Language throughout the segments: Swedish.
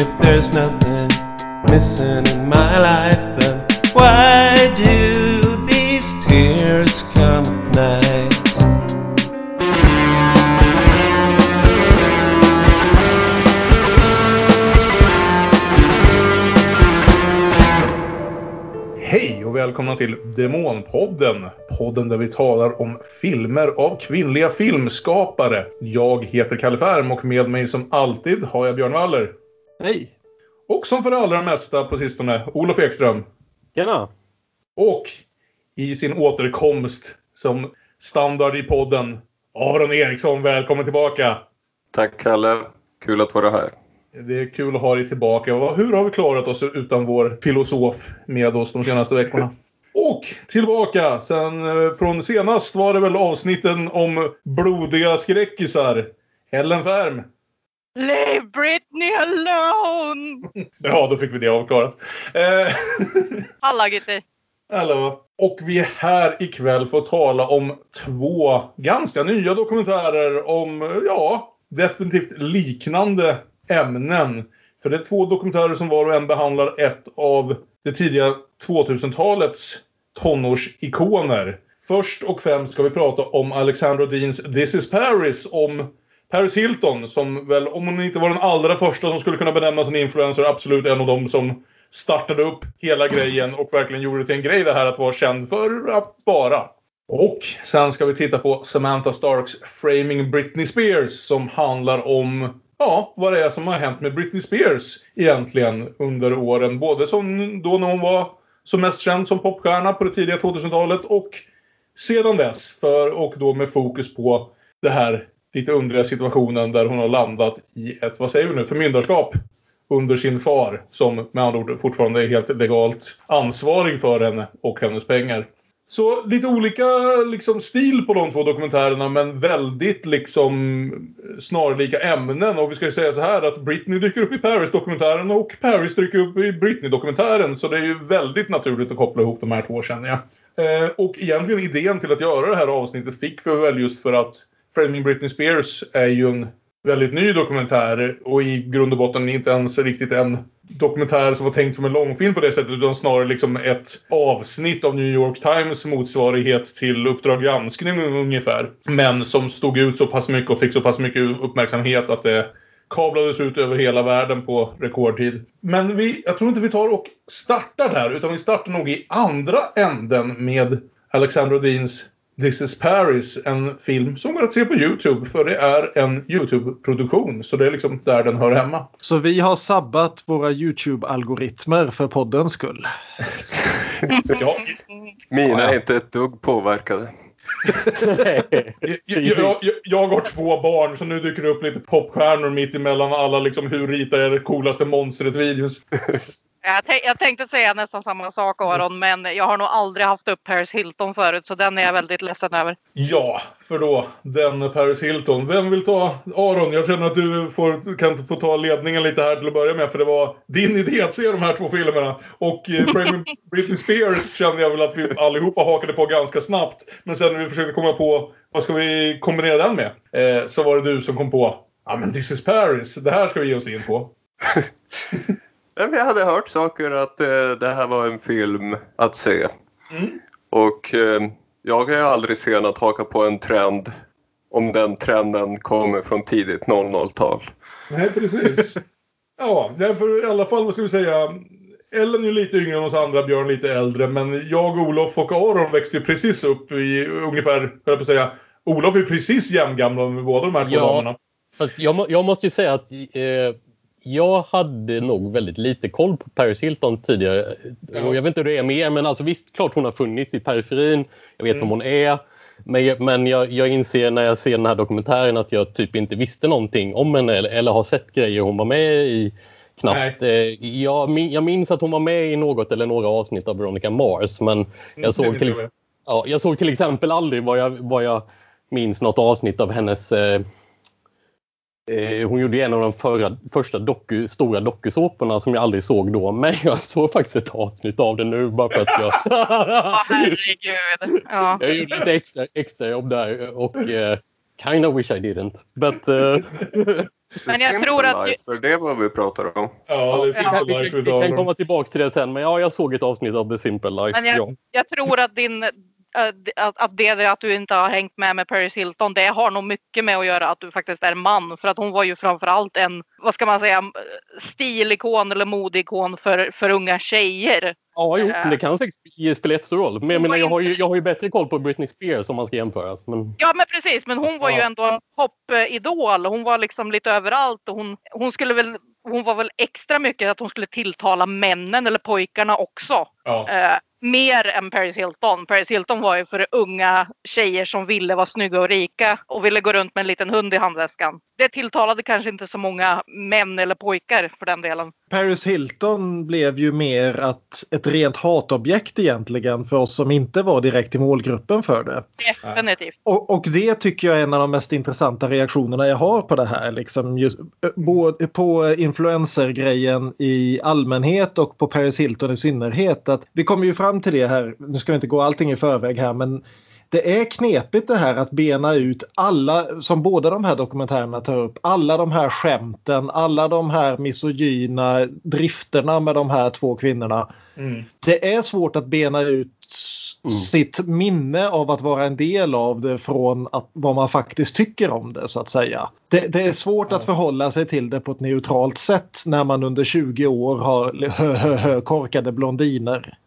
If there's nothing missing in my life, then why do these tears come at night? Hej och välkomna till Demonpodden. Podden där vi talar om filmer av kvinnliga filmskapare. Jag heter Kalle Färm och med mig som alltid har jag Björn Waller. Hej! Och som för det allra mesta på sistone, Olof Ekström. Tjena! Och i sin återkomst som standard i podden, Aron Eriksson. Välkommen tillbaka! Tack Kalle, kul att vara här. Det är kul att ha dig tillbaka. Hur har vi klarat oss utan vår filosof med oss de senaste veckorna? Och tillbaka sen eh, från senast var det väl avsnitten om blodiga skräckisar. Ellen Färm. Leave Britney alone! Ja, då fick vi det avklarat. Eh, Halla Gitti. Hallå. Och vi är här ikväll för att tala om två ganska nya dokumentärer om, ja, definitivt liknande ämnen. För det är två dokumentärer som var och en behandlar ett av det tidiga 2000-talets tonårsikoner. Först och främst ska vi prata om Alexandra Deans This is Paris om Paris Hilton som väl, om hon inte var den allra första som skulle kunna benämnas en influencer, absolut en av dem som startade upp hela grejen och verkligen gjorde det till en grej det här att vara känd för att vara. Och sen ska vi titta på Samantha Starks Framing Britney Spears som handlar om ja, vad det är som har hänt med Britney Spears egentligen under åren. Både som då när hon var som mest känd som popstjärna på det tidiga 2000-talet och sedan dess. För, och då med fokus på det här lite underliga situationen där hon har landat i ett, vad säger vi nu, förmyndarskap under sin far som med andra ord fortfarande är helt legalt ansvarig för henne och hennes pengar. Så lite olika liksom, stil på de två dokumentärerna men väldigt liksom snarlika ämnen. Och vi ska ju säga så här att Britney dyker upp i Paris-dokumentären och Paris dyker upp i Britney-dokumentären. Så det är ju väldigt naturligt att koppla ihop de här två känner jag. Eh, och egentligen idén till att göra det här avsnittet fick vi väl just för att Framing Britney Spears är ju en väldigt ny dokumentär och i grund och botten inte ens riktigt en dokumentär som var tänkt som en långfilm på det sättet utan snarare liksom ett avsnitt av New York Times motsvarighet till Uppdrag granskning ungefär. Men som stod ut så pass mycket och fick så pass mycket uppmärksamhet att det kablades ut över hela världen på rekordtid. Men vi, jag tror inte vi tar och startar där utan vi startar nog i andra änden med Alexander Odins This is Paris, en film som går att se på Youtube för det är en Youtube-produktion. Så det är liksom där den hör hemma. Så vi har sabbat våra Youtube-algoritmer för poddens skull. ja. Mina är inte ett dugg påverkade. jag, jag, jag, jag, har två barn så nu dyker det upp lite popstjärnor mitt emellan alla liksom hur ritar jag det coolaste monstret-videos. Jag, jag, tänkte säga nästan samma sak Aron, men jag har nog aldrig haft upp Paris Hilton förut så den är jag väldigt ledsen över. Ja, för då den Paris Hilton. Vem vill ta Aron? Jag känner att du får, kan få ta ledningen lite här till att börja med för det var din idé att se de här två filmerna. Och eh, Britney Spears kände jag väl att vi allihopa hakade på ganska snabbt. Men sen när vi försökte komma på vad ska vi kombinera den med? Eh, så var det du som kom på ja men This is Paris, det här ska vi ge oss in på. Jag hade hört saker att eh, det här var en film att se. Mm. Och eh, jag är aldrig sen att haka på en trend om den trenden kommer från tidigt 00-tal. Nej, precis. ja, därför i alla fall, vad ska vi säga, Ellen är lite yngre än oss andra, Björn lite äldre. Men jag, Olof och Aron växte ju precis upp i ungefär, höll jag på att säga, Olof är precis jämngamla med båda de här två ja, damerna. Fast jag, jag måste ju säga att eh, jag hade nog väldigt lite koll på Paris Hilton tidigare. Ja. Och jag vet inte hur det är med er, men alltså visst, klart hon har funnits i periferin. Jag vet mm. vem hon är. Men, men jag, jag, inser när jag ser den här dokumentären att jag typ inte visste någonting om henne eller, eller har sett grejer hon var med i knappt. Nej. Eh, jag, jag minns att hon var med i något eller några avsnitt av Veronica Mars men jag mm, såg, till, ja, jag såg till exempel aldrig vad jag, vad jag minns något avsnitt av hennes Eh, hon gjorde en av de förra, första doku, stora dokusåporna som jag aldrig såg då. Men jag såg faktiskt ett avsnitt av det nu bara för att jag... herregud! Ja. Jag gjorde lite extra, extra jobb där och uh, kind of wish I didn't. But, uh... Men jag tror att- Life, för det vad vi pratar om. Ja, det är Simple Life vi, vi vi kan om. komma tillbaka till det sen, men ja, jag såg ett avsnitt av The Simple Life. Men jag, ja. jag tror att din att, att det att du inte har hängt med med Paris Hilton, det har nog mycket med att göra att du faktiskt är man. För att hon var ju framförallt en, vad ska man säga, stilikon eller modeikon för, för unga tjejer. Ja, jo, Äh. det kan säkert spela jättestor roll. Men jag, menar, jag, har ju, jag har ju bättre koll på Britney Spears om man ska jämföra. Men, Ja men precis, men hon var ju ändå en popidol. Hon var liksom lite överallt och hon, hon skulle väl hon var väl extra mycket att hon skulle tilltala männen eller pojkarna också. Ja. Mer än Paris Hilton. Paris Hilton var ju för unga tjejer som ville vara snygga och rika och ville gå runt med en liten hund i handväskan. Det tilltalade kanske inte så många män eller pojkar för den delen. Paris Hilton blev ju mer att ett rent hatobjekt egentligen för oss som inte var direkt i målgruppen för det. Definitivt. Och, och det tycker jag är en av de mest intressanta reaktionerna jag har på det här. Liksom just, eh, både på influencergrejen i allmänhet och på Paris Hilton i synnerhet. Att vi kommer ju fram till det här, nu ska vi inte gå allting i förväg här men det är knepigt det här att bena ut alla, som båda de här dokumentärerna tar upp, alla de här skämten, alla de här misogyna drifterna med de här två kvinnorna. Mm. Det är svårt att bena ut Mm. sitt minne av att vara en del av det från att, vad man faktiskt tycker om det så att säga. Det, det är svårt att förhålla sig till det på ett neutralt sätt när man under 20 år har hö, hö, hö, korkade blondiner.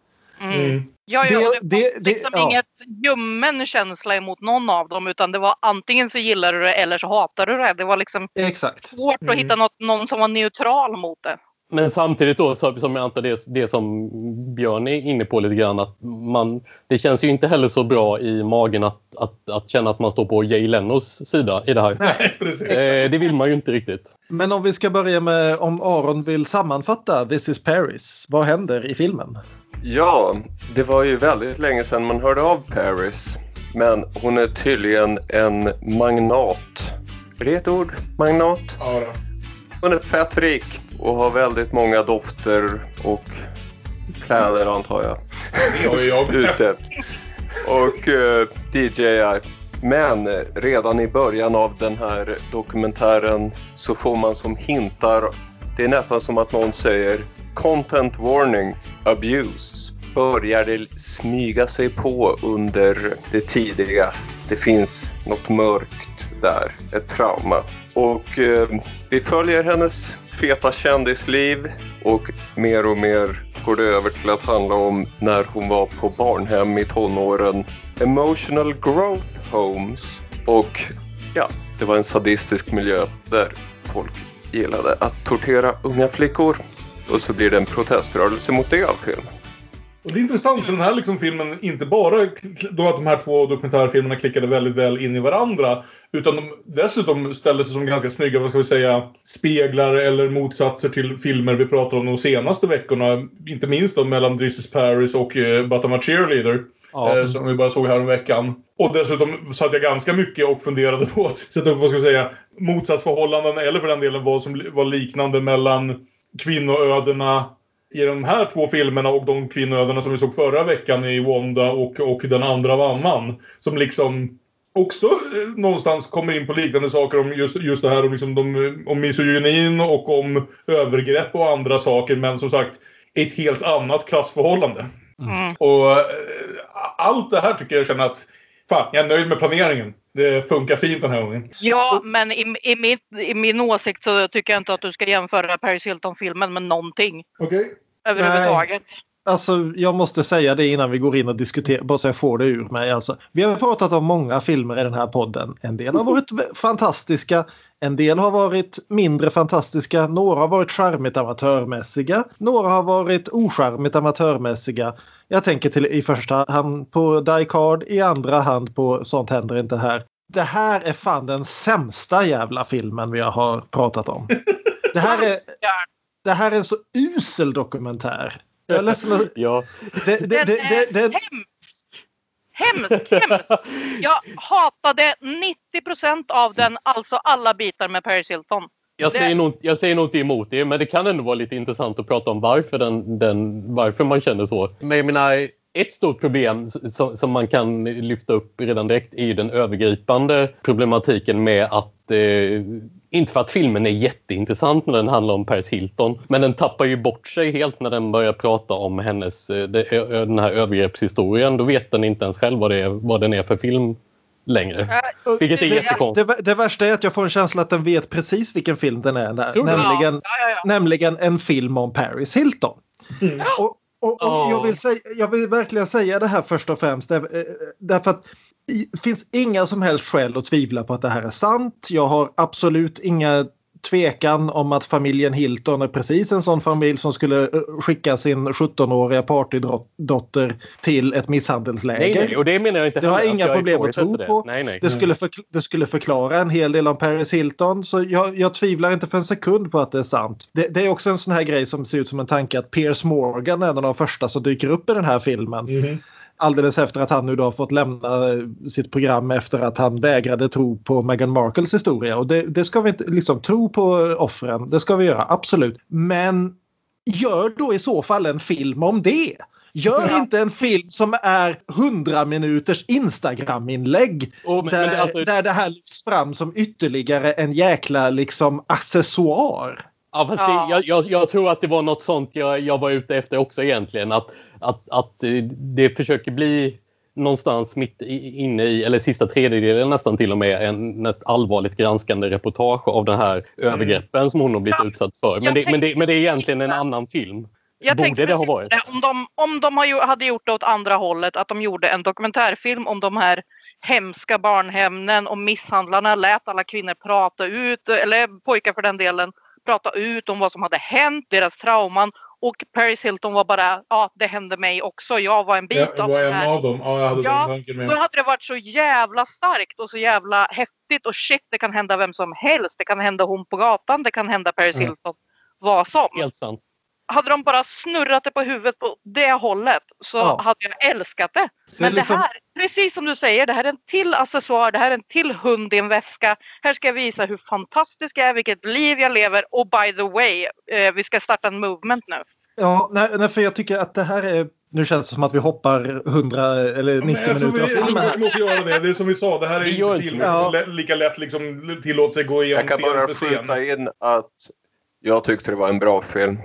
Mm. Mm. Ja, ja, Det- det, det- var det- liksom ja. inget ljummen känsla emot någon av dem utan det var antingen så gillar du det eller så hatar du det. Det var liksom Exakt. svårt Mm. att hitta något, någon som var neutral mot det. Men samtidigt då, så, som jag antar det, det som Björn är inne på lite grann, att man, det känns ju inte heller så bra i magen att, att, att känna att man står på Jay Lenos sida i det här. Nej, precis. Eh, det vill man ju inte riktigt. Men om vi ska börja med om Aron vill sammanfatta This is Paris. Vad händer i filmen? Ja, det var ju väldigt länge sedan man hörde av Paris. Men hon är tydligen en magnat. Är det ett ord? Magnat? Ja, då. Hon är fett rik och har väldigt många dofter och kläder antar jag. Det har jag. ute och uh, DJar. Men eh, redan i början av den här dokumentären så får man som hintar, det är nästan som att någon säger content warning, abuse. Börjar det smyga sig på under det tidiga. Det finns något mörkt där, ett trauma. Och eh, vi följer hennes feta kändisliv och mer och mer går det över till att handla om när hon var på barnhem i tonåren. Emotional growth homes och ja, det var en sadistisk miljö där folk gillade att tortera unga flickor. Och så blir det en proteströrelse mot det av filmen. Och det är intressant för den här liksom filmen inte bara då att de här två dokumentärfilmerna klickade väldigt väl in i varandra. Utan de dessutom ställde sig som ganska snygga, vad ska vi säga, speglar eller motsatser till filmer vi pratar om de senaste veckorna. Inte minst då mellan This is Paris och uh, But I'm a cheerleader. Ja. Eh, som vi bara såg här om veckan. Och dessutom satt jag ganska mycket och funderade på att sätta upp, vad ska vi säga, motsatsförhållanden eller för den delen vad som var liknande mellan kvinnoödena i de här två filmerna och de kvinnoödena som vi såg förra veckan i Wanda och, och den andra mamman. Som liksom också eh, någonstans kommer in på liknande saker om just, just det här om, liksom de, om misogynin och om övergrepp och andra saker. Men som sagt, ett helt annat klassförhållande. Mm. Och eh, allt det här tycker jag känner att fan, jag är nöjd med planeringen. Det funkar fint den här gången. Ja, men i, i, min, i min åsikt så tycker jag inte att du ska jämföra Paris Hilton-filmen med någonting Okej. Överhuvudtaget. Alltså, jag måste säga det innan vi går in och diskuterar, bara så jag får det ur mig. Alltså, vi har pratat om många filmer i den här podden. En del har varit fantastiska, en del har varit mindre fantastiska, några har varit charmigt amatörmässiga, några har varit ocharmigt amatörmässiga. Jag tänker till, i första hand på Die Card, i andra hand på Sånt händer inte här. Det här är fan den sämsta jävla filmen vi har pratat om. Det här är, det här är en så usel dokumentär. Jag är ledsen att- Ja. det, det, det, det, är det, hemsk! Hemskt, hemskt! Jag hatade 90% av den, alltså alla bitar med Paris Hilton. Jag Det- säger, nog, jag säger nog inte emot det, men det kan ändå vara lite intressant att prata om varför, den, den, varför man känner så. Men jag menar, ett stort problem som, som man kan lyfta upp redan direkt är ju den övergripande problematiken med att eh, inte för att filmen är jätteintressant när den handlar om Paris Hilton, men den tappar ju bort sig helt när den börjar prata om hennes, eh, den här övergreppshistorien. Då vet den inte ens själv vad, det är, vad den är för film längre. Vilket är det- jättekonstigt. Det, det värsta är att jag får en känsla att den vet precis vilken film den är. Där. Nämligen, Ja, ja, ja. nämligen en film om Paris Hilton. Och, och, och Ja. jag, vill säga, jag vill verkligen säga det här först och främst. där- eh, Därför att finns inga som helst skäl att tvivla på att det här är sant. Jag har absolut inga tvekan om att familjen Hilton är precis en sån familj som skulle eh, skicka sin 17-åriga partydotter till ett misshandelsläger. Nej, nej, och det menar jag inte Det har inga jag problem att tro det. på. Nej, nej. Det skulle, förkl- det skulle förklara en hel del om Paris Hilton. Så jag, jag tvivlar inte för en sekund på att det är sant. Det, det är också en sån här grej som ser ut som en tanke att Piers Morgan är en av de första som dyker upp i den här filmen. Mhm. Alldeles efter att han nu då har fått lämna eh, sitt program efter att han vägrade tro på Meghan Markles historia. Och det, det ska vi inte liksom tro på offren. Det ska vi göra, absolut. Men gör då i så fall en film om det. Gör Ja. inte en film som är 100 minuters Instagram-inlägg men, där, alltså, där det här lyfts fram som ytterligare en jäkla liksom accessoar. Ja, fast Ja. Det, jag, jag, jag tror att det var något sånt jag, jag var ute efter också egentligen. Att, att, att det försöker bli någonstans mitt inne i, eller sista tredjedelen nästan till och med, en, ett allvarligt granskande reportage av den här övergreppen som hon har blivit Ja. utsatt för. Men det, men, det, men det är egentligen en annan film. Jag Borde det ha varit? Om de, om de hade gjort det åt andra hållet, att de gjorde en dokumentärfilm om de här hemska barnhemnen och misshandlarna, lät alla kvinnor prata ut, eller pojkar för den delen, prata ut om vad som hade hänt, deras trauman. Och Paris Hilton var bara, ja det hände mig också, jag var en bit Jag av var det en här. av dem. Ja, jag hade Ja, den med. Då hade det varit så jävla starkt och så jävla häftigt och shit det kan hända vem som helst. Det kan hända hon på gatan, det kan hända Paris Mm. Hilton. Vad som. Helt sant. Hade de bara snurrat det på huvudet på det hållet så Ja. hade jag älskat det. Men liksom- det här, precis som du säger, det här är en till accessoar, det här är en till hund i en väska. Här ska jag visa hur fantastisk jag är, vilket liv jag lever och by the way, eh, vi ska starta en movement nu. Ja, nej, nej, för jag tycker att det här är... Nu känns det som att vi hoppar 100 eller 90 Men jag tror minuter vi, vi kanske måste göra det. Det är som vi sa, det här är Vi inte det. som lä- lika lätt liksom tillåter sig gå igenom Jag kan bara skjuta in att jag tyckte det var en bra film.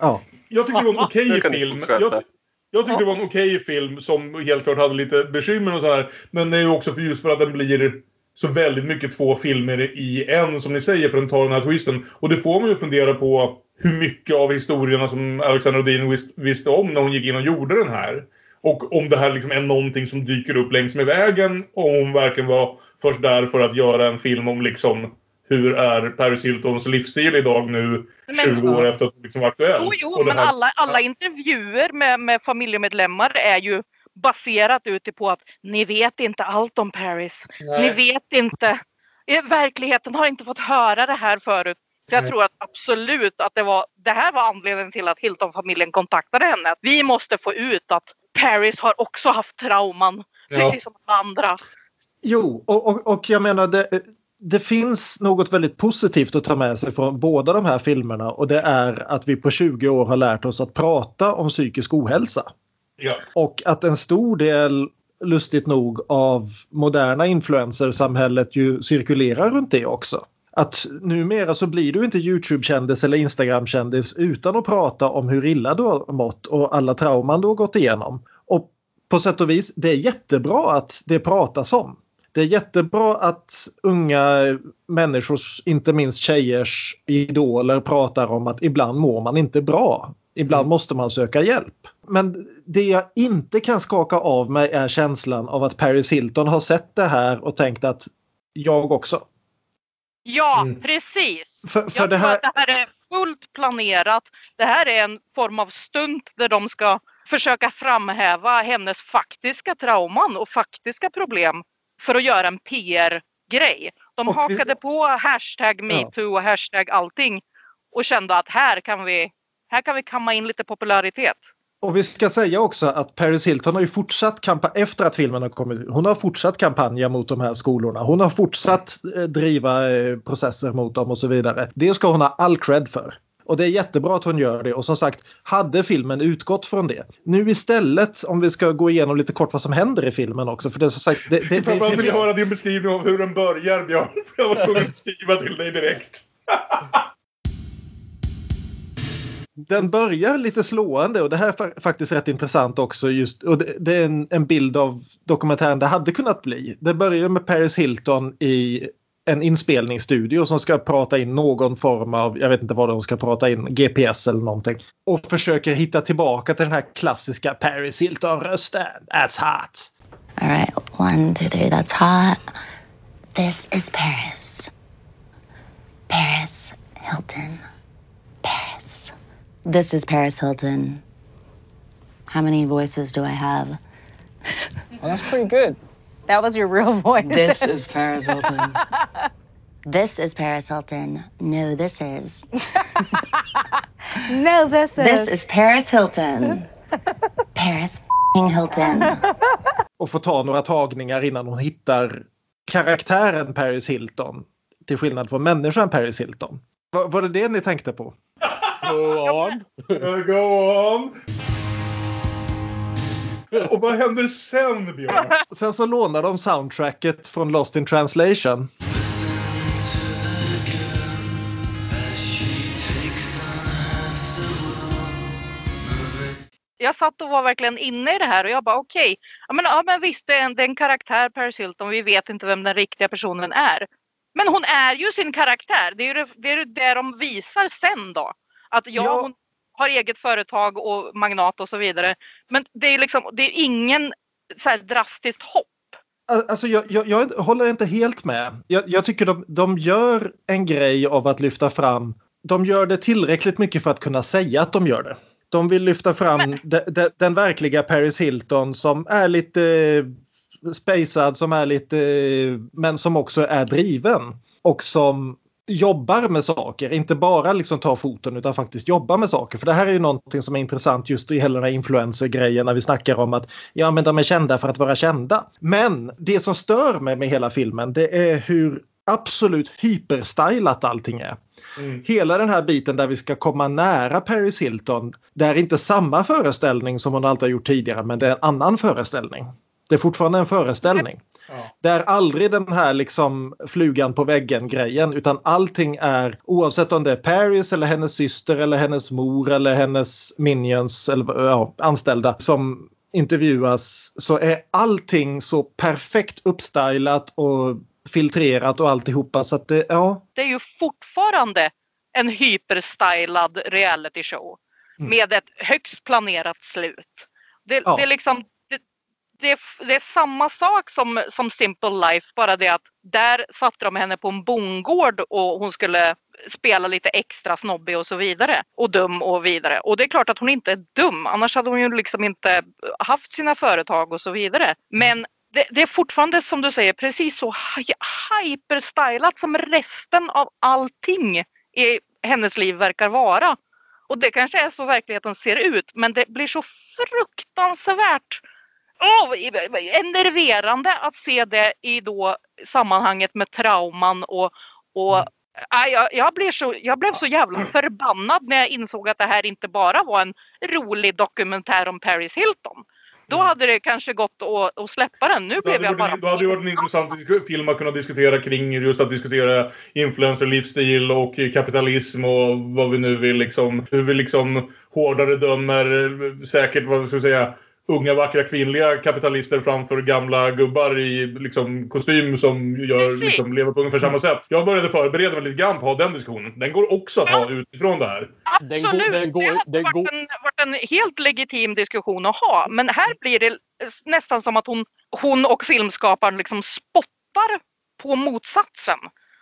Ja. Jag tyckte det var en okej ni film. Jag, jag tyckte det var en okej film som helt klart hade lite bekymmer och så här. Men det är ju också för just för att den blir så väldigt mycket två filmer i en som ni säger för den tar den här twisten. Och det får man ju fundera på hur mycket av historierna som Alexandra Odin vis, visste om när hon gick in och gjorde den här. Och om det här liksom är någonting som dyker upp längs med vägen och hon verkligen var först där för att göra en film om liksom hur är Paris Hiltons livsstil idag nu Men- 20 år efter att hon liksom var aktuell. Jo, jo, men här- alla, alla intervjuer med, med familjemedlemmar är ju baserat utifrån att ni vet inte allt om Paris. Nej. Ni vet inte. Verkligheten har inte fått höra det här förut. Så jag Nej. tror att absolut att det var det här var anledningen till att Hilton-familjen kontaktade henne. Att vi måste få ut att Paris har också haft trauman. Ja. Precis som alla andra. Jo, och, och, och jag menar det, det finns något väldigt positivt att ta med sig från båda de här filmerna och det är att vi på 20 år har lärt oss att prata om psykisk ohälsa. Ja. Och att en stor del, lustigt nog, av moderna influencersamhället ju cirkulerar runt det också. Att numera så blir du inte Youtube-kändis eller Instagram-kändis utan att prata om hur illa du har mått och alla trauman du har gått igenom. Och på sätt och vis, det är jättebra att det pratas om. Det är jättebra att unga människors, inte minst tjejers idoler pratar om att ibland mår man inte bra. Ibland måste man söka hjälp. Men det jag inte kan skaka av mig är känslan av att Paris Hilton har sett det här och tänkt att jag också. Ja, Mm. precis. För, Jag för det tror här, att det här är fullt planerat. Det här är en form av stunt där de ska försöka framhäva hennes faktiska trauman och faktiska problem för att göra en PR-grej. De Och vi- hakade på hashtag metoo och hashtag allting och kände att här kan vi, här kan vi kamma in lite popularitet. Och vi ska säga också att Paris Hilton har ju fortsatt kampa efter att filmen har kommit Hon har fortsatt kampanja mot de här skolorna. Hon har fortsatt eh, driva eh, processer mot dem och så vidare. Det ska hon ha all cred för. Och det är jättebra att hon gör det och som sagt hade filmen utgått från det. Nu istället om vi ska gå igenom lite kort vad som händer i filmen också för det är som sagt... Det, det, vill jag det, höra din beskrivning av hur den börjar Björn. För jag var tvungen att skriva till dig direkt. den börjar lite slående och det här är fa- faktiskt rätt intressant också. Just, och det, det är en, en bild av dokumentären det hade kunnat bli. Det börjar med Paris Hilton i en inspelningsstudio som ska prata in någon form av, jag vet inte vad de ska prata in, GPS eller någonting. Och försöker hitta tillbaka till den här klassiska Paris Hilton-rösten. That's hot. All right, one, two, three. That's hot. This is Paris. Paris Hilton. Paris. This is Paris Hilton. How many voices do I have? Well, that's pretty good. That was your real voice. This is Paris Hilton. This is Paris Hilton. No, this is. no, this is. This is Paris Hilton. Paris Hilton. Och får ta några tagningar innan hon hittar karaktären Paris Hilton. Till skillnad från människan Paris Hilton. Var, var det det ni tänkte på? Go on. Go on! Och vad händer sen Björn? Sen så lånar de soundtracket från Lost in translation. Jag satt och var verkligen inne i det här och jag bara okej, ja, men, ja men visst det är, en, det är en karaktär Paris Hilton, vi vet inte vem den riktiga personen är. Men hon är ju sin karaktär, det är ju det, det, är det de visar sen då. Att ja, Ja. hon har eget företag och magnat och så vidare. Men det är liksom, det är ingen så drastiskt hopp. Alltså jag, jag, jag håller inte helt med. Jag, jag tycker de, de gör en grej av att lyfta fram. De gör det tillräckligt mycket för att kunna säga att de gör det. De vill lyfta fram de, de, den verkliga Paris Hilton som är lite eh, spacad, som är lite, eh, men som också är driven. Och som jobbar med saker, inte bara liksom tar foton utan faktiskt jobbar med saker. För det här är ju någonting som är intressant just i hela den här influencer-grejen när vi snackar om att ja men de är kända för att vara kända. Men det som stör mig med hela filmen det är hur absolut hyperstylat allting är. Mm. Hela den här biten där vi ska komma nära Paris Hilton, det är inte samma föreställning som hon alltid har gjort tidigare men det är en annan föreställning. Det är fortfarande en föreställning. Ja. Det är aldrig den här liksom flugan på väggen grejen utan allting är oavsett om det är Paris eller hennes syster eller hennes mor eller hennes minions eller ja, anställda som intervjuas så är allting så perfekt uppstylat och filtrerat och alltihopa så att det, ja. Det är ju fortfarande en hyperstylad reality show Mm. med ett högst planerat slut. Det, Ja. det är liksom det, det, är- samma sak som, som Simple Life, bara det att där satte de henne på en bondgård och hon skulle spela lite extra snobbig och så vidare. Och dum och vidare. Och det är klart att hon inte är dum, annars hade hon ju liksom inte haft sina företag och så vidare. Men det, det är fortfarande som du säger precis så hyperstylat som resten av allting i hennes liv verkar vara. Och det kanske är så verkligheten ser ut men det blir så fruktansvärt oh, enerverande att se det i då sammanhanget med trauman och, och Nej, jag, jag, blev så, jag blev så jävla förbannad när jag insåg att det här inte bara var en rolig dokumentär om Paris Hilton. Då hade det kanske gått att, att släppa den. Nu blev jag bara... då hade det varit en intressant film att kunna diskutera kring just att diskutera influencer-livsstil och kapitalism och vad vi nu vill liksom. Hur vi liksom hårdare dömer säkert, vad ska jag säga, unga vackra kvinnliga kapitalister framför gamla gubbar i liksom, kostym som gör, liksom, lever på ungefär samma sätt. Jag började förbereda mig lite grann på att ha den diskussionen. Den går också att ha utifrån det här. Den går- Absolut, den går- det hade den varit, går- en, varit en helt legitim diskussion att ha. Men här blir det nästan som att hon, hon och filmskaparen liksom spottar på motsatsen.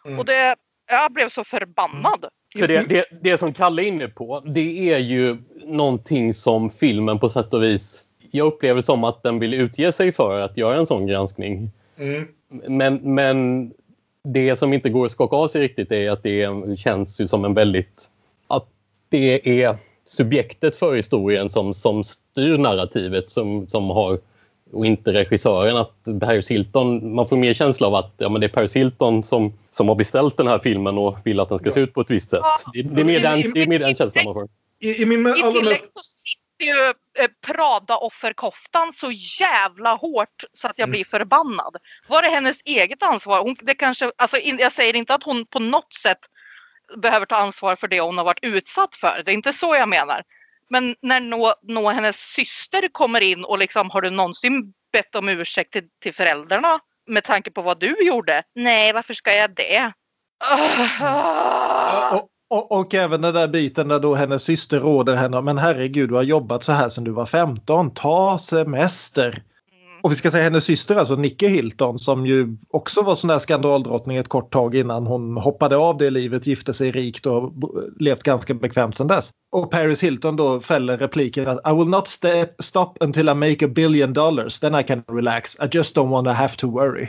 Mm. Och det, jag blev så förbannad. För det, det, det som Kalle är inne på, det är ju någonting som filmen på sätt och vis... Jag upplever som att den vill utge sig för att göra en sån granskning. Mm. Men, men det som inte går att skaka av sig riktigt är att det känns ju som en väldigt... Att det är subjektet för historien som, som styr narrativet som, som har och inte regissören. Att Paris Hilton, man får mer känsla av att ja, men det är Paris Hilton som, som har beställt den här filmen och vill att den ska se ut på ett visst sätt. Det, det, är, mer den, det är mer den känslan man får. I, i min I allra mest... ju eh, Prada-offerkoftan så jävla hårt så att jag blir förbannad. Var det hennes eget ansvar? Hon, det kanske, alltså, jag säger inte att hon på något sätt behöver ta ansvar för det hon har varit utsatt för. Det är inte så jag menar. Men när nå, nå hennes syster kommer in och liksom har du någonsin bett om ursäkt till, till föräldrarna med tanke på vad du gjorde? Nej, varför ska jag det? Ah. Och, och, och även den där biten där då hennes syster råder henne men herregud du har jobbat så här sedan du var 15, ta semester. Och vi ska säga hennes syster, alltså Nicky Hilton, som ju också var sån där skandaldrottning ett kort tag innan hon hoppade av det livet, gifte sig rikt och levt ganska bekvämt sedan dess. Och Paris Hilton då fäller repliken att I will not sta- stop until I make a billion dollars, then I can relax. I just don't wanna have to worry.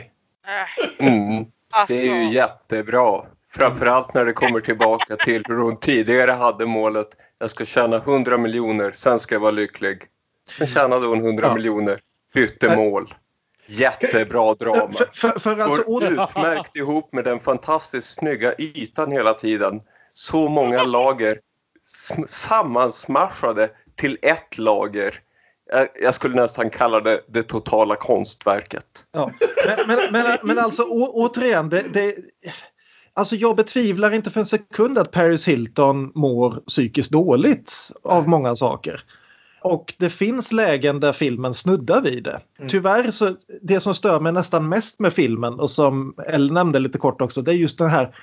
Äh, Mm. alltså. Det är ju jättebra. Framförallt när det kommer tillbaka till hur hon tidigare hade målet. Jag ska tjäna 100 miljoner, sen ska jag vara lycklig. Sen tjänade hon 100 Ja. miljoner, bytte mål. Jättebra drama. För, för, för alltså, Går utmärkt ihop med den fantastiskt snygga ytan hela tiden. Så många lager sm- sammansmashade till ett lager. Jag, jag skulle nästan kalla det det totala konstverket. Ja. Men, men, men, men alltså å, återigen, det, det, alltså jag betvivlar inte för en sekund att Paris Hilton mår psykiskt dåligt av många saker. Och det finns lägen där filmen snuddar vid det. Tyvärr så det som stör mig nästan mest med filmen och som Elle nämnde lite kort också det är just den här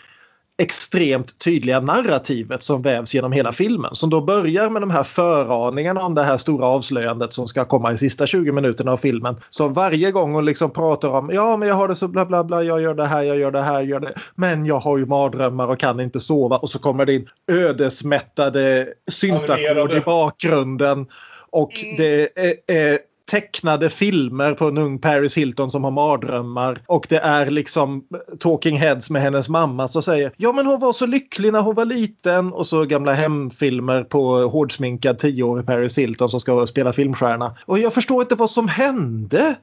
extremt tydliga narrativet som vävs genom hela filmen. Som då börjar med de här föraningarna om det här stora avslöjandet som ska komma i sista 20 minuterna av filmen. Så varje gång hon liksom pratar om ja men jag har det så bla bla bla, jag gör det här, jag gör det här, gör det. Men jag har ju mardrömmar och kan inte sova och så kommer det in ödesmättade syntackord i bakgrunden. Och Mm. det är, är tecknade filmer på en ung Paris Hilton som har mardrömmar och det är liksom talking heads med hennes mamma som säger ja men hon var så lycklig när hon var liten och så gamla hemfilmer på hårdsminkad tioårig Paris Hilton som ska spela filmstjärna. Och jag förstår inte vad som hände.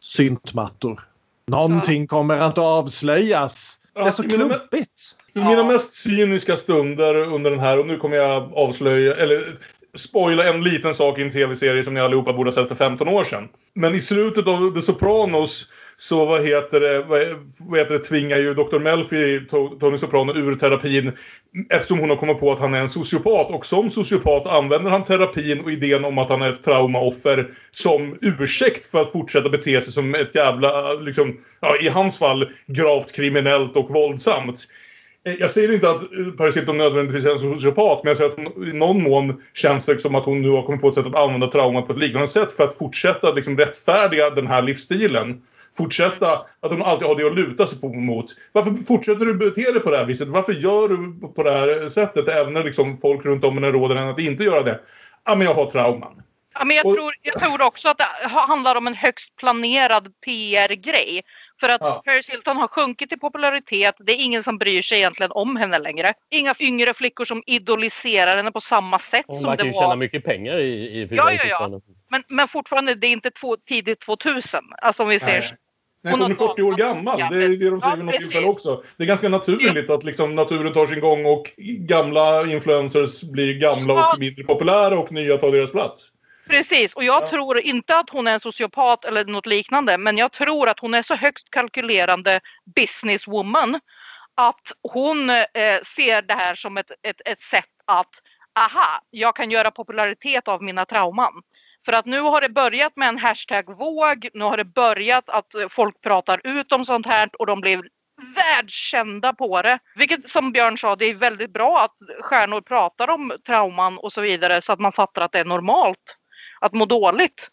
Syntmattor. Någonting kommer att avslöjas. Det är så Ja, klumpigt. I mina mest cyniska stunder under den här, och nu kommer jag avslöja, eller spoila en liten sak i en tv-serie som ni allihopa borde ha sett för 15 år sedan. Men i slutet av The Sopranos så vad heter det, vad, vad heter det tvingar ju Dr. Melfi Tony Soprano ur terapin eftersom hon har kommit på att han är en sociopat. Och som sociopat använder han terapin och idén om att han är ett traumaoffer som ursäkt för att fortsätta bete sig som ett jävla, liksom, ja, i hans fall, gravt kriminellt och våldsamt. Eh, Jag säger inte att eh, Paris Hilton nödvändigtvis är en sociopat, men jag säger att i någon mån känns det som att hon nu har kommit på ett sätt att använda trauma på ett liknande sätt för att fortsätta liksom, rättfärdiga den här livsstilen. Fortsätta att hon alltid har det att luta sig på mot. Varför fortsätter du bete dig på det här viset? Varför gör du på det här sättet även när liksom, folk runt om en råder en att inte göra det? Ja, men jag har trauman. Ja, men jag, tror, jag tror också att det ha- handlar om en högst planerad PR-grej. För att Ja. Paris Hilton har sjunkit i popularitet. Det är ingen som bryr sig egentligen om henne längre. Inga yngre flickor som idoliserar henne på samma sätt Hon som verkar det ju tjäna var. mycket pengar i, i Ja, ja, ja. Men, men fortfarande, det är inte två, tidigt 2000. Alltså om vi ser... Nej. Nej, Hon hon är har 40 år gammal. Det är det de säger ja, vid något tillfälle också. Det är ganska naturligt att liksom naturen tar sin gång och gamla influencers blir gamla och mindre populära och nya tar deras plats. Precis, och jag Ja. tror inte att hon är en sociopat eller något liknande. Men jag tror att hon är så högst kalkylerande businesswoman att hon eh, ser det här som ett, ett, ett sätt att aha, jag kan göra popularitet av mina trauman. För att nu har det börjat med en hashtag-våg, nu har det börjat att folk pratar ut om sånt här och de blir världskända på det. Vilket som Björn sa, det är väldigt bra att stjärnor pratar om trauman och så vidare så att man fattar att det är normalt att må dåligt.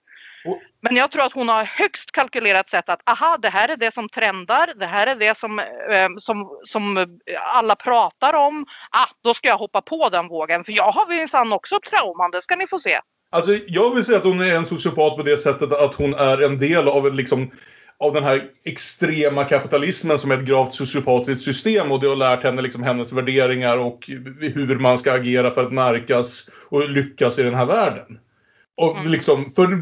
Men jag tror att hon har högst kalkylerat sätt att aha, det här är det som trendar, det här är det som, eh, som, som alla pratar om. Ah, då ska jag hoppa på den vågen för jag har minsann också trauman, det ska ni få se. Alltså, jag vill säga att hon är en sociopat på det sättet att hon är en del av liksom av den här extrema kapitalismen som är ett gravt sociopatiskt system och det har lärt henne liksom hennes värderingar och hur man ska agera för att märkas och lyckas i den här världen. Och Mm. liksom, för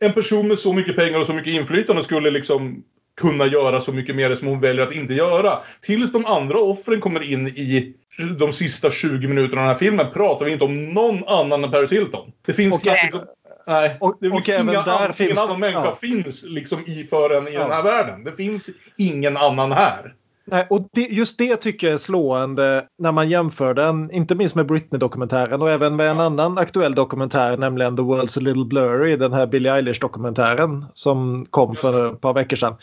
en person med så mycket pengar och så mycket inflytande skulle liksom kunna göra så mycket mer som hon väljer att inte göra. Tills de andra offren kommer in i de sista 20 minuterna av den här filmen pratar vi inte om någon annan än Paris Hilton. Det finns Okej. liksom, Nej, Och- det och även inga, där an- finns ingen annan människa ja. finns liksom i förrän i Ja. den här världen. Det finns ingen annan här. Nej, och det, just det tycker jag är slående när man jämför den, inte minst med Britney-dokumentären och även med en annan aktuell dokumentär, nämligen The World's a Little Blurry, den här Billie Eilish-dokumentären som kom för ett par veckor sedan.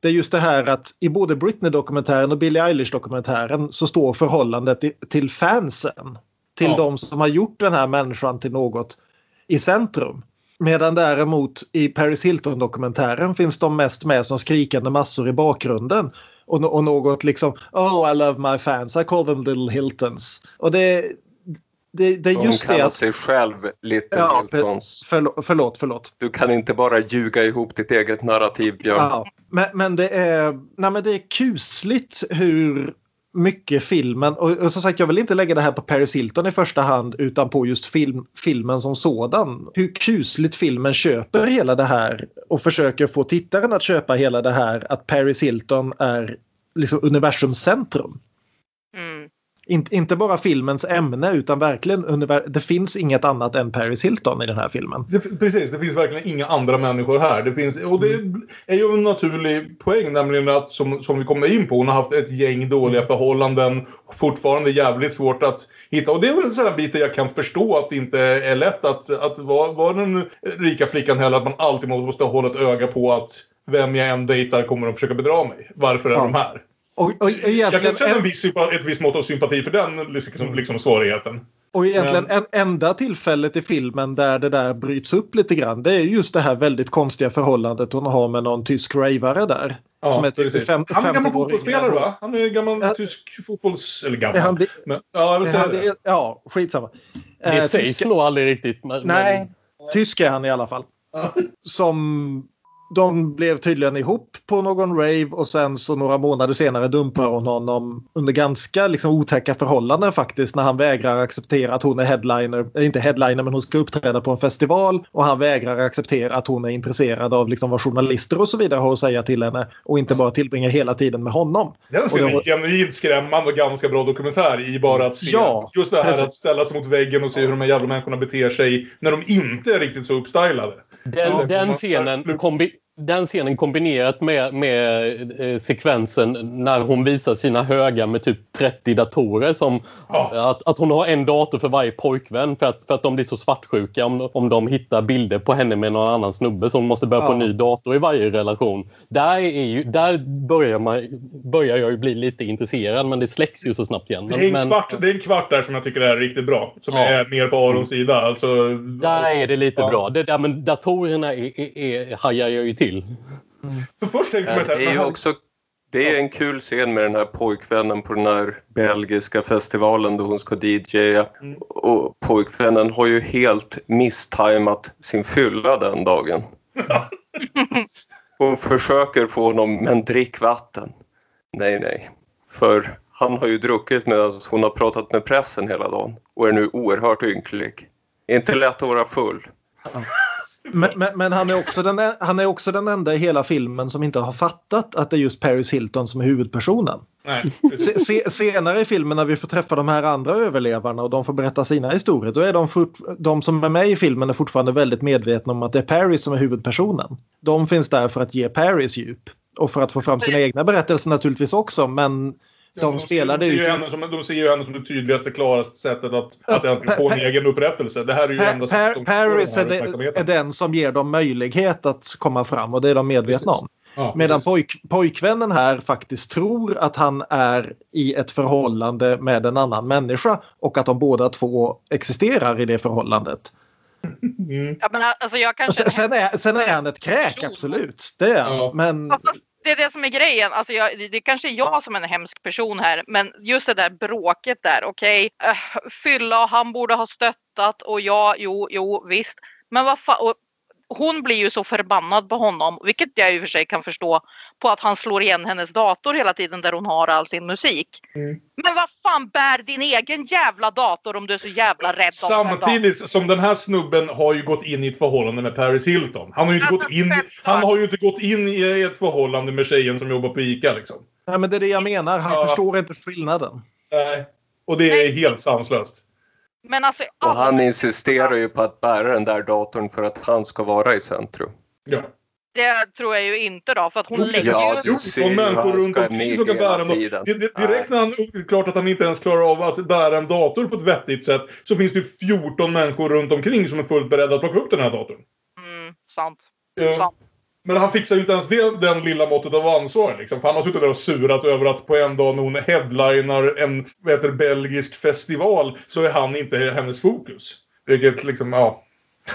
Det är just det här att i både Britney-dokumentären och Billie Eilish-dokumentären så står förhållandet till fansen. Till Ja. de som har gjort den här människan till något i centrum. Medan däremot i Paris Hilton-dokumentären finns de mest med som skrikande massor i bakgrunden. Och, och något liksom Oh I love my fans, I call them little Hiltons. Och det, det, det är De just det kallar att... sig själv Little Ja, Hiltons. Förlåt, förlåt, förlåt. Du kan inte bara ljuga ihop ditt eget narrativ, Björn. Ja, men, men, det är, nej, men det är kusligt hur mycket filmen, och, och som sagt jag vill inte lägga det här på Paris Hilton i första hand utan på just film, filmen som sådan. Hur kusligt filmen köper hela det här och försöker få tittaren att köpa hela det här att Paris Hilton är liksom universums centrum. Mm. Inte, inte bara filmens ämne utan verkligen univer- det finns inget annat än Paris Hilton i den här filmen. Det, precis, det finns verkligen inga andra människor här. Det finns, och det är ju en naturlig poäng, nämligen att som, som vi kommer in på, hon har haft ett gäng dåliga förhållanden. Fortfarande jävligt svårt att hitta. Och det är väl en sån här bit där jag kan förstå att det inte är lätt att, att vara, vara den rika flickan heller. Att man alltid måste hålla ett öga på att vem jag än dejtar kommer att försöka bedra mig. Varför är Ja. de här? Och, och, Jag kan egentligen, känna en viss, ett visst mått av sympati för den liksom, liksom svårigheten. Och egentligen en, enda tillfället i filmen där det där bryts upp lite grann det är just det här väldigt konstiga förhållandet hon har med någon tysk ravare där. Ja, som är typ precis. fem- han är gammal 15 år fotbollsspelare va? Han är gammal Ja. tysk fotbolls... Eller Är gammal. han, Men, ja, jag vill är säga han det. Ja, skitsamma. Det Eh, sägs nog aldrig riktigt. Men, Nej, tysk är han i alla fall. Som de blev tydligen ihop på någon rave och sen så några månader senare dumpar hon honom under ganska liksom otäcka förhållanden faktiskt när han vägrar acceptera att hon är headliner, inte headliner men hon ska uppträda på en festival och han vägrar acceptera att hon är intresserad av liksom vad journalister och så vidare har att säga till henne och inte bara tillbringa hela tiden med honom. Den Och scenen det är var- genuint skrämmande och ganska bra dokumentär i bara att se Ja, just det här precis. att ställa sig mot väggen och se hur de här jävla människorna beter sig när de inte är riktigt så uppstylade. Den, Ja. den, scenen, kombi, den scenen kombinerat med, med eh, sekvensen när hon visar sina högar med typ 30 datorer som Ja. att, att hon har en dator för varje pojkvän för att, för att de blir så svartsjuka om, om de hittar bilder på henne med någon annan snubbe så hon måste börja på en Ja. ny dator i varje relation. Där, är ju, där börjar, man, börjar jag bli lite intresserad men det släcks ju så snabbt igen. Det är, en Men, kvart, det är en kvart där som jag tycker är riktigt bra. Som Ja. är mer på Arons sida. Alltså, där är det lite Ja. bra. Det där med datorerna är, är, är, hajar jag ju till. För först tänkte man så här, Det är ju han- också det är en kul scen med den här pojkvännen på den här belgiska festivalen då hon ska DJa. Mm. Och pojkvännen har ju helt misstajmat sin fylla den dagen. Hon försöker få honom, men drick vatten. Nej, nej. För han har ju druckit medan hon har pratat med pressen hela dagen och är nu oerhört ynklig. Inte lätt att vara full. Men, men, men han, är också den, han är också den enda i hela filmen som inte har fattat att det är just Paris Hilton som är huvudpersonen. Nej, Se, se, senare i filmen när vi får träffa de här andra överlevarna och de får berätta sina historier, då är de, fort, de som är med i filmen är fortfarande väldigt medvetna om att det är Paris som är huvudpersonen. De finns där för att ge Paris djup och för att få fram sina egna berättelser naturligtvis också, men de de, ser ju henne som, de ser ju henne som det tydligaste, klaraste sättet att, att äntligen få en egen upprättelse. Det här är ju Pa- enda sättet de Paris är, det, är den som ger dem möjlighet att komma fram och det är de medvetna Precis. om. Ja, Medan pojk, pojkvännen här faktiskt tror att han är i ett förhållande med en annan människa och att de båda två existerar i det förhållandet. Mm. Ja, men alltså jag kanske... Sen, sen, är, sen är han ett kräk, absolut. Det är han. Ja. Men Ja, fast det är det som är grejen. Alltså jag, det det är kanske är jag som är en hemsk person här, men just det där bråket där. Okej, äh, fylla han borde ha stöttat och ja, jo, jo, visst. Men vad fan. Hon blir ju så förbannad på honom, vilket jag i och för sig kan förstå, på att han slår igen hennes dator hela tiden där hon har all sin musik. Mm. Men vad fan bär din egen jävla dator om du är så jävla rädd om den? Samtidigt som den här snubben har ju gått in i ett förhållande med Paris Hilton. Han har ju inte, Alltså, gått, in, självklart. han har ju inte gått in i ett förhållande med tjejen som jobbar på ICA liksom. Nej, men det är det jag menar. Han Ja. förstår inte skillnaden. Nej. Och det är helt sanslöst. Men alltså, Och alla- han insisterar ju på att bära den där datorn för att han ska vara i centrum. Ja. det tror jag ju inte då, för att hon Jo, lägger Ja, ju... Och hur människor runt omkring som kan bära hela en dator. tiden. Det, det, direkt när han klart att han inte ens klarar av att bära en dator på ett vettigt sätt så finns det ju 14 människor runt omkring som är fullt beredda att plocka upp den här datorn. Mm, sant. Eh, sant. Men han fixar ju inte ens det, den lilla måttet av ansvar. Liksom. För han har suttit där och surat över att på en dag när hon headlinar en vad heter, belgisk festival så är han inte hennes fokus. Vilket liksom, ja.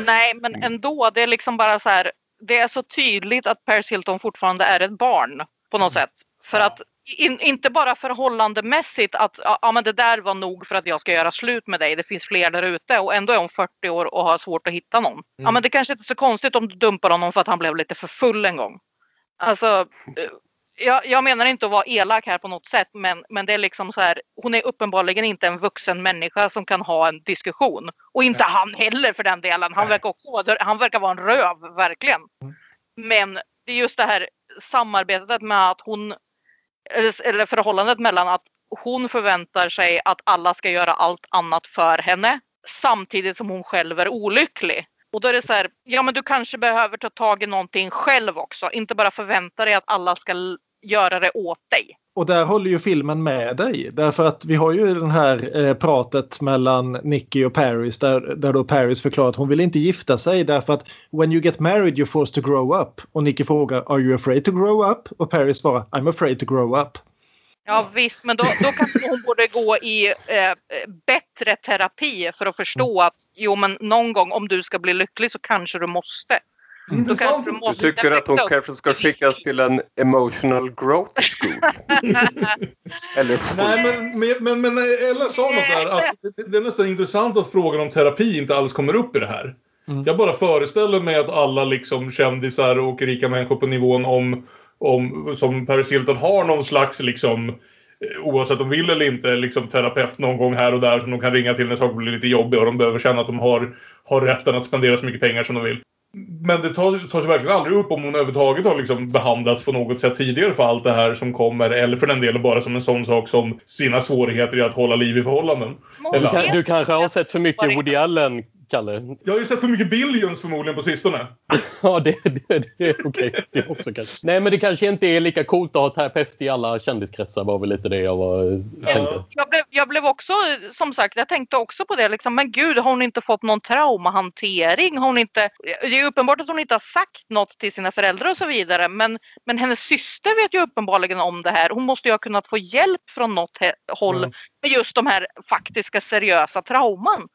Nej, men ändå. Det är liksom bara så här. Det är så tydligt att Paris Hilton fortfarande är ett barn på något sätt. För att in, inte bara förhållandemässigt att ja, men det där var nog för att jag ska göra slut med dig. Det finns fler där ute och ändå är hon 40 år och har svårt att hitta någon. Ja, men det kanske inte är så konstigt om du dumpar honom för att han blev lite för full en gång. Alltså, eh, jag, jag menar inte att vara elak här på något sätt, men, men det är liksom så här. Hon är uppenbarligen inte en vuxen människa som kan ha en diskussion. Och inte han heller för den delen. Han Nej. verkar också han verkar vara en röv, verkligen. Men det är just det här samarbetet med att hon, eller förhållandet mellan att hon förväntar sig att alla ska göra allt annat för henne samtidigt som hon själv är olycklig. Och då är det så här, ja men du kanske behöver ta tag i någonting själv också. Inte bara förvänta dig att alla ska göra det åt dig. Och där håller ju filmen med dig. Därför att vi har ju den här eh, pratet mellan Nicky och Paris där, där då Paris förklarar att hon vill inte gifta sig därför att when you get married you're forced to grow up. Och Nicky frågar are you afraid to grow up? Och Paris svarar I'm afraid to grow up. Ja visst, men då, då kanske hon borde gå i eh, bättre terapi för att förstå att jo men någon gång om du ska bli lycklig så kanske du måste. Intressant. Du tycker att hon kanske ska skickas till en emotional growth school? Eller Nej, men, men, men, Ella sa något där. Att det, det är nästan intressant att frågan om terapi inte alls kommer upp i det här. Mm. Jag bara föreställer mig att alla liksom kändisar och rika människor på nivån om, om som Paris Hilton har någon slags liksom eh, oavsett om de vill eller inte, liksom terapeut någon gång här och där som de kan ringa till när saker blir lite jobbiga och de behöver känna att de har, har rätten att spendera så mycket pengar som de vill. Men det tar, sig verkligen aldrig upp om hon överhuvudtaget har liksom behandlats på något sätt tidigare för allt det här som kommer. Eller för den delen bara som en sån sak som sina svårigheter i att hålla liv i förhållanden. Du, kan, du kanske har sett för mycket Woody Allen, Kalle. Jag har ju sett för mycket Billions förmodligen på sistone. Ja, det, det, det är okej. Det också kanske. Nej, men det kanske inte är lika coolt att ha terapeut i alla kändiskretsar var väl lite det jag var, tänkte. Jag blev, jag blev också, som sagt, jag tänkte också på det. Liksom, men gud, har hon inte fått någon traumahantering? Har hon inte, det är uppenbart att hon inte har sagt något till sina föräldrar och så vidare. Men, men hennes syster vet ju uppenbarligen om det här. Hon måste ju ha kunnat få hjälp från något håll Mm. med just de här faktiska seriösa trauman.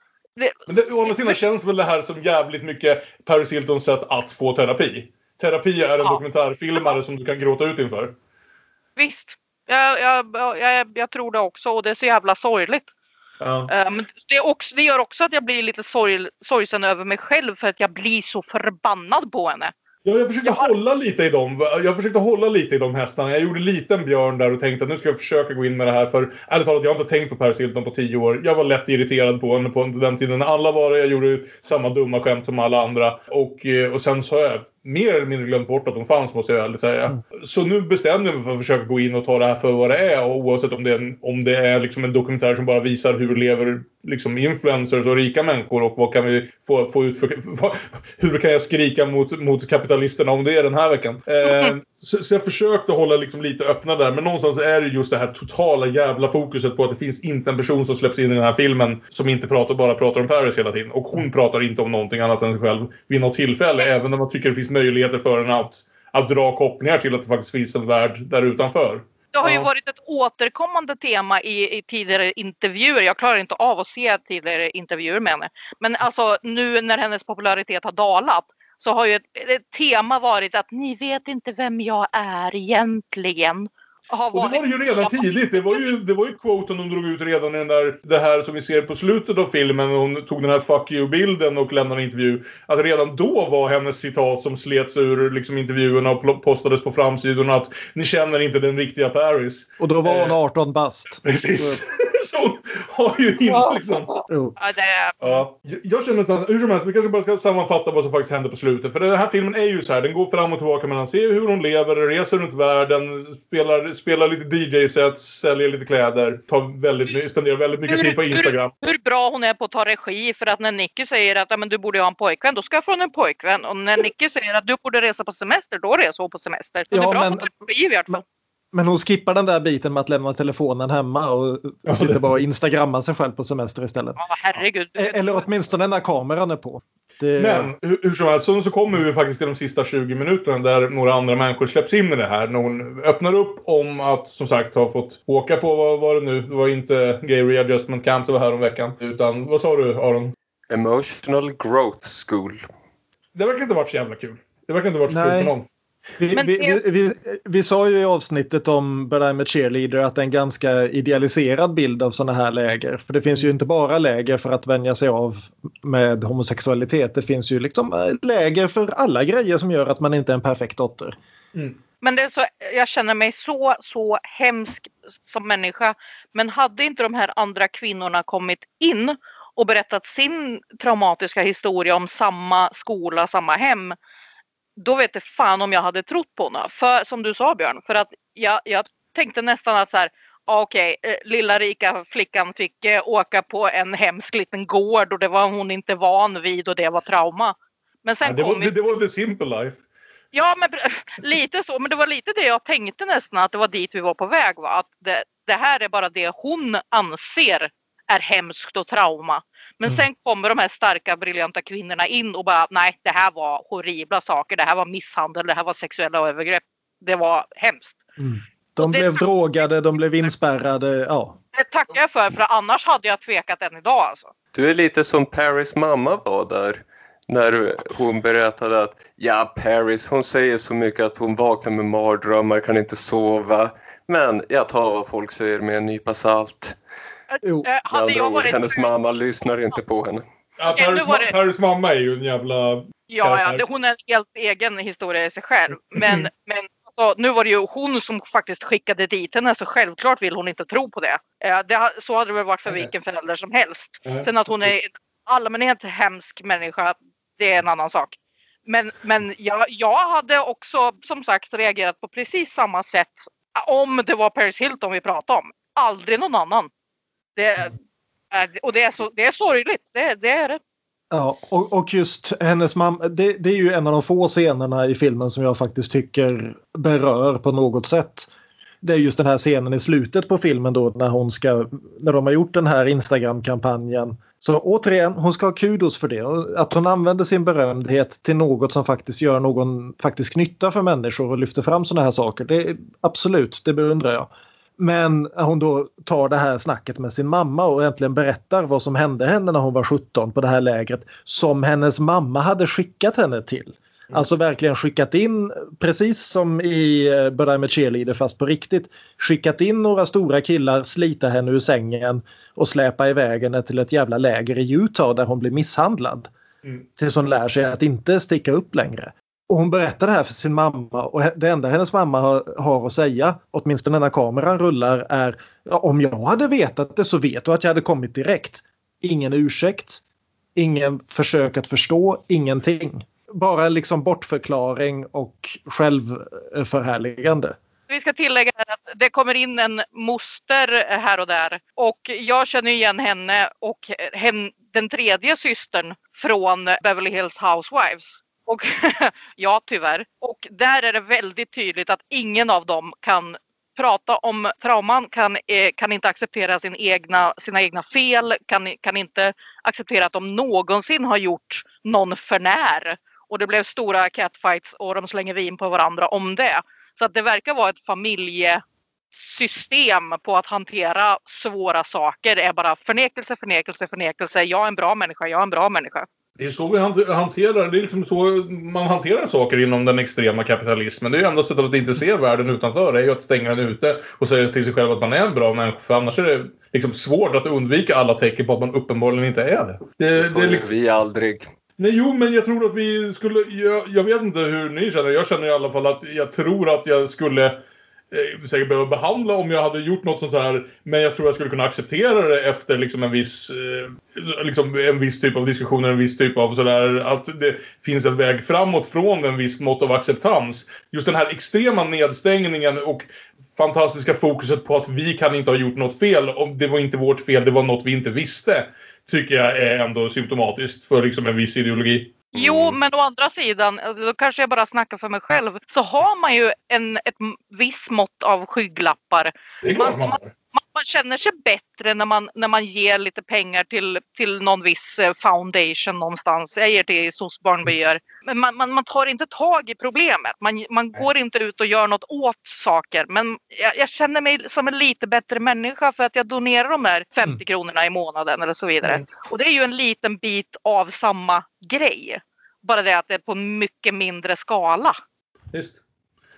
Men det, å andra sidan känns väl det här som jävligt mycket Paris Hiltons sätt att få terapi. Terapi är en Ja. dokumentärfilmare som du kan gråta ut inför. visst, jag, jag, jag, jag tror det också och det är så jävla sorgligt. Ja. Eh, Men det, också, det gör också att jag blir lite sorg, sorgsen över mig själv för att jag blir så förbannad på henne. Ja, jag försökte Jag har- hålla lite i dem. Jag försökte hålla lite i de hästarna. Jag gjorde lite en björn där och tänkte att nu ska jag försöka gå in med det här. För ärligt talat, jag har inte tänkt på Paris Hilton på tio år. Jag var lätt irriterad på henne på den tiden alla var det. Jag gjorde samma dumma skämt som alla andra. Och, eh, och sen så har jag mer eller mindre glömt bort att de fanns, måste jag ärligt säga. Så nu bestämde jag mig för att försöka gå in och ta det här för vad det är. Och oavsett om det är en, om det är liksom en dokumentär som bara visar hur lever liksom influencers och rika människor och vad kan vi få, få ut för... vad- Hur kan jag skrika mot, mot kapitalisterna om det är den här veckan? Eh, så, så jag försökte hålla liksom lite öppna där. Men någonstans är det just det här totala jävla fokuset på att det finns inte en person som släpps in i den här filmen som inte pratar, bara pratar om Paris hela tiden. Och hon pratar inte om någonting annat än sig själv vid något tillfälle. Även när man tycker det finns möjligheter för henne att, att dra kopplingar till att det faktiskt finns en värld där utanför. Det har ju varit ett återkommande tema i, i tidigare intervjuer. Jag klarar inte av att se tidigare intervjuer med henne. Men alltså nu när hennes popularitet har dalat så har ju ett, ett tema varit att ni vet inte vem jag är egentligen. Och det var det ju redan tidigt. Det var ju, det var ju quoten hon drog ut redan i den där, det här som vi ser på slutet av filmen. Hon tog den här fuck you-bilden och lämnade en intervju. Att redan då var hennes citat som slets ur liksom, intervjuerna och postades på framsidorna att ni känner inte den riktiga Paris. Och då var hon Eh. 18 bast. Precis. Hon har ju inte liksom... Ja, det Ja, jag- känner att hur som helst, vi kanske bara ska sammanfatta vad som faktiskt händer på slutet. För den här filmen är ju så här, den går fram och tillbaka mellan se hur hon lever, reser runt världen, spelar, spelar lite DJ-sets, säljer lite kläder, tar väldigt, spenderar väldigt mycket tid på Instagram. hur bra hon är på att ta regi för att när Nicky säger att men du borde ha en pojkvän, då skaffar hon en pojkvän. Och när Nicky säger att du borde resa på semester, då reser hon på semester. Så det Ja, är bra men- att hon tar regi i alla fall. Men hon skippar den där biten med att lämna telefonen hemma och Ja, sitter bara och instagrammar sig själv på semester istället. Ja, herregud. E- Eller åtminstone när kameran är på. Det... Men hur, hur som helst, så, så kommer vi faktiskt till de sista 20 minuterna där några andra människor släpps in i det här. När hon öppnar upp om att som sagt ha fått åka på, vad var det nu? Det var inte Gay Readjustment Camp det var här om veckan. Utan, vad sa du Aron? Emotional Growth School. Det verkar inte ha varit så jävla kul. Det verkar inte ha varit så Nej. kul för någon. Vi, Men vi, det- vi, vi, vi sa ju i avsnittet om But I'm a cheerleader att det är en ganska idealiserad bild av sådana här läger. För det finns ju inte bara läger för att vänja sig av med homosexualitet. Det finns ju liksom eh, läger för alla grejer som gör att man inte är en perfekt dotter. Men det är så, jag känner mig så, så hemsk som människa. Men hade inte de här andra kvinnorna kommit in och berättat sin traumatiska historia om samma skola, samma hem. Då vet jag fan om jag hade trott på henne. För som du sa Björn, för att jag, jag tänkte nästan att så här, okej, eh, lilla rika flickan fick eh, åka på en hemsk liten gård och det var hon inte van vid och det var trauma. Men sen Ja, det, var, det, det var the simple life. Ja, men lite så. Men det var lite det jag tänkte nästan att det var dit vi var på väg. Va? Att det, det här är bara det hon anser är hemskt och trauma. Men sen kommer de här starka briljanta kvinnorna in och bara nej, det här var horribla saker. Det här var misshandel, det här var sexuella övergrepp. Det var hemskt. De Och det- blev drogade, de blev inspärrade. Ja. Det tackar jag för, för annars hade jag tvekat än idag. Alltså. Du är lite som Paris mamma var där. När hon berättade att ja, Paris hon säger så mycket att hon vaknar med mardrömmar, kan inte sova. Men jag tar vad folk säger med en nypa salt. Jo. Med hade jag varit hennes mamma lyssnar inte på henne. Ja, Paris, det- Paris mamma är ju en jävla... Ja, ja det, hon är en helt egen historia i sig själv. Men, men alltså, nu var det ju hon som faktiskt skickade dit henne så självklart vill hon inte tro på det. Eh, det så hade det väl varit för vilken förälder som helst. Sen att hon är en allmänhet hemsk människa, det är en annan sak. Men, men jag, jag hade också som sagt reagerat på precis samma sätt om det var Paris Hilton vi pratade om. Aldrig någon annan. Det, är- eh, och det är, så, det är sorgligt, det, det är det. Ja, och, och just hennes mamma, det, det är ju en av de få scenerna i filmen som jag faktiskt tycker berör på något sätt. Det är just den här scenen i slutet på filmen då när hon ska, när de har gjort den här Instagram-kampanjen. Så återigen, hon ska ha kudos för det. Att hon använder sin berömdhet till något som faktiskt gör någon faktisk nytta för människor och lyfter fram sådana här saker. Det absolut, det beundrar jag. Men hon då tar det här snacket med sin mamma och äntligen berättar vad som hände henne när hon var 17 på det här lägret som hennes mamma hade skickat henne till. Alltså verkligen skickat in, precis som i But I'm a cheerleader fast på riktigt, skickat in några stora killar, slita henne ur sängen och släpa iväg henne till ett jävla läger i Utah där hon blir misshandlad. Mm. Tills hon lär sig att inte sticka upp längre. Och hon berättar det här för sin mamma och det enda hennes mamma har, har att säga, åtminstone när kameran rullar, är ja, om jag hade vetat det så vet du att jag hade kommit direkt. Ingen ursäkt, ingen försök att förstå, ingenting. Bara liksom bortförklaring och självförhärligande. Vi ska tillägga att det kommer in en moster här och där och jag känner igen henne och hen, den tredje systern från Beverly Hills Housewives. Och ja, tyvärr. Och där är det väldigt tydligt att ingen av dem kan prata om trauman, kan, eh, kan inte acceptera sin egna, sina egna fel, kan, kan inte acceptera att de någonsin har gjort någon förnär. Och det blev stora catfights och de slänger vin på varandra om det. Så att det verkar vara ett familjesystem på att hantera svåra saker. Det är bara förnekelse, förnekelse, förnekelse. Jag är en bra människa, jag är en bra människa. Det är så vi hante- hanterar, det är liksom så man hanterar saker inom den extrema kapitalismen. Det är ju enda sättet att inte se världen utanför, det är ju att stänga den ute och säga till sig själv att man är en bra människa. För annars är det liksom svårt att undvika alla tecken på att man uppenbarligen inte är det. det, Så det är liksom, vi aldrig. nej, jo, men jag tror att vi skulle... Jag, jag vet inte hur ni känner. Jag känner i alla fall att jag tror att jag skulle Eh, säkert behöva behandla om jag hade gjort något sånt här. Men jag tror jag skulle kunna acceptera det efter liksom en viss eh, liksom en viss typ av diskussioner, en viss typ av sådär att det finns en väg framåt från en viss mått av acceptans. Just den här extrema nedstängningen och fantastiska fokuset på att vi kan inte ha gjort något fel. Om det var inte vårt fel, det var något vi inte visste. Tycker jag är ändå symptomatiskt för liksom en viss ideologi. Jo, men å andra sidan, då kanske jag bara snackar för mig själv, så har man ju en, ett m- viss mått av skygglappar. Det är klart Man- man har. Man, man känner sig bättre när man, när man ger lite pengar till, till någon viss eh, foundation någonstans. Jag ger till SOS barnbyar. Men man, man, man tar inte tag i problemet. Man, man går inte ut och gör något åt saker. Men jag, jag känner mig som en lite bättre människa för att jag donerar de här 50 kronorna i månaden eller så vidare. Mm. Och det är ju en liten bit av samma grej. Bara det att det är på en mycket mindre skala. Visst.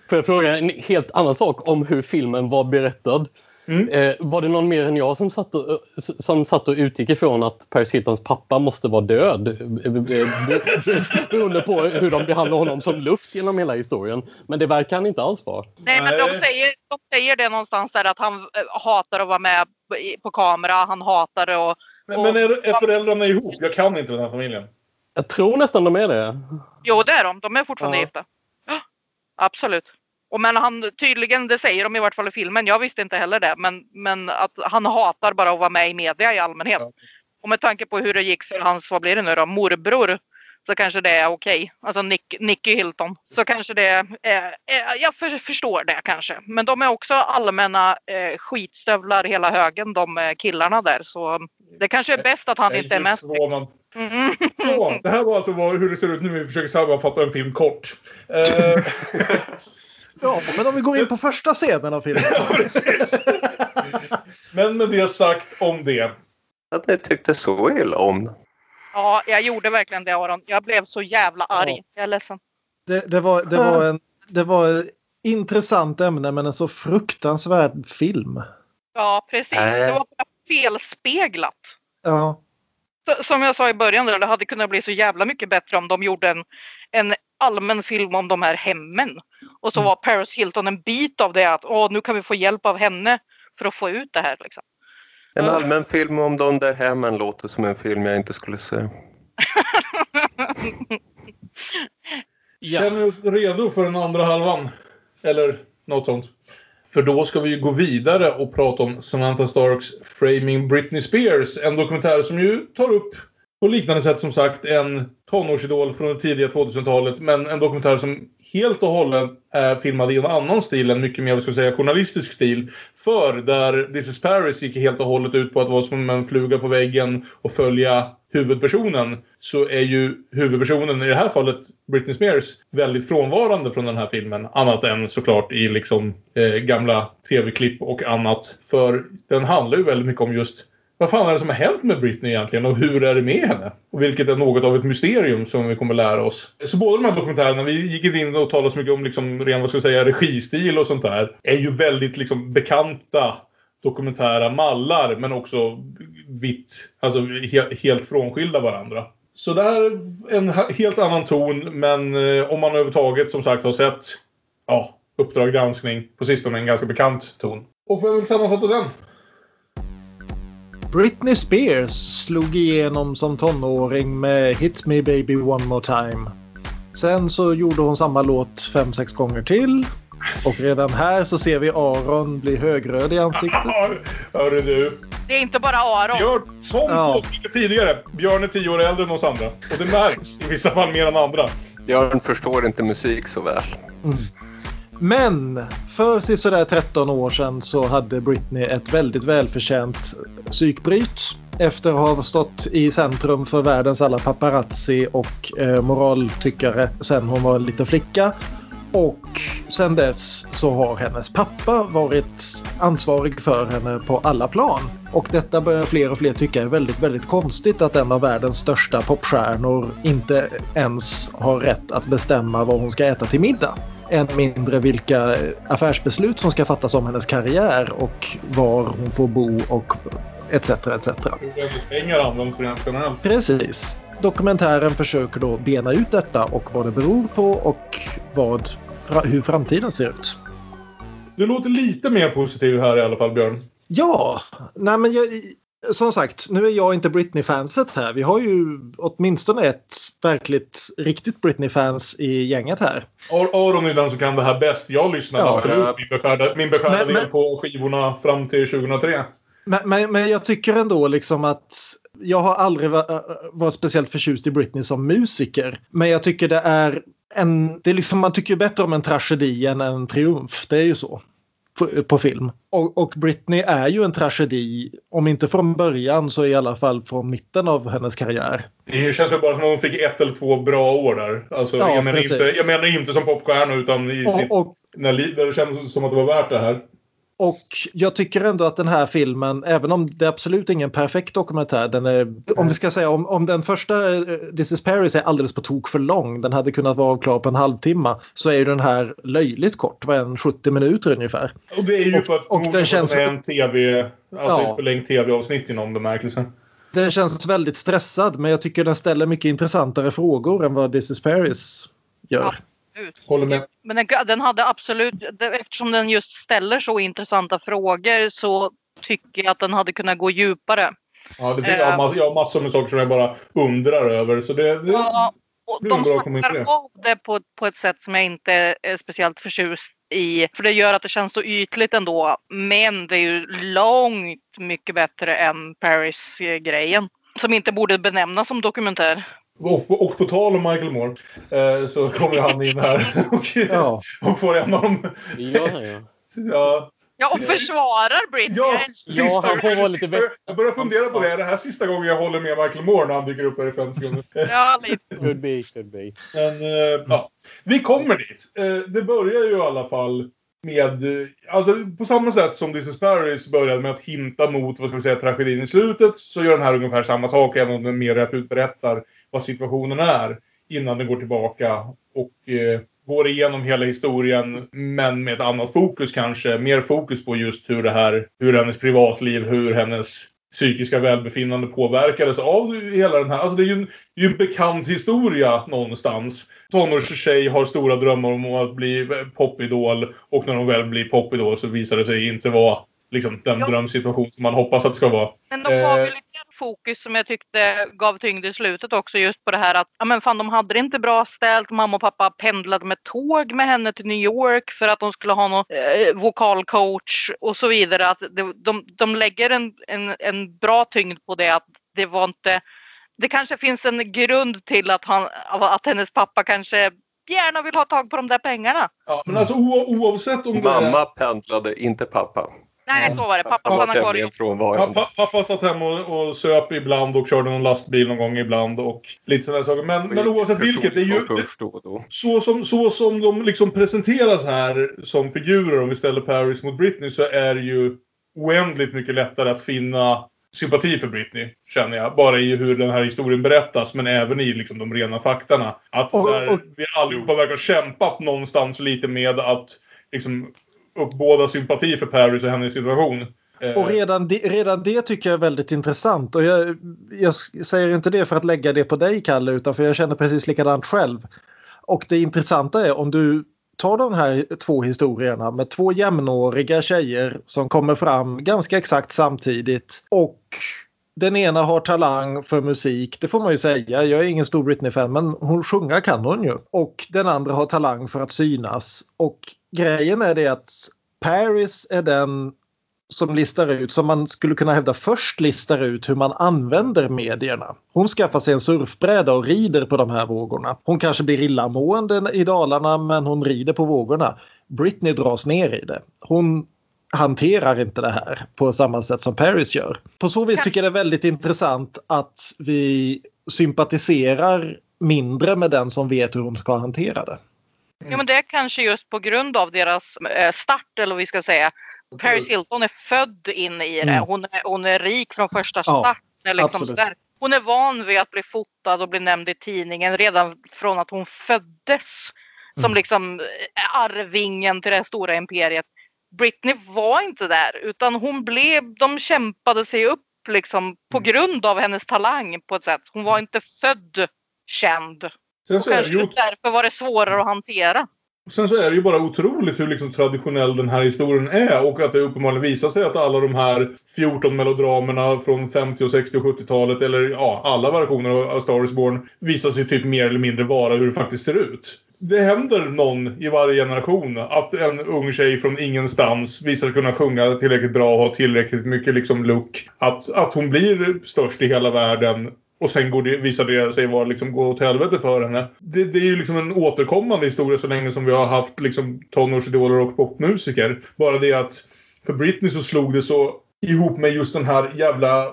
Får jag fråga en helt annan sak om hur filmen var berättad? Mm. Eh, var det någon mer än jag som satt, och, som satt och utgick ifrån att Paris Hiltons pappa måste vara död? Eh, be- Beroende på hur de behandlar honom som luft genom hela historien. Men det verkar han inte alls vara. Nej, men de säger, de säger det någonstans där att han eh, hatar att vara med på kamera. Han hatar att... Men, men är, är föräldrarna ihop? Jag kan inte den här familjen. Jag tror nästan de är det. Jo, det är de. De är fortfarande Ja. gifta. Ja, Absolut. Och men han tydligen, det säger de i vart fall i filmen. Jag visste inte heller det. Men, men att han hatar bara att vara med i media i allmänhet. Ja. Och med tanke på hur det gick för hans, vad blir det nu då, morbror. Så kanske det är okej. Alltså Nick, Nicky Hilton. Så kanske det är, är, är jag för, förstår det kanske. Men de är också allmänna eh, skitstövlar hela högen de eh, killarna där. Så det kanske är bäst att han Jag inte är med. Mm. Så, det här var alltså hur det ser ut nu när vi försöker sammanfatta en film kort. Eh, Ja, men om vi går in på första scenen av filmen. ja, precis. Men med det sagt om det. Att ni tyckte så illa om den. Ja, jag gjorde verkligen det Aron. Jag blev så jävla arg. Ja. Jag är ledsen. Det, det, var, det, var en, det var ett intressant ämne men en så fruktansvärd film. Ja, precis. Äh. Det var felspeglat. Ja, Så- Som jag sa i början, där, det hade kunnat bli så jävla mycket bättre om de gjorde en, en allmän film om de här hemmen. Och så var Paris Hilton en bit av det att Åh, nu kan vi få hjälp av henne för att få ut det här. Liksom. En allmän film om de där hemmen låter som en film jag inte skulle se. Ja. Känner vi oss redo för den andra halvan? Eller något sånt. För då ska vi ju gå vidare och prata om Samantha Starks Framing Britney Spears. En dokumentär som ju tar upp på liknande sätt som sagt en tonårsidol från det tidiga 2000-talet. Men en dokumentär som helt och hållet är filmad i en annan stil. En mycket mer, vad ska jag säga, journalistisk stil. För där This is Paris gick helt och hållet ut på att vara som en fluga på väggen och följa huvudpersonen. Så är ju huvudpersonen, i det här fallet Britney Spears, väldigt frånvarande från den här filmen. Annat än såklart i liksom eh, gamla tv-klipp och annat. För den handlar ju väldigt mycket om just vad fan är det som har hänt med Britney egentligen och hur är det med henne? Och vilket är något av ett mysterium som vi kommer lära oss. Så båda de här dokumentärerna, vi gick inte in och talade så mycket om liksom ren, vad ska jag säga, registil och sånt där. Är ju väldigt liksom bekanta dokumentära mallar men också vitt, alltså he helt frånskilda varandra. Så där, är en helt annan ton men eh, om man överhuvudtaget som sagt har sett ja, Uppdrag granskning på sistone en ganska bekant ton. Och vem vill sammanfatta den? Britney Spears slog igenom som tonåring med Hit Me Baby One More Time. Sen så gjorde hon samma låt fem sex gånger till. Och redan här så ser vi Aron bli högröd i ansiktet. Hörru du. Det är inte bara Aron. Björn, som Ja. tidigare, Björn är tio år äldre än oss andra. Och det märks i vissa fall mer än andra. Björn förstår inte musik så väl. Men för sisådär 13 år sedan så hade Britney ett väldigt välförtjänt psykbryt. Efter att ha stått i centrum för världens alla paparazzi och eh, moraltyckare sen hon var en liten flicka. Och sen dess så har hennes pappa varit ansvarig för henne på alla plan. Och detta börjar fler och fler tycka är väldigt, väldigt konstigt att en av världens största popstjärnor inte ens har rätt att bestämma vad hon ska äta till middag. Än mindre vilka affärsbeslut som ska fattas om hennes karriär och var hon får bo och etc. etc. Hur pengar används rent generellt. Precis. Dokumentären försöker då bena ut detta och vad det beror på och vad, hur framtiden ser ut. Du låter lite mer positiv här i alla fall, Björn. Ja, nej men jag, som sagt, nu är jag inte Britney-fanset här. Vi har ju åtminstone ett verkligt riktigt Britney-fans i gänget här. Ar- Aron är den som kan det här bäst. Jag lyssnade Ja. absolut min beskärda, min beskärda del på skivorna fram till 2003. Men, men, men jag tycker ändå liksom att jag har aldrig va- varit speciellt förtjust i Britney som musiker. Men jag tycker det är en... Det är liksom, man tycker bättre om en tragedi än en triumf. Det är ju så. På, på film. Och, och Britney är ju en tragedi. Om inte från början så i alla fall från mitten av hennes karriär. Det känns ju bara som att hon fick ett eller två bra år där. Alltså, Ja, jag, menar precis. inte, jag menar inte som popstjärna utan i sitt, Och, och, när, det kändes som att det var värt det här. Och jag tycker ändå att den här filmen, även om det är absolut ingen perfekt dokumentär, den är, om vi ska säga om, om den första eh, This is Paris är alldeles på tok för lång, den hade kunnat vara klar på en halvtimme, så är ju den här löjligt kort, vad den, 70 minuter ungefär. Och det är ju Och- för att och den känns- är en TV, alltså Ja. ett förlängt TV-avsnitt i någon bemärkelse. Den känns väldigt stressad, men jag tycker den ställer mycket intressantare frågor än vad This is Paris gör. Ut. Håller med. Men den, den hade absolut, eftersom den just ställer så intressanta frågor så tycker jag att den hade kunnat gå djupare. Ja, det, jag, har massor, jag har massor med saker som jag bara undrar över. Så det, det, Ja, och det de snackar av det på, på ett sätt som jag inte är speciellt förtjust i. För det gör att det känns så ytligt ändå. Men det är ju långt mycket bättre än Paris-grejen. Som inte borde benämnas som dokumentär. Och, och på tal om Michael Moore eh, så kommer han in här och, Ja. och får en av dem... Ja, ja. Ja, Ja, och försvarar Britney. ja, sista, Ja, han får vara lite bättre. Jag börjar fundera på det. Är det här sista gången jag håller med Michael Moore när han dyker upp här i 50 sekunder? Ja, lite. Could be, could be. Men eh, ja, vi kommer dit. Eh, det börjar ju i alla fall med, alltså på samma sätt som This is Paris började med att hinta mot, vad ska vi säga, tragedin i slutet, så gör den här ungefär samma sak, även om den mer rätt ut berättar vad situationen är innan den går tillbaka och eh, går igenom hela historien, men med ett annat fokus kanske. Mer fokus på just hur det här, hur hennes privatliv, hur hennes psykiska välbefinnande påverkades av hela den här. Alltså det är ju en, det är ju en bekant historia någonstans. Tonårstjej har stora drömmar om att bli eh, popidol och när hon väl blir popidol så visar det sig inte vara liksom, den Ja. drömsituation som man hoppas att det ska vara. Men de ju Eh. lite fokus som jag tyckte gav tyngd i slutet också just på det här att ja men fan de hade det inte bra ställt. Mamma och pappa pendlade med tåg med henne till New York för att de skulle ha någon eh, vokalcoach och så vidare. Att de, de, de lägger en, en, en bra tyngd på det att det var inte det kanske finns en grund till att, han, att hennes pappa kanske gärna vill ha tag på de där pengarna. Ja, men alltså oavsett om det. Mamma pendlade, inte pappa. Nej, så var det. Pappa stannade kvar i pappa satt hemma och, och söp ibland och körde någon lastbil någon gång ibland och lite sådana saker. Men, men oavsett vilket, det är ju... Då så som, så som de liksom presenteras här som figurer, om vi ställer Paris mot Britney, så är det ju oändligt mycket lättare att finna sympati för Britney, känner jag. Bara i hur den här historien berättas, men även i liksom de rena faktarna. Att där och- vi allihopa verkar ha kämpat någonstans lite med att liksom uppbåda sympati för Paris och hennes situation. Eh, och redan det, redan det tycker jag är väldigt intressant. Och jag, jag säger inte det för att lägga det på dig, Kalle, utan för jag känner precis likadant själv. Och det intressanta är om du tar de här två historierna med två jämnåriga tjejer som kommer fram ganska exakt samtidigt och den ena har talang för musik, det får man ju säga. Jag är ingen stor Britney-fan men hon sjunga kan hon ju. Och den andra har talang för att synas. Och grejen är det att Paris är den som listar ut, som man skulle kunna hävda först listar ut hur man använder medierna. Hon skaffar sig en surfbräda och rider på de här vågorna. Hon kanske blir illamående i Dalarna men hon rider på vågorna. Britney dras ner i det. Hon hanterar inte det här på samma sätt som Paris gör. På så vis tycker jag det är väldigt intressant att vi sympatiserar mindre med den som vet hur hon ska hantera det. Ja, men det är kanske just på grund av deras eh, start eller vad vi ska säga. Paris Hilton är född in i det. Mm. Hon är, hon är rik från första Ja, start. liksom absolut. sådär. Hon är van vid att bli fotad och bli nämnd i tidningen redan från att hon föddes. Som Mm. liksom eh, arvingen till det stora imperiet. Britney var inte där utan hon blev, de kämpade sig upp liksom på Mm. grund av hennes talang på ett sätt. Hon var inte född känd. Sen Och så, är det kanske ju, därför var det svårare att hantera. sen så är det ju bara otroligt hur liksom traditionell den här historien är och att det uppenbarligen visar sig att alla de här 14 melodramerna från 50, och 60 och 70-talet eller ja, alla versioner av A Star is Born visar sig typ mer eller mindre vara hur det faktiskt ser ut. Det händer någon i varje generation att en ung tjej från ingenstans visar sig kunna sjunga tillräckligt bra och ha tillräckligt mycket liksom look. Att, att hon blir störst i hela världen och sen går det, visar det sig vara liksom gå åt helvete för henne. Det, det är ju liksom en återkommande historia så länge som vi har haft liksom tonårsidoler och popmusiker. Bara det att för Britney så slog det så ihop med just den här jävla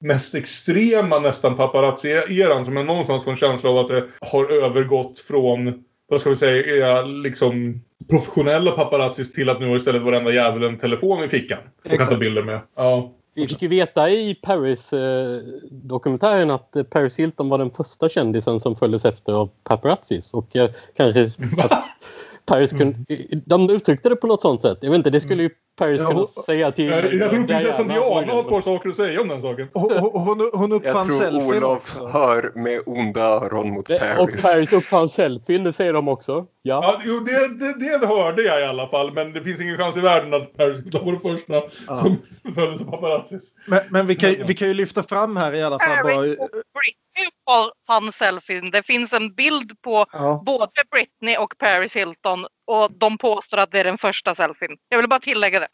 mest extrema nästan paparazzi-eran som jag någonstans får en känsla av att det har övergått från vad ska vi säga, liksom professionella paparazzis till att nu har istället varenda jävel en telefon i fickan. Och kan ta bilder med. Ja. Vi fick ju veta i Paris-dokumentären att eh, Paris Hilton var den första kändisen som följdes efter av paparazzis. Och eh, kanske Paris kunde, de uttryckte det på något sånt sätt. Jag vet inte, det skulle ju Paris Ja, kunna hon- säga till Jag, jag tror prinsessan Diana. Har ett par saker att säga om den saken. Hon, hon, hon Jag uppfann tror selfien Olof också. hör med onda öron mot Det- Och Paris. Paris uppfann selfien, det säger de också. Ja. Ja, jo, det, det, det hörde jag i alla fall, men det finns ingen chans i världen att Paris var den första som följdes av paparazzis. Men, men vi, kan, vi kan ju lyfta fram här i alla fall bara... Paris och Britney uppfann selfien. Det finns en bild på Ja. både Britney och Paris Hilton och de påstår att det är den första selfien. Jag vill bara tillägga det.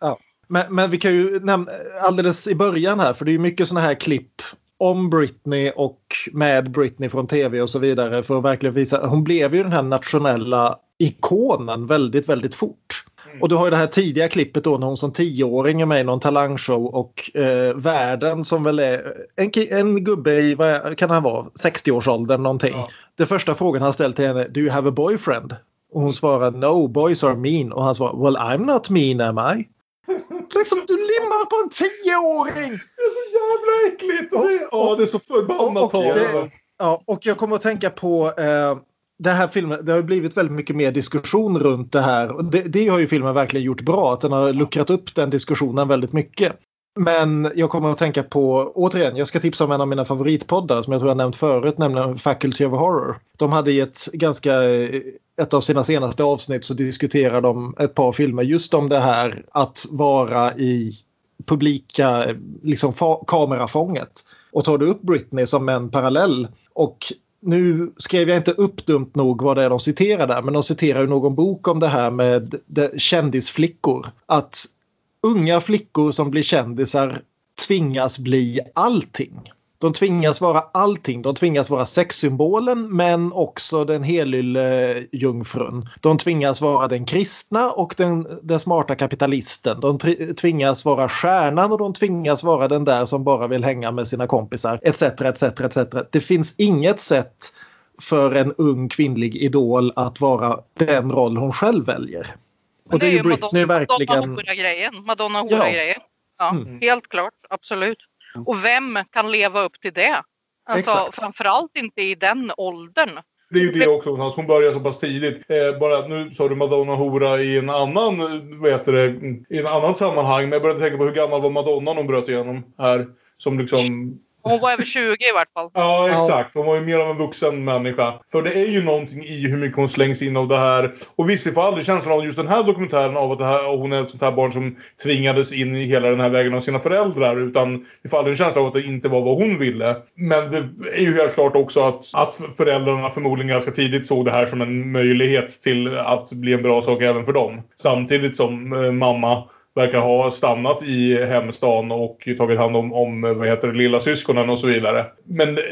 Men, men vi kan ju nämna alldeles i början här, för det är ju mycket såna här klipp om Britney och med Britney från tv och så vidare för att verkligen visa. Hon blev ju den här nationella ikonen väldigt, väldigt fort. Och du har ju det här tidiga klippet då när hon som tioåring är med i någon talangshow och eh, världen som väl är en, en gubbe i, vad kan han vara, 60-årsåldern någonting. Ja. Det första frågan han ställt till henne, do you have a boyfriend? Och hon svarar no, boys are mean. Och han svarar well I'm not mean am I? Liksom, du limmar på en tioåring! Det är så jävla äckligt! Ja, det är så förbannat talande. Ja, och jag kommer att tänka på eh, det här filmen. Det har blivit väldigt mycket mer diskussion runt det här. Det, det har ju filmen verkligen gjort bra. Att den har luckrat upp den diskussionen väldigt mycket. Men jag kommer att tänka på, återigen, jag ska tipsa om en av mina favoritpoddar som jag tror jag nämnt förut, nämligen Faculty of Horror. De hade i ett ganska, eh, ett av sina senaste avsnitt så diskuterade de ett par filmer just om det här att vara i publika eh, liksom, kamerafånget. Och tar du upp Britney som en parallell och nu skrev jag inte upp dumt nog vad det är de citerar där men de citerar ju någon bok om det här med kändisflickor. Att unga flickor som blir kändisar tvingas bli allting. De tvingas vara allting. De tvingas vara sexsymbolen men också den helylle jungfrun. De tvingas vara den kristna och den, den smarta kapitalisten. De tvingas vara stjärnan och de tvingas vara den där som bara vill hänga med sina kompisar. Etc, etc, etc. Det finns inget sätt för en ung kvinnlig idol att vara den roll hon själv väljer. Men Och det är ju Madonna- Britney verkligen... Madonna-hora-grejen. Madonna Ja. Ja, Mm. helt klart. Absolut. Och vem kan leva upp till det? Alltså, Exakt. framförallt inte i den åldern. Det är ju det också, hon börjar så pass tidigt. Eh, bara nu sa du Madonna Hora i en annan, eh, vad heter det, i en annat sammanhang. Men jag började tänka på hur gammal var Madonna när hon bröt igenom här. Som liksom Hon var över 20 i vart fall. Ja, exakt. Hon var ju mer av en vuxen människa. För det är ju någonting i hur mycket hon slängs in av det här. Och visst, vi får aldrig känslan av just den här dokumentären av att det här, hon är ett sånt här barn som tvingades in i hela den här vägen av sina föräldrar. Utan vi får aldrig en känsla av att det inte var vad hon ville. Men det är ju helt klart också att, att föräldrarna förmodligen ganska tidigt såg det här som en möjlighet till att bli en bra sak även för dem. Samtidigt som eh, mamma verkar ha stannat i hemstan och tagit hand om, om vad heter det, lilla syskonen och så vidare. Men det,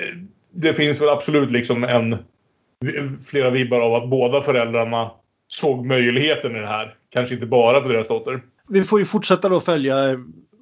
det finns väl absolut liksom en flera vibbar av att båda föräldrarna såg möjligheten i det här. Kanske inte bara för deras dotter. Vi får ju fortsätta då följa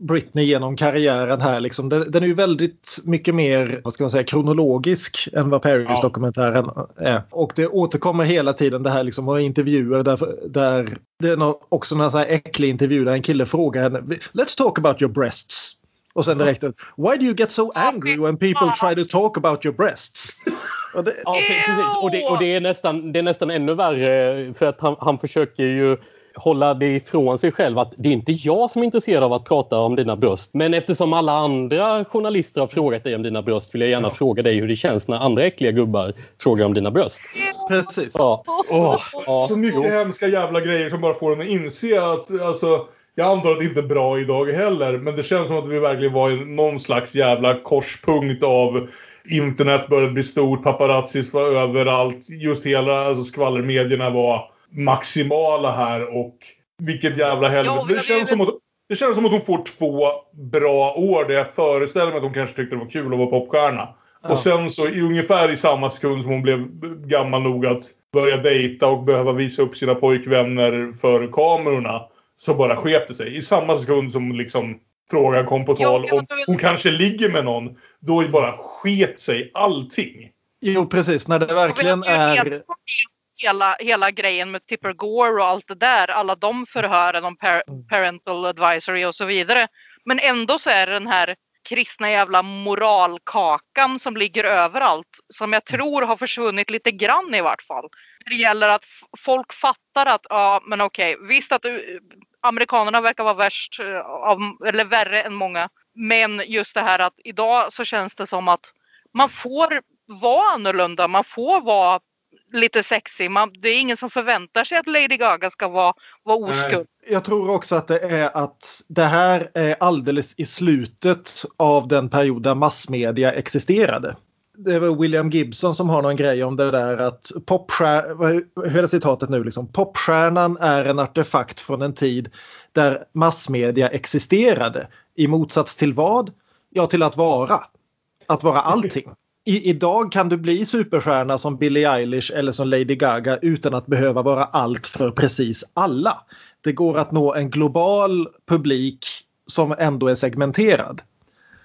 Britney genom karriären här. Liksom. Den, den är ju väldigt mycket mer vad ska man säga, kronologisk än vad Paris-dokumentären är. Och det återkommer hela tiden det här liksom, och intervjuer där, där det är nå- också någon sån här äcklig intervju där en kille frågar henne Let's talk about your breasts. Och sen direkt Why do you get so angry when people try to talk about your breasts? Och det, Ja, pre- precis. Och det, och det, är nästan, det är nästan ännu värre för att han, han försöker ju hålla det ifrån sig själv att det är inte jag som är intresserad av att prata om dina bröst. Men eftersom alla andra journalister har frågat dig om dina bröst vill jag gärna fråga dig hur det känns när andra äckliga gubbar frågar om dina bröst. precis. Ja. Åh, ja, Så mycket jo. hemska jävla grejer som bara får en att inse att alltså, jag antar att det inte är bra idag heller, men det känns som att vi verkligen var i någon slags jävla korspunkt av internet började bli stort, paparazzis var överallt. Just hela alltså, skvallermedierna var maximala här och vilket jävla helvete. Ja, det, känns som att, det känns som att hon får två bra år där jag föreställer mig att hon kanske tyckte det var kul att vara popstjärna. Och sen så i ungefär i samma sekund som hon blev gammal nog att börja dejta och behöva visa upp sina pojkvänner för kamerorna så bara sket det sig. I samma sekund som liksom frågan kom på Ja, tal ja, om hon kanske ligger med någon. Då bara sket sig allting. Jo, precis. När det verkligen är... Hela, hela grejen med Tipper Gore och allt det där. Alla de förhören om par parental advisory och så vidare. Men ändå så är det den här kristna jävla moralkakan som ligger överallt. Som jag tror har försvunnit lite grann i vart fall. Det gäller att folk fattar att ja men okej visst att uh, amerikanerna verkar vara värst av, eller värre än många. Men just det här att idag så känns det som att man får vara annorlunda. Man får vara lite sexig. Man, det är ingen som förväntar sig att Lady Gaga ska vara, vara oskuld. Jag tror också att det är att det här är alldeles i slutet av den period där massmedia existerade. Det var William Gibson som har någon grej om det där att popstjärnan, hur är citatet nu liksom? Popstjärnan är en artefakt från en tid där massmedia existerade. I motsats till vad? Ja, till att vara. Att vara allting. I, idag kan du bli superstjärna som Billie Eilish eller som Lady Gaga utan att behöva vara allt för precis alla. Det går att nå en global publik som ändå är segmenterad.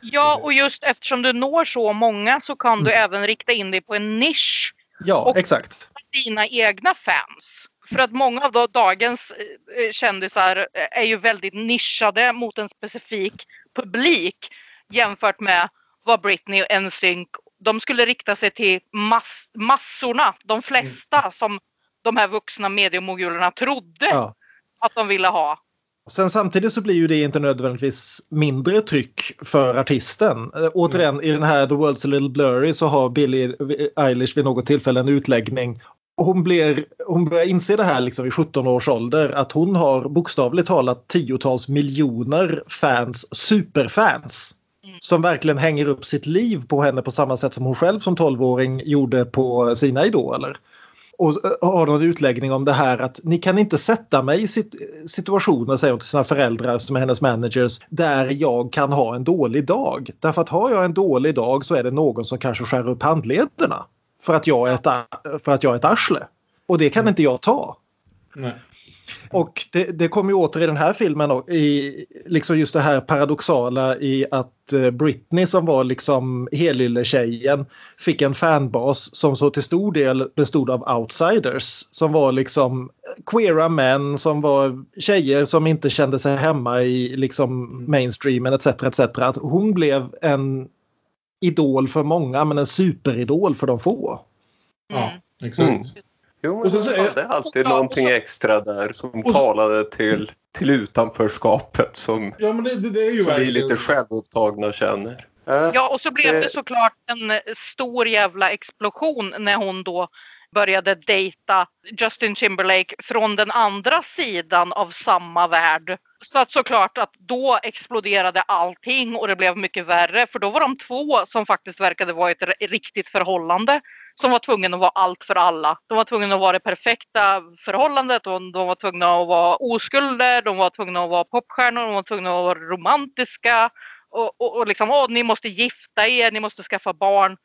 Ja, och just eftersom du når så många så kan du även rikta in dig på en nisch. Ja, Och- exakt. Dina egna fans. För att många av dagens eh, kändisar eh, är ju väldigt nischade mot en specifik publik jämfört med vad Britney och NSYNC de skulle rikta sig till mass, massorna, de flesta som de här vuxna mediemogulerna trodde Ja. att de ville ha. Sen samtidigt så blir ju det inte nödvändigtvis mindre tryck för artisten. Äh, återigen i den här The World's a little blurry så har Billie Eilish vid något tillfälle en utläggning. Hon, blir, hon börjar inse det här liksom vid 17 års ålder att hon har bokstavligt talat tiotals miljoner fans, superfans. Som verkligen hänger upp sitt liv på henne på samma sätt som hon själv som 12-åring gjorde på sina idoler och har någon utläggning om det här att ni kan inte sätta mig i sit situationer, säger hon till sina föräldrar som är hennes managers, där jag kan ha en dålig dag. Därför att har jag en dålig dag så är det någon som kanske skär upp handlederna för att jag är ett, för att jag är ett arsle. Och det kan inte jag ta. Nej. Och det, det kommer ju åter i den här filmen och i liksom just det här paradoxala i att eh, Britney som var liksom helylle-tjejen fick en fanbas som så till stor del bestod av outsiders som var liksom queera män som var tjejer som inte kände sig hemma i liksom mainstreamen etc. etc. Att hon blev en idol för många men en superidol för de få. Ja, exakt. Mm. Jo, men Och så- så- hade alltid Ja, någonting och så- extra där som och så- talade till, till utanförskapet som, Ja, men det, det, det är ju som vi lite självupptagna känner. Äh, Ja, och så blev Eh. det såklart en eh, stor jävla explosion när hon då började dejta Justin Timberlake från den andra sidan av samma värld. Så att såklart att då exploderade allting och det blev mycket värre för då var de två som faktiskt verkade vara ett riktigt förhållande som var tvungna att vara allt för alla. De var tvungna att vara det perfekta förhållandet, de, de var tvungna att vara oskulder, de var tvungna att vara popstjärnor, de var tvungna att vara romantiska och, och, och liksom, åh, ni måste gifta er, ni måste skaffa barn.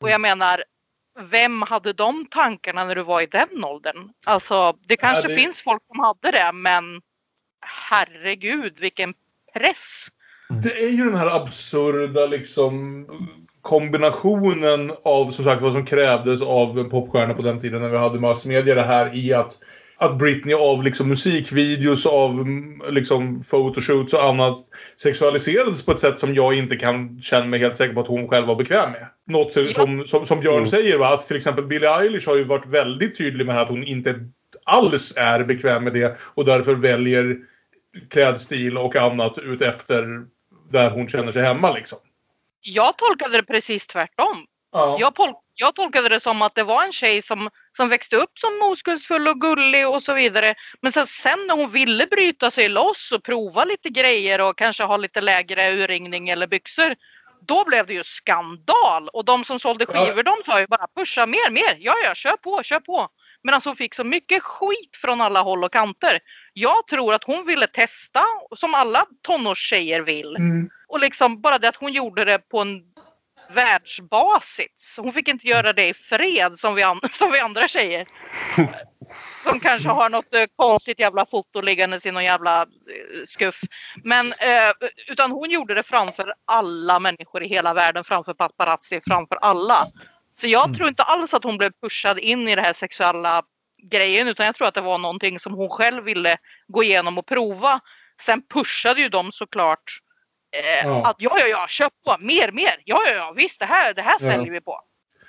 Och jag menar, vem hade de tankarna när du var i den åldern? Alltså, det kanske det- finns folk som hade det, men herregud vilken press. Det är ju den här absurda liksom kombinationen av som sagt vad som krävdes av en popstjärna på den tiden när vi hade massmedia det här i att att Britney av liksom musikvideos, av mm, liksom photoshoots och annat sexualiserades på ett sätt som jag inte kan känna mig helt säker på att hon själv var bekväm med. Något som, som, som, som Björn Mm. säger, va? att till exempel Billie Eilish har ju varit väldigt tydlig med att hon inte alls är bekväm med det och därför väljer klädstil och annat ut efter där hon känner sig hemma liksom. Jag tolkade det precis tvärtom. Ja. Jag, jag tolkade det som att det var en tjej som, som växte upp som oskuldsfull och gullig och så vidare. Men sen, sen när hon ville bryta sig loss och prova lite grejer och kanske ha lite lägre urringning eller byxor. Då blev det ju skandal och de som sålde Ja. skivor de sa ju bara pusha mer, mer, ja ja kör på, kör på. Men alltså hon fick så mycket skit från alla håll och kanter. Jag tror att hon ville testa som alla tonårstjejer vill. Mm. Och liksom bara det att hon gjorde det på en världsbasis. Hon fick inte göra det i fred som vi, som vi andra tjejer. Som kanske har något eh, konstigt jävla foto liggandes i någon jävla eh, skuff. Men eh, utan hon gjorde det framför alla människor i hela världen, framför paparazzi, framför alla. Så jag tror inte alls att hon blev pushad in i det här sexuella grejen utan jag tror att det var någonting som hon själv ville gå igenom och prova. Sen pushade ju de såklart eh, Ja. att ja, ja, ja, köp på, mer, mer, ja, ja, ja, visst, det här, det här Ja. säljer vi på.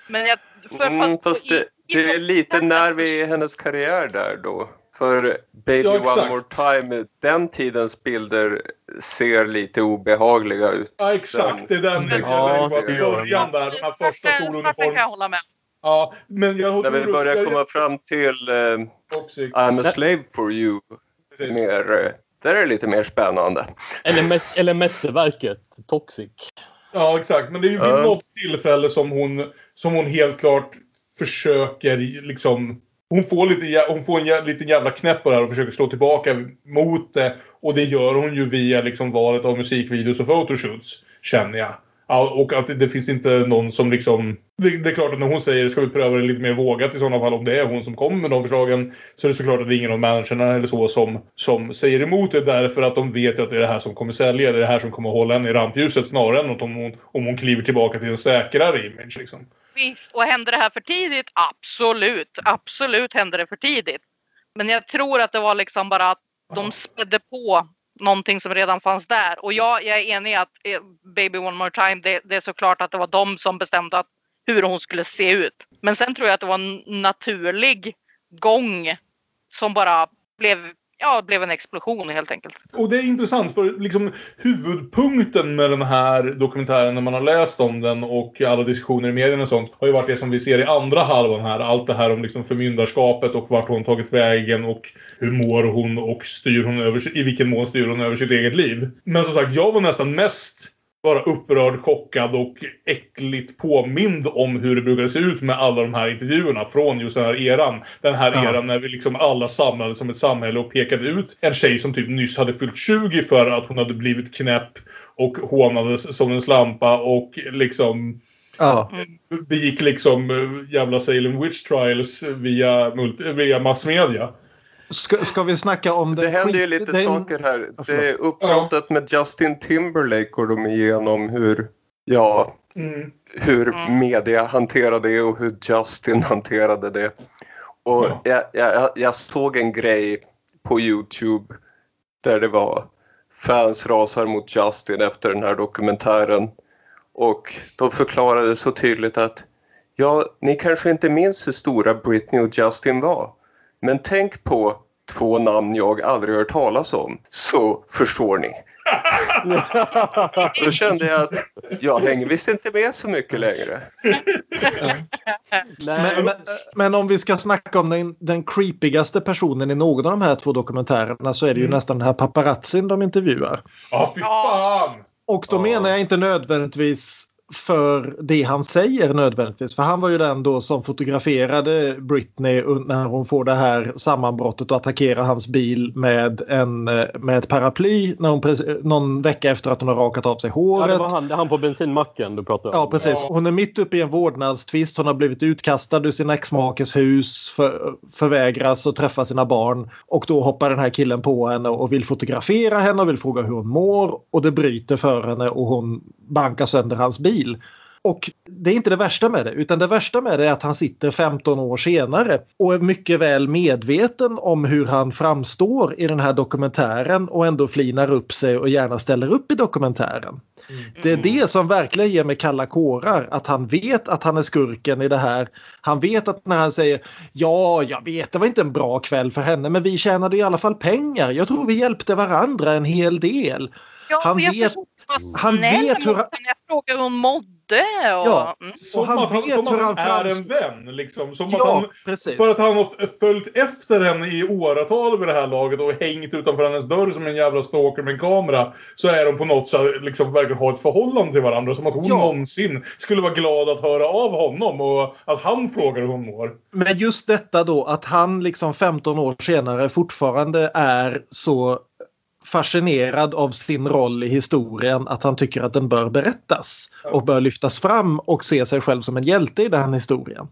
Men jag, för, Mm, fast det, i- det är lite när vi är hennes karriär där då. För Baby Ja, One. More Time, den tidens bilder ser lite obehagliga ut. Ja, exakt. Det är den Ja, det gör Början där, den här första starten kan jag skoluniforms... hålla med. Ja, men jag När vi börjar jag- komma fram till eh. I'm a slave for you, Precis. mer, eh, där är det lite mer spännande. Eller, mäs- eller mästerverket Toxic. Ja, exakt. Men det är ju vid Ja. något tillfälle som hon, som hon helt klart försöker liksom... Hon får, lite, hon får en jä- liten jävla knäpp på det här och försöker slå tillbaka mot det. Och det gör hon ju via liksom valet av musikvideos och photoshoots, känner jag. Och att det, finns inte någon som liksom... Det, är klart att när hon säger ska vi pröva det lite mer vågat i sådana fall, om det är hon som kommer med de förslagen, så är det såklart att det är ingen av managerna eller så som, som säger emot det därför att de vet att det är det här som kommer sälja, det är det här som kommer hålla henne i rampljuset snarare än om hon, om hon kliver tillbaka till en säkrare image. Liksom. Visst, och hände det här för tidigt? Absolut, absolut hände det för tidigt. Men jag tror att det var liksom bara att de spädde på någonting som redan fanns där. Och jag, jag är enig att eh, Baby One More Time, det, det är såklart att det var de som bestämde att, hur hon skulle se ut. Men sen tror jag att det var en naturlig gång som bara blev, ja, det blev en explosion helt enkelt. Och det är intressant för liksom huvudpunkten med den här dokumentären när man har läst om den och alla diskussioner i medierna och sånt har ju varit det som vi ser i andra halvan här. Allt det här om liksom förmyndarskapet och vart hon tagit vägen och hur mår hon och styr hon över, i vilken mån styr hon över sitt eget liv. Men som sagt, jag var nästan mest bara upprörd, chockad och äckligt påmind om hur det brukade se ut med alla de här intervjuerna från just den här eran. Den här Ja. eran när vi liksom alla samlades som ett samhälle och pekade ut en tjej som typ nyss hade fyllt 20 för att hon hade blivit knäpp och hånades som en slampa och liksom Ja. begick liksom eh, jävla Salem Witch Trials via, via massmedia. Ska, ska vi snacka om Det den händer ju lite den- saker här. Ja, Det är uppbrottet med Justin Timberlake går de igenom hur, ja, Mm. hur Mm. media hanterade det och hur Justin hanterade det. Och Ja. jag, jag, jag såg en grej på Youtube där det var fans rasar mot Justin efter den här dokumentären. Och de förklarade så tydligt att ja, ni kanske inte minns hur stora Britney och Justin var. Men tänk på två namn jag aldrig hört talas om, så förstår ni. Då kände jag att jag hänger visst inte med så mycket längre. Nej, Men, men, men om vi ska snacka om den, den creepigaste personen i någon av de här två dokumentärerna så är det ju Mm. nästan den här paparazzin de intervjuar. Ja, fy Ja. fan! Och då menar jag inte nödvändigtvis för det han säger nödvändigtvis. För han var ju den då som fotograferade Britney när hon får det här sammanbrottet och attackerar hans bil med, en, eh, med ett paraply när hon, någon vecka efter att hon har rakat av sig Ja, håret. det var han, han på bensinmacken du pratade om. Ja, precis. Hon är mitt uppe i en vårdnadstvist. Hon har blivit utkastad ur sin exmakes hus, för, förvägras att träffa sina barn. Och då hoppar den här killen på henne och vill fotografera henne och vill fråga hur hon mår. Och det bryter för henne och hon bankar sönder hans bil. Och det är inte det värsta med det, utan det värsta med det är att han sitter 15 år senare och är mycket väl medveten om hur han framstår i den här dokumentären och ändå flinar upp sig och gärna ställer upp i dokumentären. Det är det som verkligen ger mig kalla kårar. Att han vet att han är skurken i det här. Han vet att när han säger ja, jag vet, det var inte en bra kväll för henne, men vi tjänade i alla fall pengar. Jag tror vi hjälpte varandra en hel del. Ja, Han vet- han snäll vet hur han-. Jag frågade hur hon mådde. Och, Ja. mm. Som han att han, vet som hur att han han är en vän. Liksom. Som att Ja, han, precis. för att han har följt efter henne i åratal vid det här laget och hängt utanför hennes dörr som en jävla stalker med en kamera. Så är de på något sätt liksom verkligen har ett förhållande till varandra. Som att hon Ja. någonsin skulle vara glad att höra av honom och att han frågar hur hon mår. Men just detta då att han liksom 15 år senare fortfarande är så fascinerad av sin roll i historien att han tycker att den bör berättas och bör lyftas fram och se sig själv som en hjälte i den historien.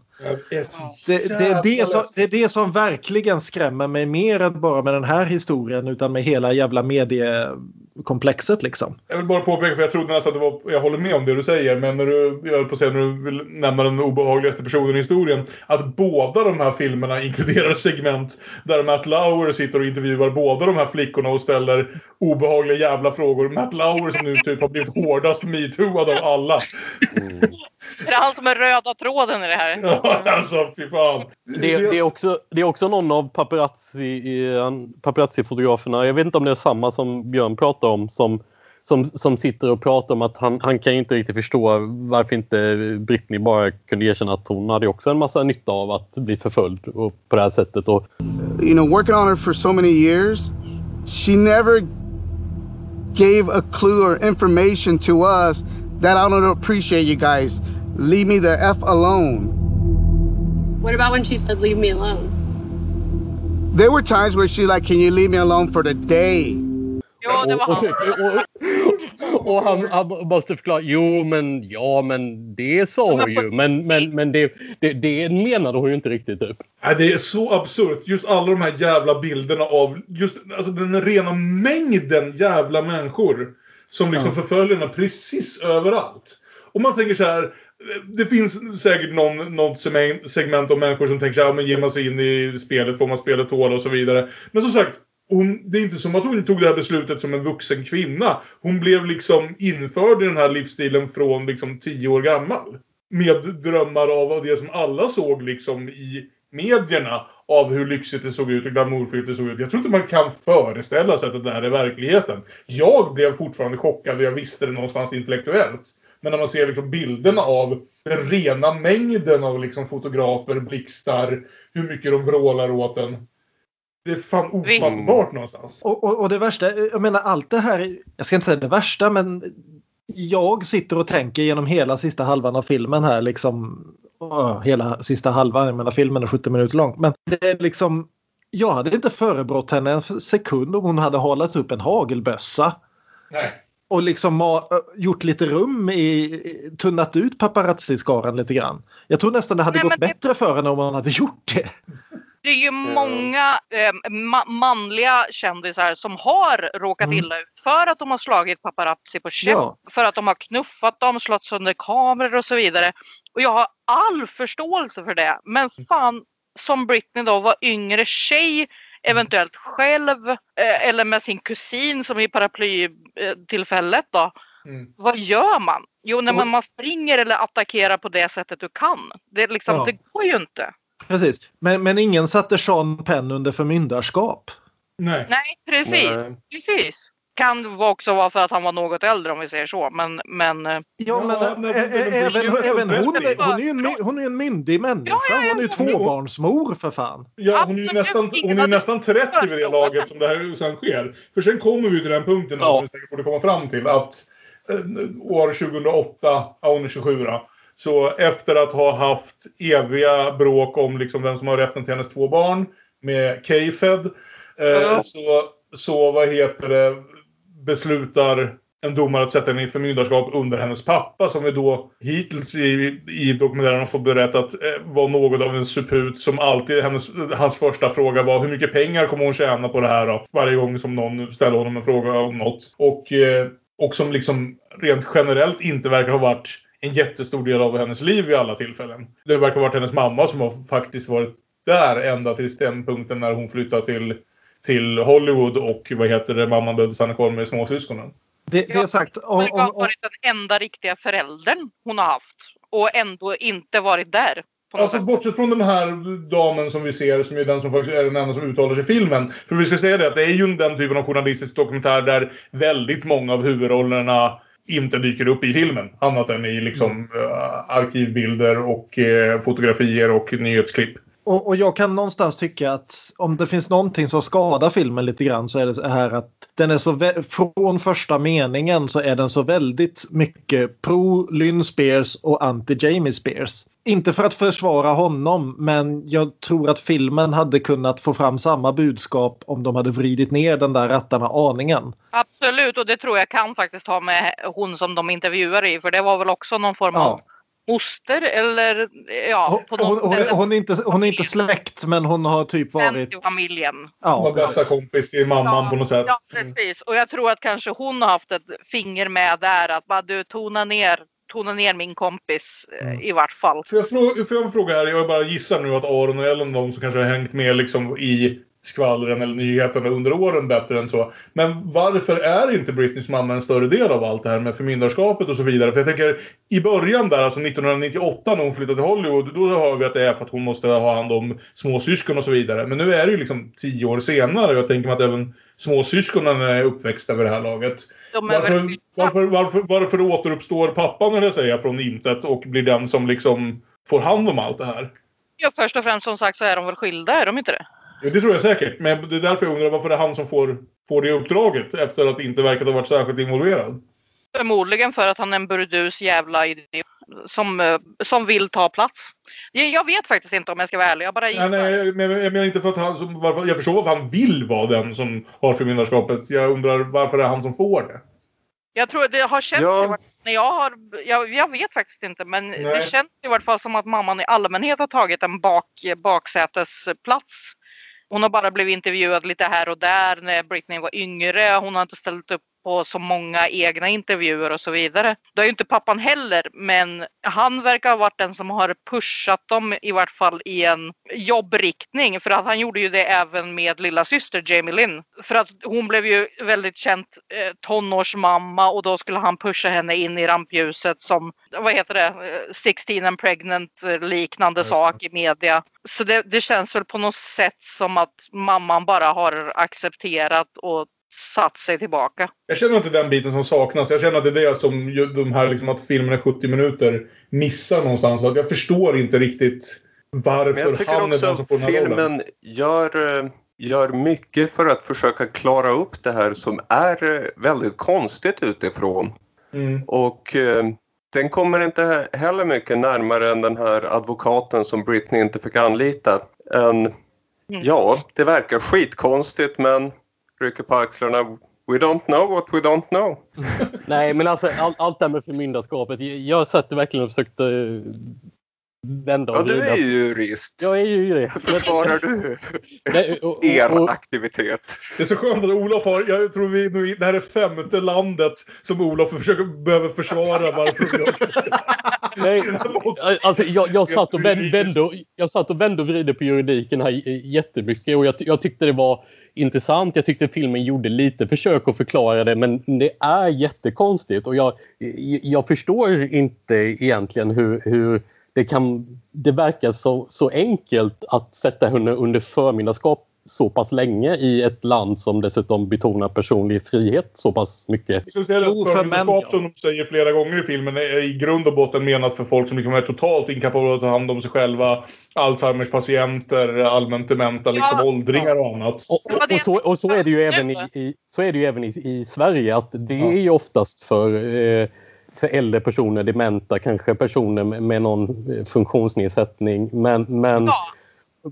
Det, det, är det, som, det är det som verkligen skrämmer mig mer än bara med den här historien utan med hela jävla mediekomplexet liksom. Jag vill bara påpeka, för jag trodde nästan att det var... Jag håller med om det du säger, men när du, jag höll på att säga, när du vill nämna den obehagligaste personen i historien. Att båda de här filmerna inkluderar segment där Matt Lauer sitter och intervjuar båda de här flickorna och ställer obehagliga jävla frågor. Matt Lauer som nu typ har blivit hårdast metooad av alla. Är det han som är röda tråden i det här? Ja, alltså fy fan. Det, det, är också, det är också någon av paparazzi, paparazzi-fotograferna, jag vet inte om det är samma som Björn pratar om, som, som, som sitter och pratar om att han, han kan inte riktigt förstå varför inte Britney bara kunde erkänna att hon hade också en massa nytta av att bli förföljd och på det här sättet. Och, you know, working on her for so many years, she never gave a clue or information to us that I don't appreciate you guys. Leave me the F alone. What about when she said, leave me alone? There were times where she like, can you leave me alone for the day? Jo, det var och, han. och, och han, han måste förklara, jo men ja men det sa hon ju, men, men, men det, det, det menade hon ju inte riktigt typ. Nej, det är så absurt. Just alla de här jävla bilderna av just alltså, den rena mängden jävla människor som liksom förföljer henne precis överallt. Och man tänker så här. Det finns säkert någon, något segment- av människor som tänker så här, ja, men ger man sig in i spelet får man spelet tåla och så vidare. Men som sagt, hon, det är inte som att hon tog det här beslutet som en vuxen kvinna. Hon blev liksom införd i den här livsstilen från liksom tio år gammal. Med drömmar av det som alla såg liksom i medierna av hur lyxigt det såg ut och glamourfyllt det såg ut. Jag tror inte man kan föreställa sig att det där är verkligheten. Jag blev fortfarande chockad och jag visste det någonstans intellektuellt. Men när man ser liksom bilderna av den rena mängden av liksom fotografer, blixtar, hur mycket de vrålar åt en. Det är fan ofattbart någonstans. Och, och, och det värsta, jag menar allt det här, jag ska inte säga det värsta men jag sitter och tänker genom hela sista halvan av filmen här liksom. åh, hela sista halvan, jag menar filmen är 70 minuter lång. Men det är liksom, jag hade inte förebrått henne en sekund om hon hade hållit upp en hagelbössa. Nej. Och liksom gjort lite rum i, tunnat ut paparazzi-skaran lite grann. Jag tror nästan det hade Nej, gått det- bättre för henne om hon hade gjort det. Det är ju många eh, ma- manliga kändisar som har råkat Mm. illa ut för att de har slagit paparazzi på käft, Ja. för att de har knuffat dem, slått sönder kameror och så vidare. Och jag har all förståelse för det. Men fan, som Britney då var yngre tjej, eventuellt själv eh, eller med sin kusin som i paraplytillfället då. Mm. Vad gör man? Jo, när man, man springer eller attackerar på det sättet du kan. Det, är liksom, Ja. det går ju inte. Precis. Men, men ingen satte Sean Penn under förmyndarskap. Nej. Nej, precis. Nej. precis. Kan också vara för att han var något äldre om vi säger så. Men, men eh, Ja, Ja, men, ä- men- men- även, även hon, hon, är ju en, my- hon är en myndig människa. Ja, ja, ja, hon är ju ja. tvåbarnsmor för fan. Ja, hon är ju nästan, hon är nästan 30 vid det laget som det här sen sker. För sen kommer vi till den punkten Ja. som vi säkert borde komma fram till. Att eh, år 2008, ja hon är 27 då. Så efter att ha haft eviga bråk om liksom vem som har rätten till hennes två barn med K-Fed. Eh, så, så vad heter det, beslutar en domare att sätta henne i förmyndarskap under hennes pappa som vi då hittills i, i dokumentären har fått berättat eh, var något av en suput som alltid hennes, hans första fråga var hur mycket pengar kommer hon tjäna på det här då? Varje gång som någon ställer honom en fråga om något. Och, eh, och som liksom rent generellt inte verkar ha varit en jättestor del av hennes liv vid alla tillfällen. Det verkar ha varit hennes mamma som har faktiskt varit där ända till den punkten när hon flyttade till, till Hollywood och vad heter det, mamman behövde stanna kvar med småsyskonen. Det, det är sagt, om, Hon har varit den enda riktiga föräldern hon har haft. Och ändå inte varit där. Sätt. bortsett från den här damen som vi ser, som är den som faktiskt är den enda som uttalar sig i filmen. För vi ska säga det, att det är ju den typen av journalistisk dokumentär där väldigt många av huvudrollerna inte dyker upp i filmen. Annat än i liksom eh, arkivbilder och eh, fotografier och nyhetsklipp. och, och jag kan någonstans tycka att om det finns någonting som skadar filmen lite grann så är det så här att den är så från första meningen så är den så väldigt mycket pro Lynn Spears och anti Jamie Spears. Inte för att försvara honom men jag tror att filmen hade kunnat få fram samma budskap om de hade vridit ner den där rattarna aningen. Absolut, och det tror jag kan faktiskt ha med hon som de intervjuar i. För det var väl också någon form av Ja. moster eller ja, på Hon, hon, sätt. hon, är inte, hon är inte släkt men hon har typ varit... till familjen. Hon var Ja, bästa kompis till mamman på något sätt. Ja, precis. Och jag tror att kanske hon har haft ett finger med där. Att bara du tona ner, tona ner min kompis eh, Mm. i vart fall. Får jag, fråga, får jag fråga här? Jag bara gissar nu att Aron och Ellen de som kanske har hängt med liksom i skvallren eller nyheterna under åren bättre än så. Men varför är inte Britneys mamma en större del av allt det här med förmyndarskapet och så vidare? För jag tänker i början där, alltså 1998 när hon flyttade till Hollywood, då hör vi att det är för att hon måste ha hand om småsyskon och så vidare. Men nu är det ju liksom tio år senare och jag tänker mig att även småsyskonen är uppväxta vid det här laget. De Varför, varför, varför, varför återuppstår pappan, eller jag säga, från intet och blir den som liksom får hand om allt det här? Ja, först och främst som sagt så är de väl skilda, är de inte det? Jo, det tror jag säkert. Men det är därför jag undrar varför det är han som får, får det uppdraget efter att inte verkat ha varit särskilt involverad. Förmodligen för att han är en burdus jävla idiot som, eh, som vill ta plats. Jag jag vet faktiskt inte om jag ska vara ärlig. Jag bara gissar. Nej, nej, men jag menar inte för att han... Som, varför, jag förstår varför han vill vara den som har förmyndarskapet. Jag undrar varför det är han som får det. Jag tror det har känts Ja. när jag har, jag, jag vet faktiskt inte men Nej. det känns i vart fall som att mamman i allmänhet har tagit en bak, baksätesplats. Hon har bara blivit intervjuad lite här och där när Britney var yngre. Hon har inte ställt upp på så många egna intervjuer och så vidare. Det har ju inte pappan heller men han verkar ha varit den som har pushat dem i vart fall i en jobbriktning för att han gjorde ju det även med lilla syster Jamie Lynn. För att hon blev ju väldigt känt eh, tonårsmamma och då skulle han pusha henne in i rampljuset som, vad heter det, Eh, 16 and pregnant eh, liknande sak i media. Så det, det känns väl på något sätt som att mamman bara har accepterat och satt sig tillbaka. Jag känner inte den biten som saknas. Jag känner att det är det som de här liksom att filmen är 70 minuter missar någonstans. Att jag förstår inte riktigt varför Men jag tycker han är den också som får den här rollen. filmen gör, eh, gör mycket för att försöka klara upp det här som är eh, väldigt konstigt utifrån. Mm. Och eh, den kommer inte heller mycket närmare än den här advokaten som Britney inte fick anlita. En, Ja, det verkar skitkonstigt men rycker på axlarna. We don't know what we don't know. Nej, men alltså all, allt det här med förmyndarskapet. Jag, jag satt verkligen och försökte eh, vända och Ja, du vrida. är ju jurist. Jag är ju. Hur försvarar du Nej, och- och- er aktivitet? Det är så skönt att Olof har, jag tror vi nu, det här är femte landet som Olof försöker, behöver försvara varför vi har... Nej, alltså jag, jag, satt och vände, jag satt och vände och vridde på juridiken här jättemycket och jag, jag tyckte det var intressant. Jag tyckte filmen gjorde lite försök att förklara det men det är jättekonstigt och jag, jag förstår inte egentligen hur, hur det kan... Det verkar så, så enkelt att sätta henne under förmyndarskap så pass länge i ett land som dessutom betonar personlig frihet så pass mycket. Förmyndarskap, som de säger flera gånger i filmen, är i grund och botten menat för folk som liksom är totalt inkapabla att ta hand om sig själva. Alzheimers patienter, allmänt dementa, liksom Ja. åldringar och annat. Och, och, så, och så är det ju även i, i, så är det ju även i, i Sverige att det är ju oftast för, eh, för äldre personer, dementa, kanske personer med, med någon funktionsnedsättning. Men, men, Ja.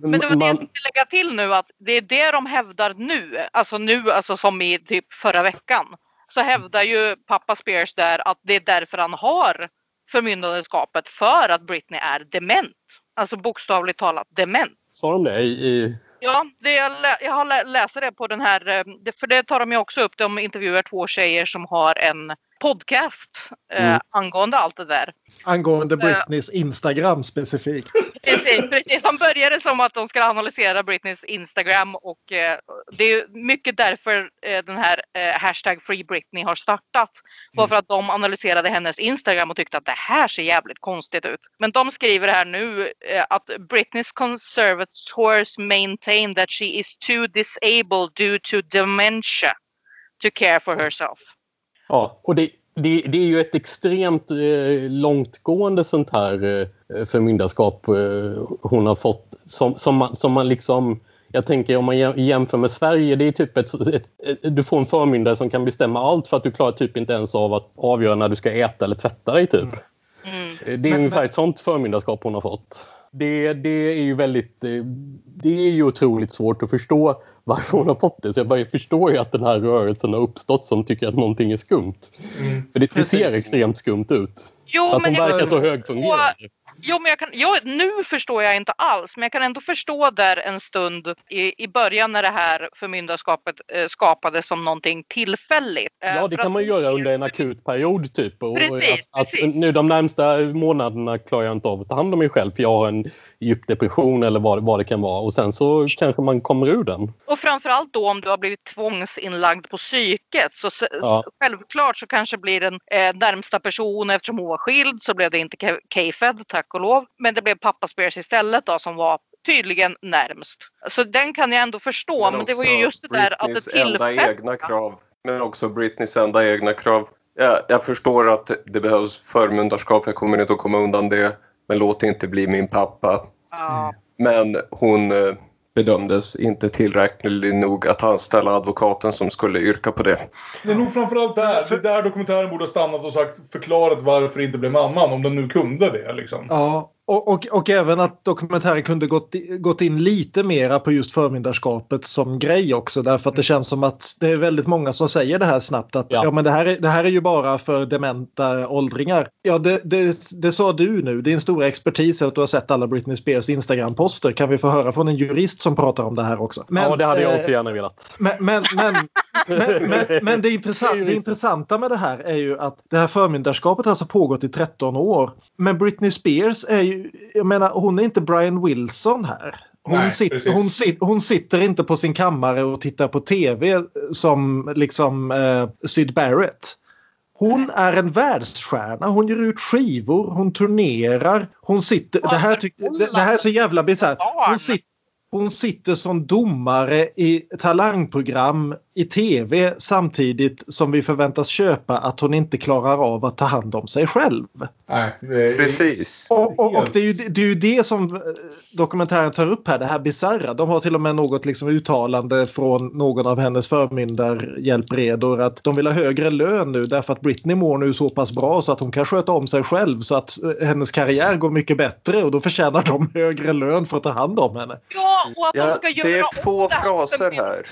Men det var det jag man, tänkte lägga till nu att det är det de hävdar nu. Alltså nu, alltså som i typ förra veckan. Så hävdar ju pappa Spears där att det är därför han har förmyndarskapet för att Britney är dement. Alltså bokstavligt talat dement. sa de det i, i Ja, det jag, jag har lä- läser det på den här, eh, för det tar de ju också upp. De intervjuar två tjejer som har en podcast eh, Mm. angående allt det där. Angående Britneys Instagram specifikt. Precis, precis. De började som att de ska analysera Britneys Instagram och eh, det är mycket därför eh, den här eh, hashtag Free Britney har startat. Bara för att de analyserade hennes Instagram och tyckte att det här ser jävligt konstigt ut. Men de skriver här nu eh, att Britneys conservators maintain that she is too disabled due to dementia to care for herself. Ja, och det, det, det är ju ett extremt eh, långtgående sånt här eh, förmyndarskap eh, hon har fått som, som, man, som man liksom jag tänker om man jä- jämför med Sverige, det är typ ett, ett, ett, du får en förmyndare som kan bestämma allt för att du klarar typ inte ens av att avgöra när du ska äta eller tvätta dig typ. Mm. Eh, Det är ungefär ett sånt förmyndarskap hon har fått. Det, det är ju väldigt... eh, Det är ju otroligt svårt att förstå varför hon har fått det. Så jag bara förstår ju att den här rörelsen har uppstått som tycker att någonting är skumt. För det, det ser extremt skumt ut. Jo, Att hon men jag- verkar så högfungerande. Jo, men jag kan, jo, nu förstår jag inte alls, men jag kan ändå förstå där en stund i, i början när det här förmyndarskapet eh, skapades som någonting tillfälligt. Eh, Ja, det kan att- man göra under en akut period typ. Och Precis, att, att precis. nu de närmsta månaderna klarar jag inte av att ta hand om mig själv för jag har en djup depression eller vad, vad det kan vara. Och sen så kanske man kommer ur den. Och framförallt då om du har blivit tvångsinlagd på psyket. Så, Ja. s- självklart så kanske blir den eh, närmsta person, eftersom hon var skild så blev det inte K-Fed, tack och lov. Men det blev pappa Spears istället då som var tydligen närmst. Så den kan jag ändå förstå. Men, det var ju just det där att det Britneys tillfälliga. egna krav. Men också Britneys enda egna krav. Jag, jag förstår att det behövs förmyndarskap, jag kommer inte att komma undan det. Men låt det inte bli min pappa. Ja. Men hon eh, bedömdes inte tillräckligt nog att anställa advokaten som skulle yrka på det. Det är nog framförallt där. Det är där dokumentären borde ha stannat och sagt förklarat varför det inte blev mamman. Om den nu kunde det liksom. Ja, och, och, och även att dokumentären kunde gått, gått in lite mera på just förmyndarskapet som grej också. Därför att det känns som att det är väldigt många som säger det här snabbt. Att ja. men det, här är, det här är ju bara för dementa åldringar. Ja, det, det, det sa du nu. Din stora expertis är att du har sett alla Britney Spears Instagram-poster. Kan vi få höra från en jurist som pratar om det här också? ja, det hade jag eh, också gärna velat. Men, men, men, men, men, men det, intressant, det intressanta med det här är ju att det här förmyndarskapet har alltså pågått i 13 år. Men Britney Spears är ju, jag menar hon är inte Brian Wilson här. Hon, Nej, sit, precis. hon, sit, hon sitter inte på sin kammare och tittar på tv som liksom eh, Syd Barrett. Hon är en världsstjärna. Hon ger ut skivor, hon turnerar. Hon sitter... Det här, tyck, det, det här är så jävla bisarrt. Hon, sit, hon sitter som domare i talangprogram i tv samtidigt som vi förväntas köpa att hon inte klarar av att ta hand om sig själv. Nej, det är- Precis. Och, och, och det, är ju, det är ju det som eh, dokumentären tar upp här, det här bisarra. De har till och med något liksom uttalande från någon av hennes förmyndarhjälpredor att de vill ha högre lön nu därför att Britney mår nu så pass bra så att hon kan sköta om sig själv så att eh, hennes karriär går mycket bättre och då förtjänar de högre lön för att ta hand om henne. Ja, och att Ja, de ska det göra är två det fraser här.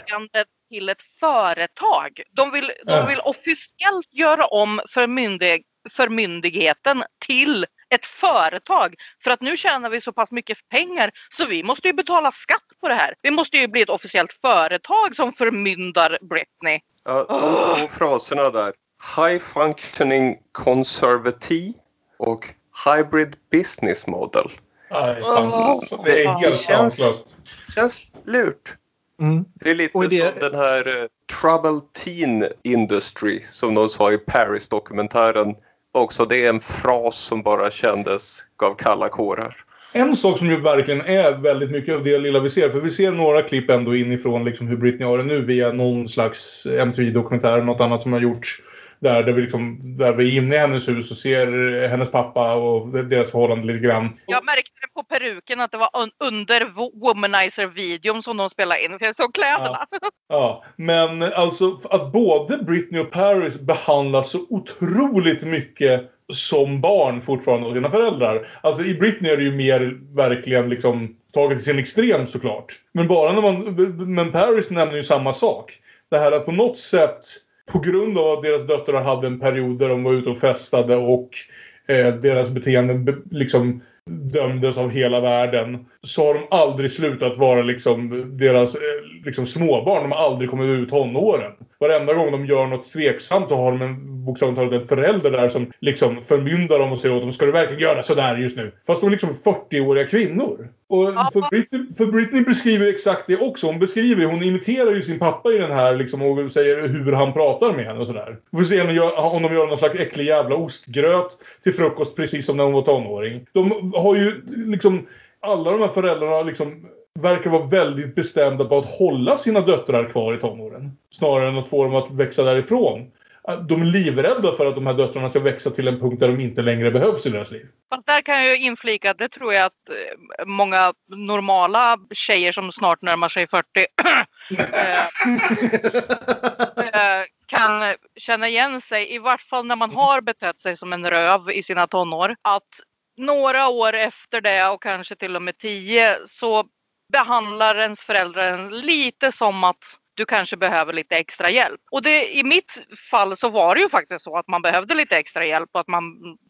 Till ett företag. De vill, de Ja. vill officiellt göra om förmyndig, förmyndigheten till ett företag. För att nu tjänar vi så pass mycket pengar så vi måste ju betala skatt på det här. Vi måste ju bli ett officiellt företag som förmyndar Britney. Ja, de två fraserna där. High functioning conservative och hybrid business model. Nej, tanklöst. Det är helt Det känns- sanslöst. Känns lurt. Mm. Det är lite det- som den här eh, Trouble Teen Industry som de sa i Paris-dokumentären. Också det är en fras som bara kändes, gav kalla kårar. En sak som ju verkligen är väldigt mycket av det lilla vi ser, för vi ser några klipp ändå inifrån liksom hur Britney har det nu via någon slags MTV-dokumentär, något annat som har gjorts där, där, vi liksom, där vi är inne i hennes hus och ser hennes pappa och deras förhållande lite grann. Jag märkte det på peruken att det var un under wo- womanizer-videon som de spelade in. För jag såg kläderna. Ja, men alltså att både Britney och Paris behandlas så otroligt mycket som barn fortfarande av sina föräldrar. Alltså i Britney är det ju mer verkligen liksom taget till sin extrem såklart. Men bara när man, men Paris nämner ju samma sak. Det här att på något sätt på grund av att deras döttrar hade en period där de var ute och festade och eh, deras beteenden be, liksom dömdes av hela världen så har de aldrig slutat vara liksom deras eh, liksom småbarn. De har aldrig kommit ut tonåren. Varenda gång de gör något tveksamt så har de en, bokstavligt talat en förälder där som liksom förmyndar dem och säger åt dem ska du verkligen göra sådär just nu? Fast de är liksom 40-åriga kvinnor. Och för, Britney, för Britney beskriver exakt det också. Hon beskriver, hon imiterar ju sin pappa i den här liksom, och säger hur han pratar med henne och sådär. Vi får se om de, gör, om de gör någon slags äcklig jävla ostgröt till frukost precis som när hon var tonåring. De har ju liksom, alla de här föräldrarna liksom verkar vara väldigt bestämda på att hålla sina döttrar kvar i tonåren. Snarare än att få dem att växa därifrån. De är livrädda för att de här döttrarna ska växa till en punkt där de inte längre behövs i deras liv. Fast där kan jag ju inflika att det tror jag att eh, många normala tjejer som snart närmar sig 40 eh, eh, kan känna igen sig, i vart fall när man har betett sig som en röv i sina tonår, att några år efter det och kanske till och med tio så behandlar ens föräldrar en lite som att du kanske behöver lite extra hjälp. Och det, i mitt fall så var det ju faktiskt så att man behövde lite extra hjälp och att man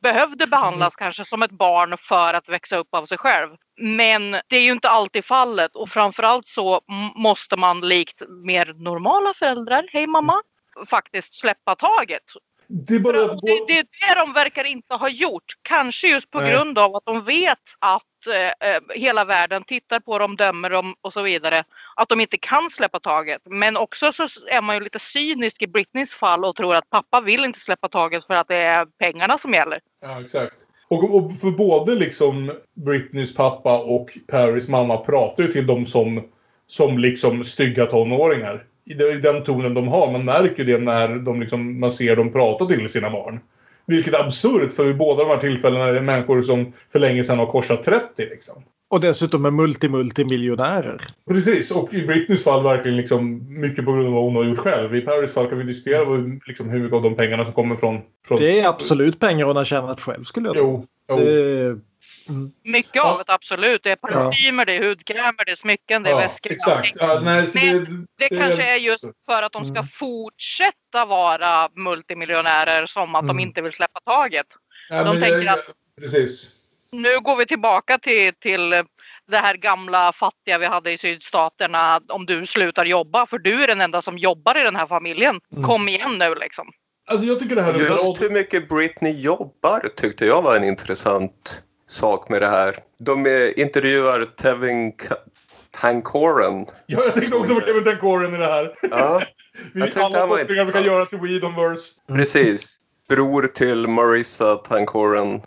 behövde behandlas kanske som ett barn för att växa upp av sig själv. Men det är ju inte alltid fallet och framförallt så måste man likt mer normala föräldrar, hej mamma, faktiskt släppa taget. Det är bara. Det, det är det de verkar inte ha gjort. Kanske just på Nej. grund av att de vet att Eh, eh, hela världen tittar på dem, dömer dem och så vidare. Att de inte kan släppa taget. Men också så är man ju lite cynisk i Britneys fall och tror att pappa vill inte släppa taget för att det är pengarna som gäller. Ja, exakt. Och, och för både liksom Britneys pappa och Paris mamma pratar ju till dem som, som liksom stygga tonåringar. I den tonen de har. Man märker det när de liksom, man ser dem prata till sina barn. Vilket är absurt för vid båda de här tillfällena är det människor som för länge sedan har korsat 30 liksom. Och dessutom är multi-multimiljonärer. Precis, och i Britneys fall verkligen liksom mycket på grund av vad hon har gjort själv. I Paris fall kan vi diskutera liksom, hur mycket av de pengarna som kommer från... från... Det är absolut pengar hon har tjänat själv skulle jag tro. Jo, Det, Mycket av det absolut. Det är parfymer, det är hudkrämer, det är smycken, det är Ja, väskor. exakt. Ja, nej, så Men det, det det- kanske är just för att de ska Mm. fortsätta vara multimiljonärer som att de Mm. inte vill släppa taget. Ja, de tänker jag- att Precis. nu går vi tillbaka till, till det här gamla fattiga vi hade i sydstaterna. Om du slutar jobba, för du är den enda som jobbar i den här familjen. Mm. Kom igen nu liksom. Alltså jag tycker det här är Just hur mycket Britney jobbar tyckte jag var en intressant sak med det här. De intervjuar Tevin Tankoren. Ja, jag tänkte också på Kevin Tankoren i det här. Ja, Vi alla kopplingar vi kan göra till Weedonverse. Precis. Bror till Marissa Tankoren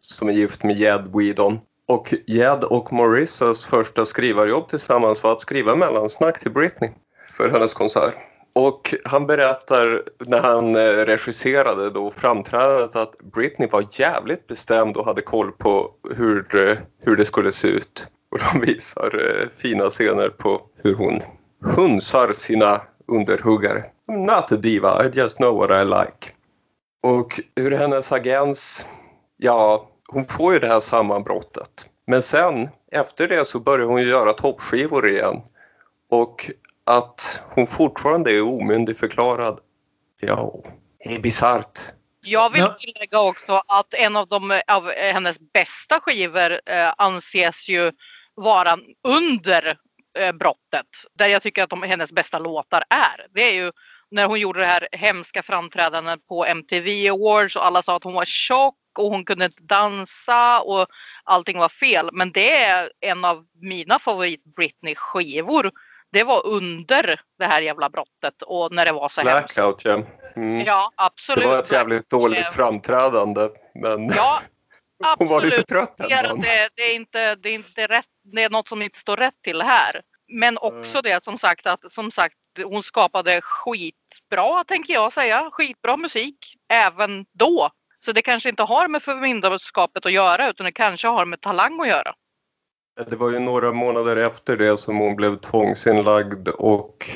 som är gift med Jed Whedon. Och Jed och Marissas första skrivarjobb tillsammans var att skriva mellansnack till Britney för hennes konsert. Och han berättar när han eh, regisserade då framträdandet att Britney var jävligt bestämd och hade koll på hur, eh, hur det skulle se ut. Och de visar eh, fina scener på hur hon hunsar sina underhuggare. I'm not a diva, I just know what I like. Och hur hennes agens, ja, hon får ju det här sammanbrottet. Men sen, efter det så börjar hon göra toppskivor igen. Och att hon fortfarande är omyndigförklarad, ja, det är bisarrt. Jag vill tillägga också att en av, de, av hennes bästa skivor eh, anses ju vara under eh, brottet. Där jag tycker att de, hennes bästa låtar är. Det är ju när hon gjorde det här hemska framträdandet på MTV Awards och alla sa att hon var tjock och hon kunde inte dansa och allting var fel. Men det är en av mina favorit Britney-skivor. Det var under det här jävla brottet och när det var så hemskt. Blackout, ja. Mm. Ja, absolut. Det var ett jävligt Eh, dåligt framträdande. Men Ja, Hon var lite Absolut. trött den Det dagen. det, det, är inte, det, är inte rätt, det är något som inte står rätt till här. Men också det som sagt att som sagt, hon skapade skitbra, tänker jag säga. Skitbra musik även då. Så det kanske inte har med förmyndarskapet att göra utan det kanske har med talang att göra. Det var ju några månader efter det som hon blev tvångsinlagd och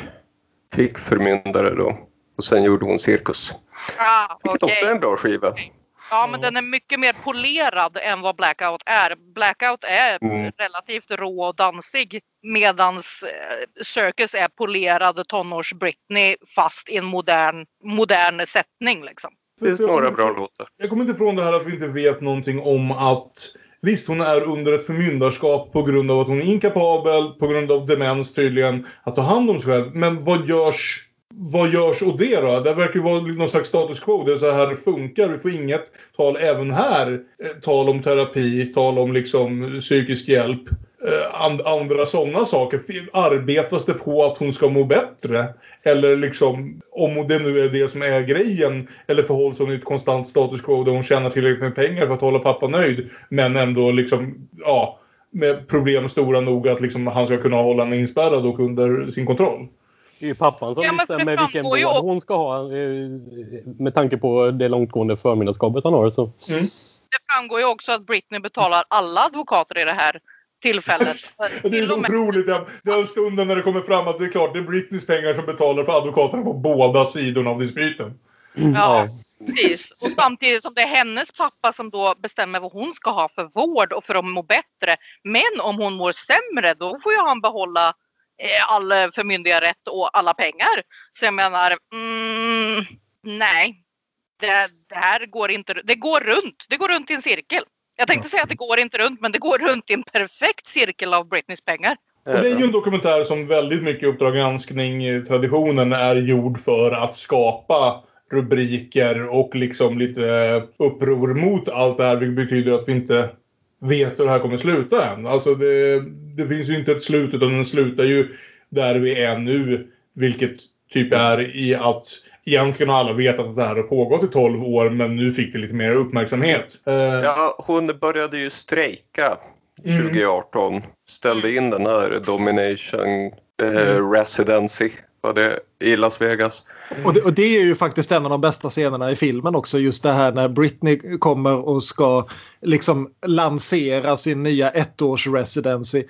fick förmyndare då. Och sen gjorde hon Cirkus. Ah, Vilket okej. också är en bra skiva. Ja, men den är mycket mer polerad än vad Blackout är. Blackout är Mm. relativt rå och dansig medans eh, Circus är polerad tonårs-Britney fast i en modern, modern sättning liksom. Det finns några bra låtar. Jag kommer inte ifrån det här att vi inte vet någonting om att Visst, hon är under ett förmyndarskap på grund av att hon är inkapabel, på grund av demens tydligen, att ta hand om sig själv. Men vad görs, vad görs åt det då? Det verkar ju vara någon slags status quo. Det är så här det funkar. Vi får inget tal även här. Eh, tal om terapi, tal om liksom psykisk hjälp eh, and, andra sådana saker. Arbetas det på att hon ska må bättre? Eller liksom, om det nu är det som är grejen. Eller förhålls hon i ett konstant status quo där hon tjänar tillräckligt med pengar för att hålla pappa nöjd. Men ändå liksom, ja, med problem stora nog att liksom han ska kunna hålla henne inspärrad och under sin kontroll. Det är ju pappan som Ja, bestämmer vilken vård hon ska ha eh, med tanke på det långtgående förmyndarskapet han har. Så. Det framgår ju också att Britney betalar alla advokater i det här tillfället. Det är så otroligt. Den stunden när det kommer fram att det är klart det är Britneys pengar som betalar för advokaterna på båda sidorna av dispyten. Ja, precis. Och samtidigt som det är hennes pappa som då bestämmer vad hon ska ha för vård och för att må bättre. Men om hon mår sämre då får ju han behålla eh, all förmyndigarrätt och alla pengar. Så jag menar, mm, nej. Det, det här går inte, det går runt. Det går runt i en cirkel. Jag tänkte säga att det går inte runt men det går runt i en perfekt cirkel av Britneys pengar. Och det är ju en dokumentär som väldigt mycket i Uppdrag granskning-traditionen är gjord för att skapa rubriker och liksom lite uppror mot allt det här. Vilket betyder att vi inte vet hur det här kommer sluta än. Alltså det, det finns ju inte ett slut utan den slutar ju där vi är nu. Vilket typ är i att egentligen har alla vetat att det här har pågått i 12 år men nu fick det lite mer uppmärksamhet. Eh, Ja, hon började ju strejka 2018. Ställde in den här Domination eh, Residency var det, i Las Vegas. Och det, och det är ju faktiskt en av de bästa scenerna i filmen också. Just det här när Britney kommer och ska liksom lansera sin nya ettårs residency.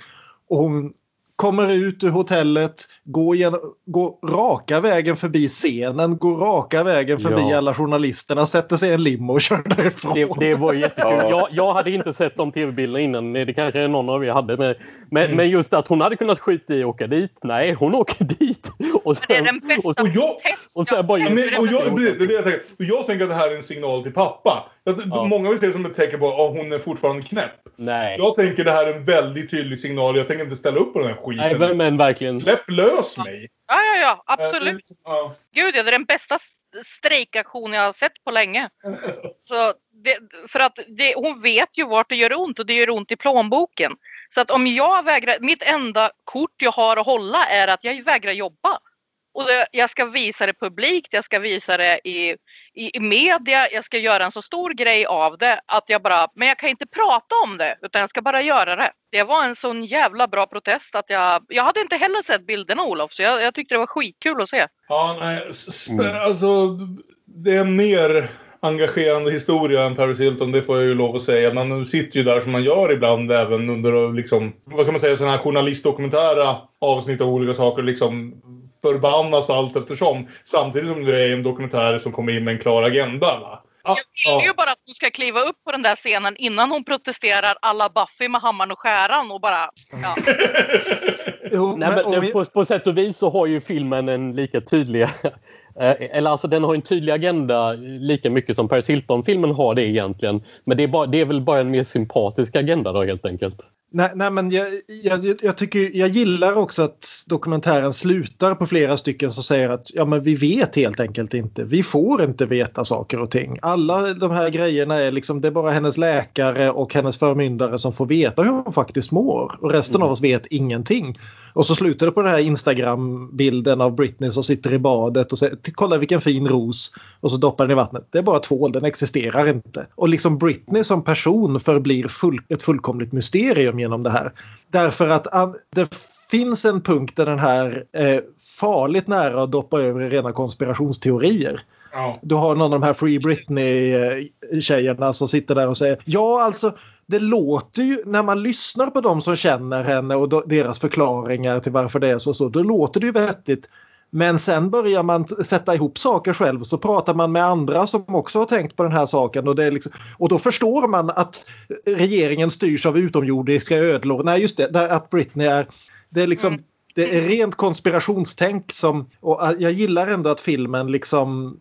Och hon kommer ut ur hotellet, går, genom, går raka vägen förbi scenen, går raka vägen förbi Ja. alla journalisterna, sätter sig i en limo och kör därifrån. Det, det var jättekul. Ja. Jag, jag hade inte sett de tv-bilderna innan. Det kanske någon av er hade. Men, men, Mm. men just att hon hade kunnat skita i att åka dit. Nej, hon åker dit. Och Det är den bästa och, Och jag- protest och så här bara- Ja, men, och jag, det är det jag tänker. Och jag tänker att det här är en signal till pappa. Ja. Många vill se det som ett tecken på att hon är fortfarande knäpp. nej. Jag tänker det här är en väldigt tydlig signal. Jag tänker inte ställa upp på den här skiten. nej, men, men verkligen. Släpp lös mig! Ja, ja, ja, Eh, absolut. liksom- ja. Gud, det är den bästa strejkaktion jag har sett på länge. Så det, för att det, hon vet ju vart det gör ont och det gör ont i plånboken. Så att om jag vägrar, mitt enda kort jag har att hålla är att jag vägrar jobba. Och det, jag ska visa det publikt, jag ska visa det i, i, i media, jag ska göra en så stor grej av det att jag bara, men jag kan inte prata om det utan jag ska bara göra det. Det var en sån jävla bra protest att jag, jag hade inte heller sett bilderna Olof så jag, jag tyckte det var skitkul att se. Ja, nej. Alltså, det är mer engagerande historia än Paris Hilton, det får jag ju lov att säga. Man sitter ju där som man gör ibland även under liksom, vad ska man säga, sådana här journalistdokumentära avsnitt av olika saker. Liksom förbannas allt eftersom. Samtidigt som det är en dokumentär som kommer in med en klar agenda. Va? Ja, Jag vill ju ja. bara att hon ska kliva upp på den där scenen innan hon protesterar alla Buffy med hammaren och skäran och bara... Ja. Jo, Nej, men, men, och vi- på, på sätt och vis så har ju filmen en lika tydlig... Eh, eller alltså den har en tydlig agenda lika mycket som Paris Hilton-filmen har det egentligen. Men det är, bara, det är väl bara en mer sympatisk agenda då helt enkelt. Nej, nej men jag, jag, jag, tycker, jag gillar också att dokumentären slutar på flera stycken som säger att ja, men vi vet helt enkelt inte. Vi får inte veta saker och ting. Alla de här grejerna är liksom, det är bara hennes läkare och hennes förmyndare som får veta hur hon faktiskt mår. Och resten Mm. av oss vet ingenting. Och så slutar det på den här Instagram-bilden av Britney som sitter i badet och säger kolla vilken fin ros. Och så doppar den i vattnet. Det är bara tvål, den existerar inte. Och liksom Britney som person förblir full, ett fullkomligt mysterium genom det här. Därför att det finns en punkt där den här är farligt nära att doppa över i rena konspirationsteorier. Ja. Du har någon av de här Free Britney-tjejerna som sitter där och säger ja alltså det låter ju när man lyssnar på dem som känner henne och deras förklaringar till varför det är så, så då låter det ju vettigt. Men sen börjar man sätta ihop saker själv så pratar man med andra som också har tänkt på den här saken och, det liksom, och då förstår man att regeringen styrs av utomjordiska ödlor. Nej just det, att Britney är, det är liksom det är rent konspirationstänk som, och jag gillar ändå att filmen liksom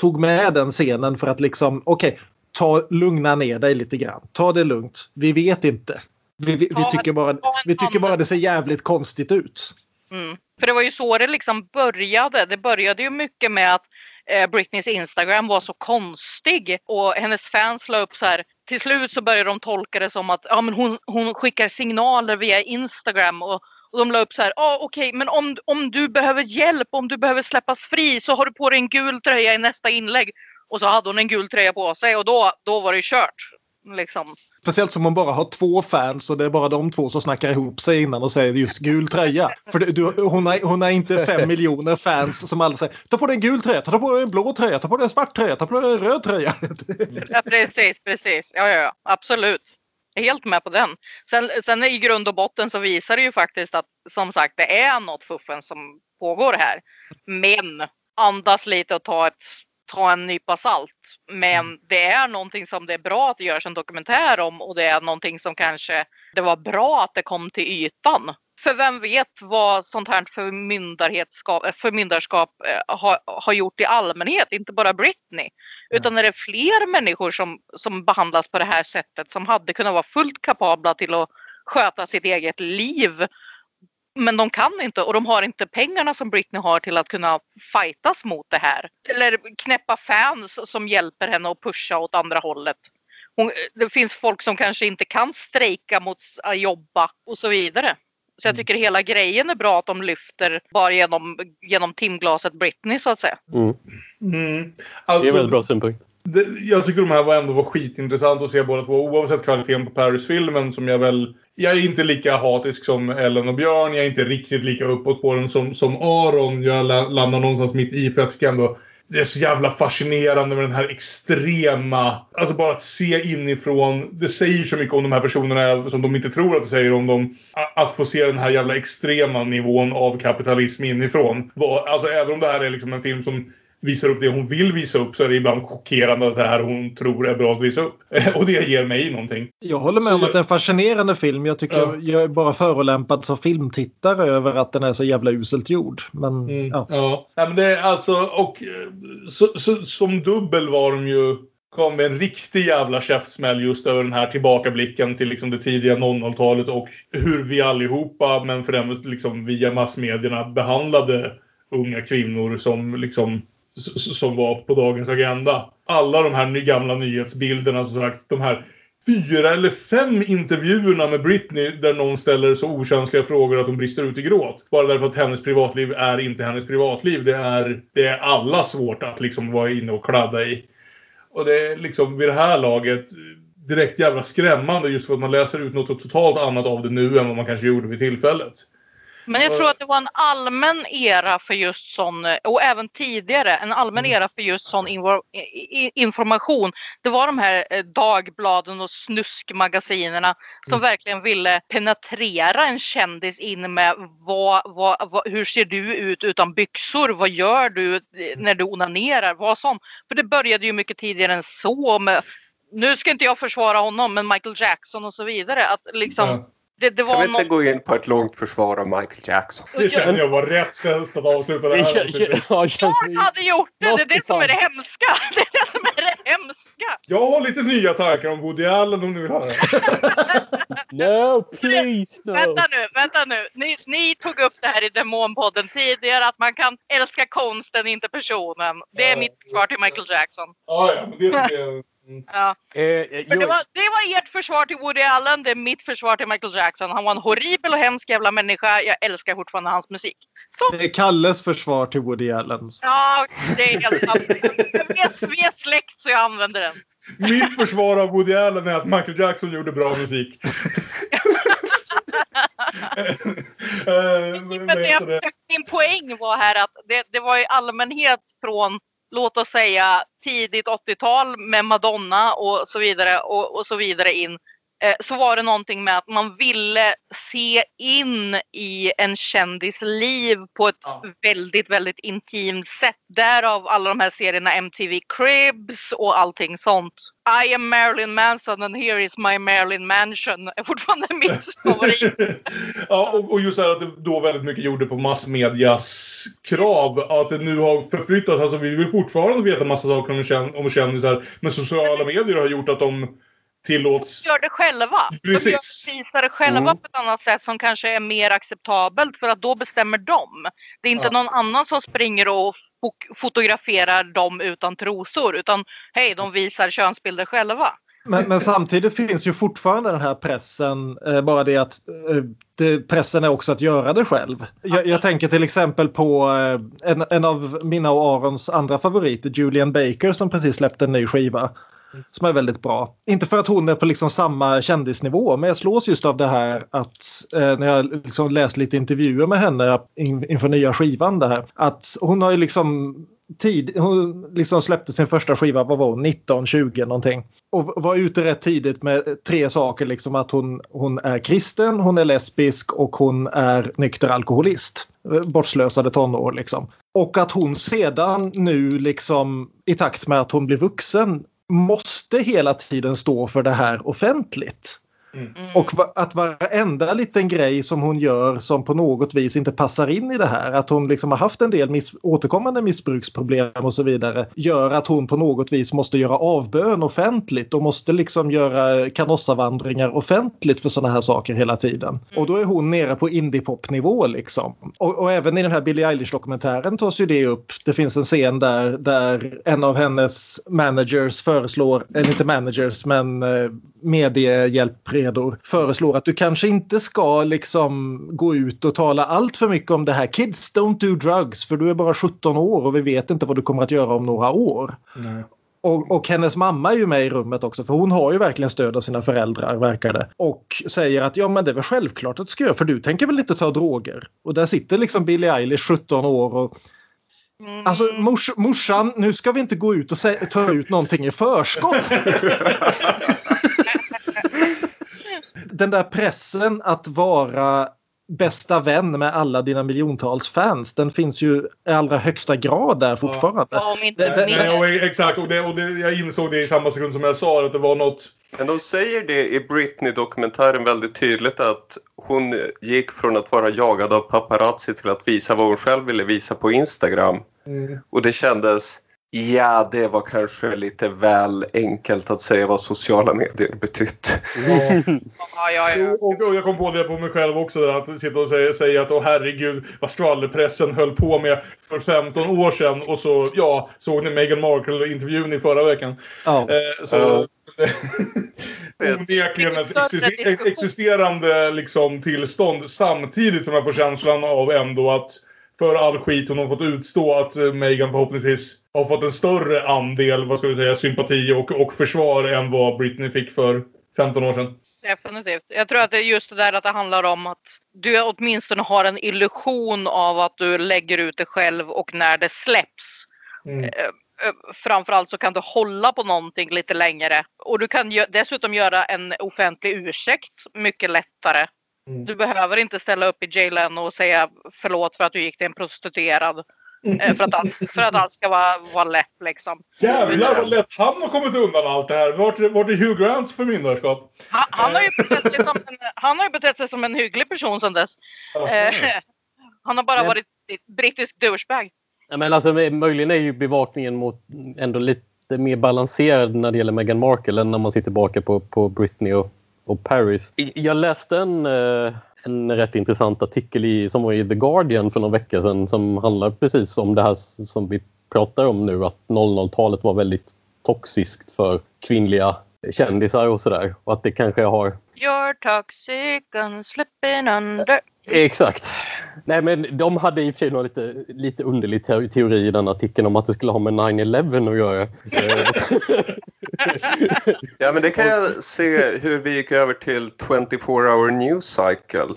tog med den scenen för att liksom, okej, ta, lugna ner dig lite grann. Ta det lugnt. Vi vet inte. Vi, vi, vi, tycker, bara, vi tycker bara det ser jävligt konstigt ut. Mm. För det var ju så det liksom började. Det började ju mycket med att eh, Britneys Instagram var så konstig och hennes fans la upp så här. Till slut så började de tolka det som att ja, men hon, hon skickar signaler via Instagram och, och de la upp så här. Ja, okej, men om, om du behöver hjälp, om du behöver släppas fri så har du på dig en gul tröja i nästa inlägg. Och så hade hon en gul tröja på sig och då, då var det kört. Liksom. Speciellt som hon bara har två fans och det är bara de två som snackar ihop sig innan och säger just gul tröja. För du, hon, har, hon har inte fem miljoner fans som alla säger ta på dig en gul tröja, ta på dig en blå tröja, ta på dig en svart tröja, ta på dig en röd tröja. Ja, precis, precis. Ja, ja, ja, absolut. Jag är helt med på den. Sen, sen i grund och botten så visar det ju faktiskt att som sagt det är något fuffen som pågår här. Men andas lite och ta, ett, ta en nypa salt. Men det är någonting som det är bra att det görs en dokumentär om och det är någonting som kanske det var bra att det kom till ytan. För vem vet vad sånt här förmyndarskap, förmyndarskap eh, har, har gjort i allmänhet, inte bara Britney. Utan är det fler människor som, som behandlas på det här sättet som hade kunnat vara fullt kapabla till att sköta sitt eget liv. Men de kan inte och de har inte pengarna som Britney har till att kunna fightas mot det här. Eller knäppa fans som hjälper henne att pusha åt andra hållet. Hon, det finns folk som kanske inte kan strejka mot att jobba och så vidare. Så jag tycker hela grejen är bra att de lyfter bara genom, genom timglaset Britney så att säga. Mm. Mm. Det är Alltså, en väldigt bra synpunkt det, jag tycker de här var ändå var skitintressant att se båda två. Oavsett kvaliteten på Paris-filmen som jag väl... Jag är inte lika hatisk som Ellen och Björn. Jag är inte riktigt lika uppåt på den som, som Aron. Jag landar någonstans mitt i för jag tycker ändå det är så jävla fascinerande med den här extrema... Alltså bara att se inifrån. Det säger så mycket om de här personerna som de inte tror att det säger om dem. Att få se den här jävla extrema nivån av kapitalism inifrån. Alltså även om det här är liksom en film som visar upp det hon vill visa upp så är det ibland chockerande att det här hon tror är bra att visa upp. Och det ger mig någonting. Jag håller med Så om att det är en fascinerande film. Jag tycker Ja. jag är bara förolämpad som filmtittare över att den är så jävla uselt gjord. Men Mm, ja. ja. Nej, men det är alltså, och eh, så, så, som dubbel var de ju kom med en riktig jävla käftsmäll just över den här tillbakablicken till liksom det tidiga 00-talet och hur vi allihopa, men främst liksom via massmedierna, behandlade unga kvinnor som liksom som var på dagens agenda. Alla de här gamla nyhetsbilderna som sagt, de här fyra eller fem intervjuerna med Britney där någon ställer så okänsliga frågor att hon brister ut i gråt. Bara därför att hennes privatliv är inte hennes privatliv. Det är, det är alla svårt att liksom vara inne och kladda i. Och det är liksom vid det här laget direkt jävla skrämmande just för att man läser ut något totalt annat av det nu än vad man kanske gjorde vid tillfället. Men jag Ja. tror att det var en allmän era för just sån, och även tidigare, en allmän Mm. era för just sån information. Det var de här eh, dagbladen och snuskmagasinerna som Mm. verkligen ville penetrera en kändis in med vad, vad, vad, hur ser du ut utan byxor? Vad gör du eh, när du onanerar? Vad sånt. För det började ju mycket tidigare än så med nu ska inte jag försvara honom, men Michael Jackson och så vidare. Att liksom, Ja. Det, det Kan var vi inte gå in på ett långt försvar av Michael Jackson? Det känner jag var rätt sätt att avsluta det Det här avsnittet. ja, Jag hade gjort det! Det är det som är det hemska! Det är det som är det hemska! Jag har lite nya tankar om Woody Allen om ni vill höra. No, please, no. Vänta nu, vänta nu. Ni, ni tog upp det här i Demonpodden tidigare att man kan älska konsten, inte personen. Det är Ja. mitt svar till Michael Jackson. Ja, ja, men det jag. Ja. Eh, eh, det, var, det var ert försvar till Woody Allen, det är mitt försvar till Michael Jackson. Han var en horribel och hemsk jävla människa. Jag älskar fortfarande hans musik. Så, Det är Kalles försvar till Woody Allen. ja, det är helt sant. Vi är, släkt så jag använder den. Mitt försvar av Woody Allen är att Michael Jackson gjorde bra musik. Eh, det? min poäng var här att det, det var i allmänhet från låt oss säga tidigt 80-tal med Madonna och så vidare och, och så vidare in. Eh, så var det någonting med att man ville se in i en kändis liv på ett Ja. väldigt, väldigt intimt sätt. Därav alla de här serierna MTV Cribs och allting sånt. I am Marilyn Manson and here is my Marilyn Mansion är fortfarande mitt favorit. ja, och, och just det här att det då väldigt mycket gjorde på massmedias krav. Att det nu har förflyttats. Alltså vi vill fortfarande veta massa saker om, kän om kändisar. Men sociala medier har gjort att de tillåts... gör det själva. De Precis. gör, visar det själva Mm. på ett annat sätt som kanske är mer acceptabelt för att då bestämmer de. Det är inte Ja. någon annan som springer och fo- fotograferar dem utan trosor utan hej, de visar könsbilder själva. Men, men samtidigt finns ju fortfarande den här pressen, eh, bara det att eh, det, pressen är också att göra det själv. Jag, jag tänker till exempel på eh, en, en av mina och Arons andra favoriter, Julian Baker som precis släppte en ny skiva. Som är väldigt bra. Inte för att hon är på liksom samma kändisnivå men jag slås just av det här att eh, när jag liksom läst lite intervjuer med henne in, inför nya skivan det här. Att hon har ju liksom tid, hon liksom släppte sin första skiva, vad var hon, 19, 20 någonting. Och var ute rätt tidigt med tre saker, liksom att hon, hon är kristen, hon är lesbisk och hon är nykter alkoholist. Eh, bortslösade tonår liksom. Och att hon sedan nu liksom i takt med att hon blir vuxen måste hela tiden stå för det här offentligt. Mm. Och att varenda liten grej som hon gör som på något vis inte passar in i det här, att hon liksom har haft en del miss återkommande missbruksproblem och så vidare, gör att hon på något vis måste göra avbön offentligt och måste liksom göra kanossavandringar offentligt för sådana här saker hela tiden. Och då är hon nere på indiepopnivå liksom. Och, och även i den här Billie Eilish-dokumentären tas ju det upp. Det finns en scen där, där en av hennes managers föreslår, eller inte managers men eh, mediehjälpredor föreslår att du kanske inte ska liksom gå ut och tala allt för mycket om det här. Kids don't do drugs för du är bara 17 år och vi vet inte vad du kommer att göra om några år. Och, och hennes mamma är ju med i rummet också för hon har ju verkligen stöd av sina föräldrar verkar det. Och säger att ja men det är väl självklart att du ska göra för du tänker väl inte ta droger? Och där sitter liksom Billie Eilish 17 år och Alltså mors, morsan, nu ska vi inte gå ut och ta ut någonting i förskott. Den där pressen att vara bästa vän med alla dina miljontals fans, den finns ju i allra högsta grad där fortfarande. Om inte Det- det- mer. Nej, och, exakt, och, det, och det, jag insåg det i samma sekund som jag sa att det var något... Men de säger det i Britney-dokumentären väldigt tydligt att hon gick från att vara jagad av paparazzi till att visa vad hon själv ville visa på Instagram. Och det kändes, ja det var kanske lite väl enkelt att säga vad sociala medier betytt. Ja, ja, ja. Och, och jag kom på det på mig själv också, där, att sitta och säga, säga att åh herregud vad skvallerpressen höll på med för 15 år sedan. Och så, ja, såg ni Meghan Markle-intervjun i förra veckan? Ja. Eh, så, Ja. onekligen ett existerande liksom, tillstånd samtidigt som jag får känslan av ändå att för all skit hon har fått utstå att eh, Meghan förhoppningsvis har fått en större andel, vad ska vi säga, sympati och, och försvar än vad Britney fick för 15 år sedan. Definitivt. Jag tror att det är just det där att det handlar om att du åtminstone har en illusion av att du lägger ut det själv och när det släpps. Mm. eh, eh, Framförallt så kan du hålla på någonting lite längre och du kan dessutom göra en offentlig ursäkt mycket lättare. Mm. Du behöver inte ställa upp i jailen och säga förlåt för att du gick till en prostituerad. eh, För att, allt, för att allt ska vara, vara lätt liksom. Jävlar vad lätt han har kommit undan allt det här. Vart, vart är Hugh Grants förmyndarskap? Han, han, har ju betett sig som en, han har ju betett sig som en hygglig person sedan dess. Eh, han har bara Men- varit brittisk douchebag. Ja, men alltså, möjligen är ju bevakningen mot ändå lite mer balanserad när det gäller Meghan Markle än när man ser tillbaka på, på Britney och och Paris. Jag läste en, eh, en rätt intressant artikel i, som var i The Guardian för någon vecka sedan som handlar precis om det här som vi pratar om nu att 00-talet var väldigt toxiskt för kvinnliga kändisar och sådär och att det kanske har You're toxic and slipping under. Exakt. Nej, men de hade i och för sig någon lite, lite underlig te- teori i den artikeln om att det skulle ha med 9-11 att göra. Ja, men det kan jag se hur vi gick över till 24 hour news cycle.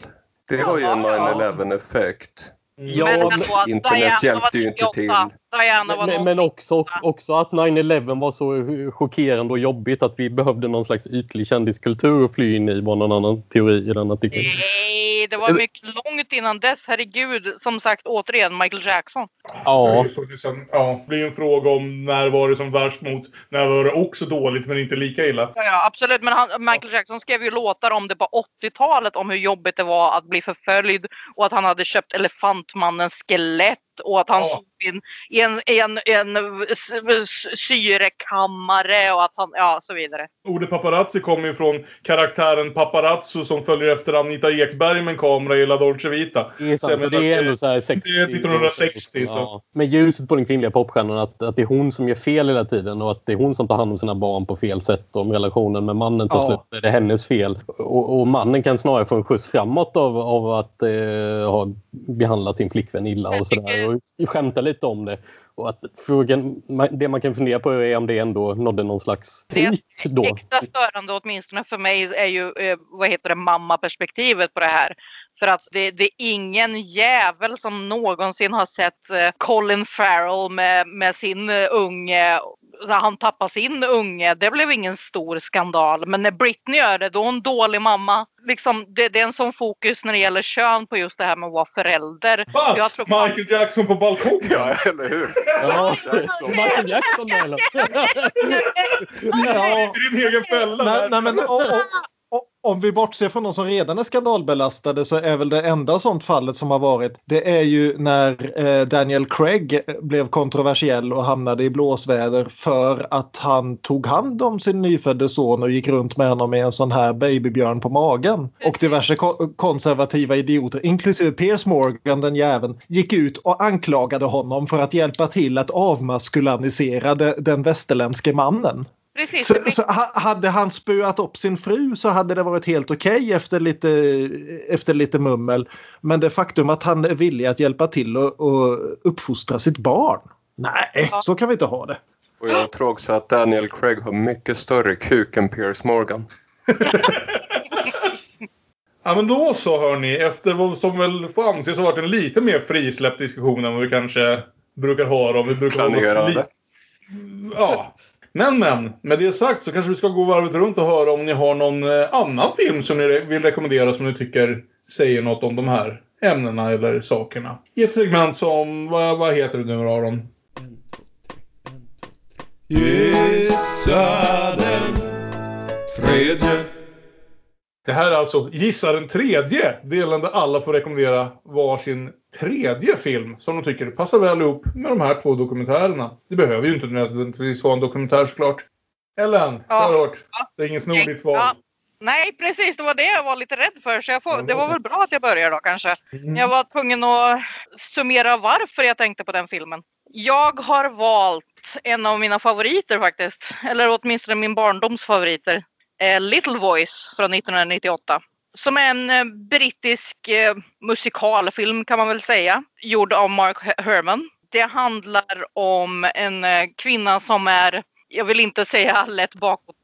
Det var ju en 9-11 effekt. Ja, men Internet hjälpte ju inte till. 98. Diana var Men, men också, också att 9-11 var så chockerande och jobbigt att vi behövde någon slags ytlig kändiskultur att fly in i var någon annan teori i den artikeln. Nej, det var mycket långt innan dess. Herregud, som sagt återigen Michael Jackson. Ja. Ja, det blir en fråga om när var det som värst mot när var det också dåligt men inte lika illa. Ja, ja absolut. Men han, Michael Jackson skrev ju låtar om det på 80-talet om hur jobbigt det var att bli förföljd och att han hade köpt Elefantmannens skelett och att han Ja. sov in i en, i en, en syrekammare och att han, ja så vidare. Ordet paparazzi kommer ju från karaktären Paparazzo som följer efter Anita Ekberg med en kamera i La Dolce Vita. Det är, sant, menar, det är ändå så här 60. det är 1960 så. Ja. Men ljuset på den kvinnliga popstjärnan att, att det är hon som gör fel hela tiden och att det är hon som tar hand om sina barn på fel sätt och om relationen med mannen tar Ja. slut är det hennes fel. Och, och mannen kan snarare få en skjuts framåt av, av att eh, ha behandlat sin flickvän illa och sådär och skämta lite om det. Och att frågan, det man kan fundera på är om det ändå nådde någon slags peak då. Extra störande åtminstone för mig är ju eh, vad heter det, mammaperspektivet på det här. För att det, det är ingen jävel som någonsin har sett eh, Colin Farrell med, med sin eh, unge när han tappar sin unge. Det blev ingen stor skandal. Men när Britney gör det, då är hon dålig mamma. Liksom, det, det är en sån fokus när det gäller kön på just det här med att vara förälder. Jag Bass! tror- Michael Jackson på balkongen! Ja, eller hur? Ja, Jackson. Michael Jackson eller? Ja, I din egen fälla! nej, nej, men, o- o- o- om vi bortser från de som redan är skandalbelastade så är väl det enda sånt fallet som har varit det är ju när eh, Daniel Craig blev kontroversiell och hamnade i blåsväder för att han tog hand om sin nyfödde son och gick runt med honom med en sån här babybjörn på magen. Och diverse ko- konservativa idioter, inklusive Piers Morgan den jäveln, gick ut och anklagade honom för att hjälpa till att avmaskulinisera de, den västerländske mannen. Precis. Så, så ha- hade han spöat upp sin fru så hade det varit helt okej efter, lite, efter lite mummel. Men det faktum att han är villig att hjälpa till och, och uppfostra sitt barn. Nej, så kan vi inte ha det. Och jag tror också att Daniel Craig har mycket större kuk än Piers Morgan. Ja men då så hörni, efter vad som väl får anses ha varit en lite mer frisläppt diskussion än vad vi kanske brukar ha då. Vi brukar Planerade. Ja. Men men, med det sagt så kanske vi ska gå varvet runt och höra om ni har någon eh, annan film som ni vill rekommendera som ni tycker säger något om de här ämnena eller sakerna. I ett segment som, vad, vad heter det nu Aron? Gissa den tredje. Det här är alltså Gissa den tredje delen där alla får rekommendera varsin tredje film som de tycker passar väl ihop med de här två dokumentärerna. Det behöver ju inte nödvändigtvis vara en dokumentär såklart. Ellen, Ja. Charlotte, det är ingen snordigt val. Ja. Nej, precis. Det var det jag var lite rädd för. Så jag får, Ja, det var så. väl bra att jag började då kanske. Mm. Jag var tvungen att summera varför jag tänkte på den filmen. Jag har valt en av mina favoriter faktiskt. Eller åtminstone min barndoms favoriter. Eh, Little Voice från 1998. Som är en eh, brittisk eh, musikalfilm kan man väl säga. Gjord av Mark Her- Herman. Det handlar om en eh, kvinna som är, jag vill inte säga lätt bakåt,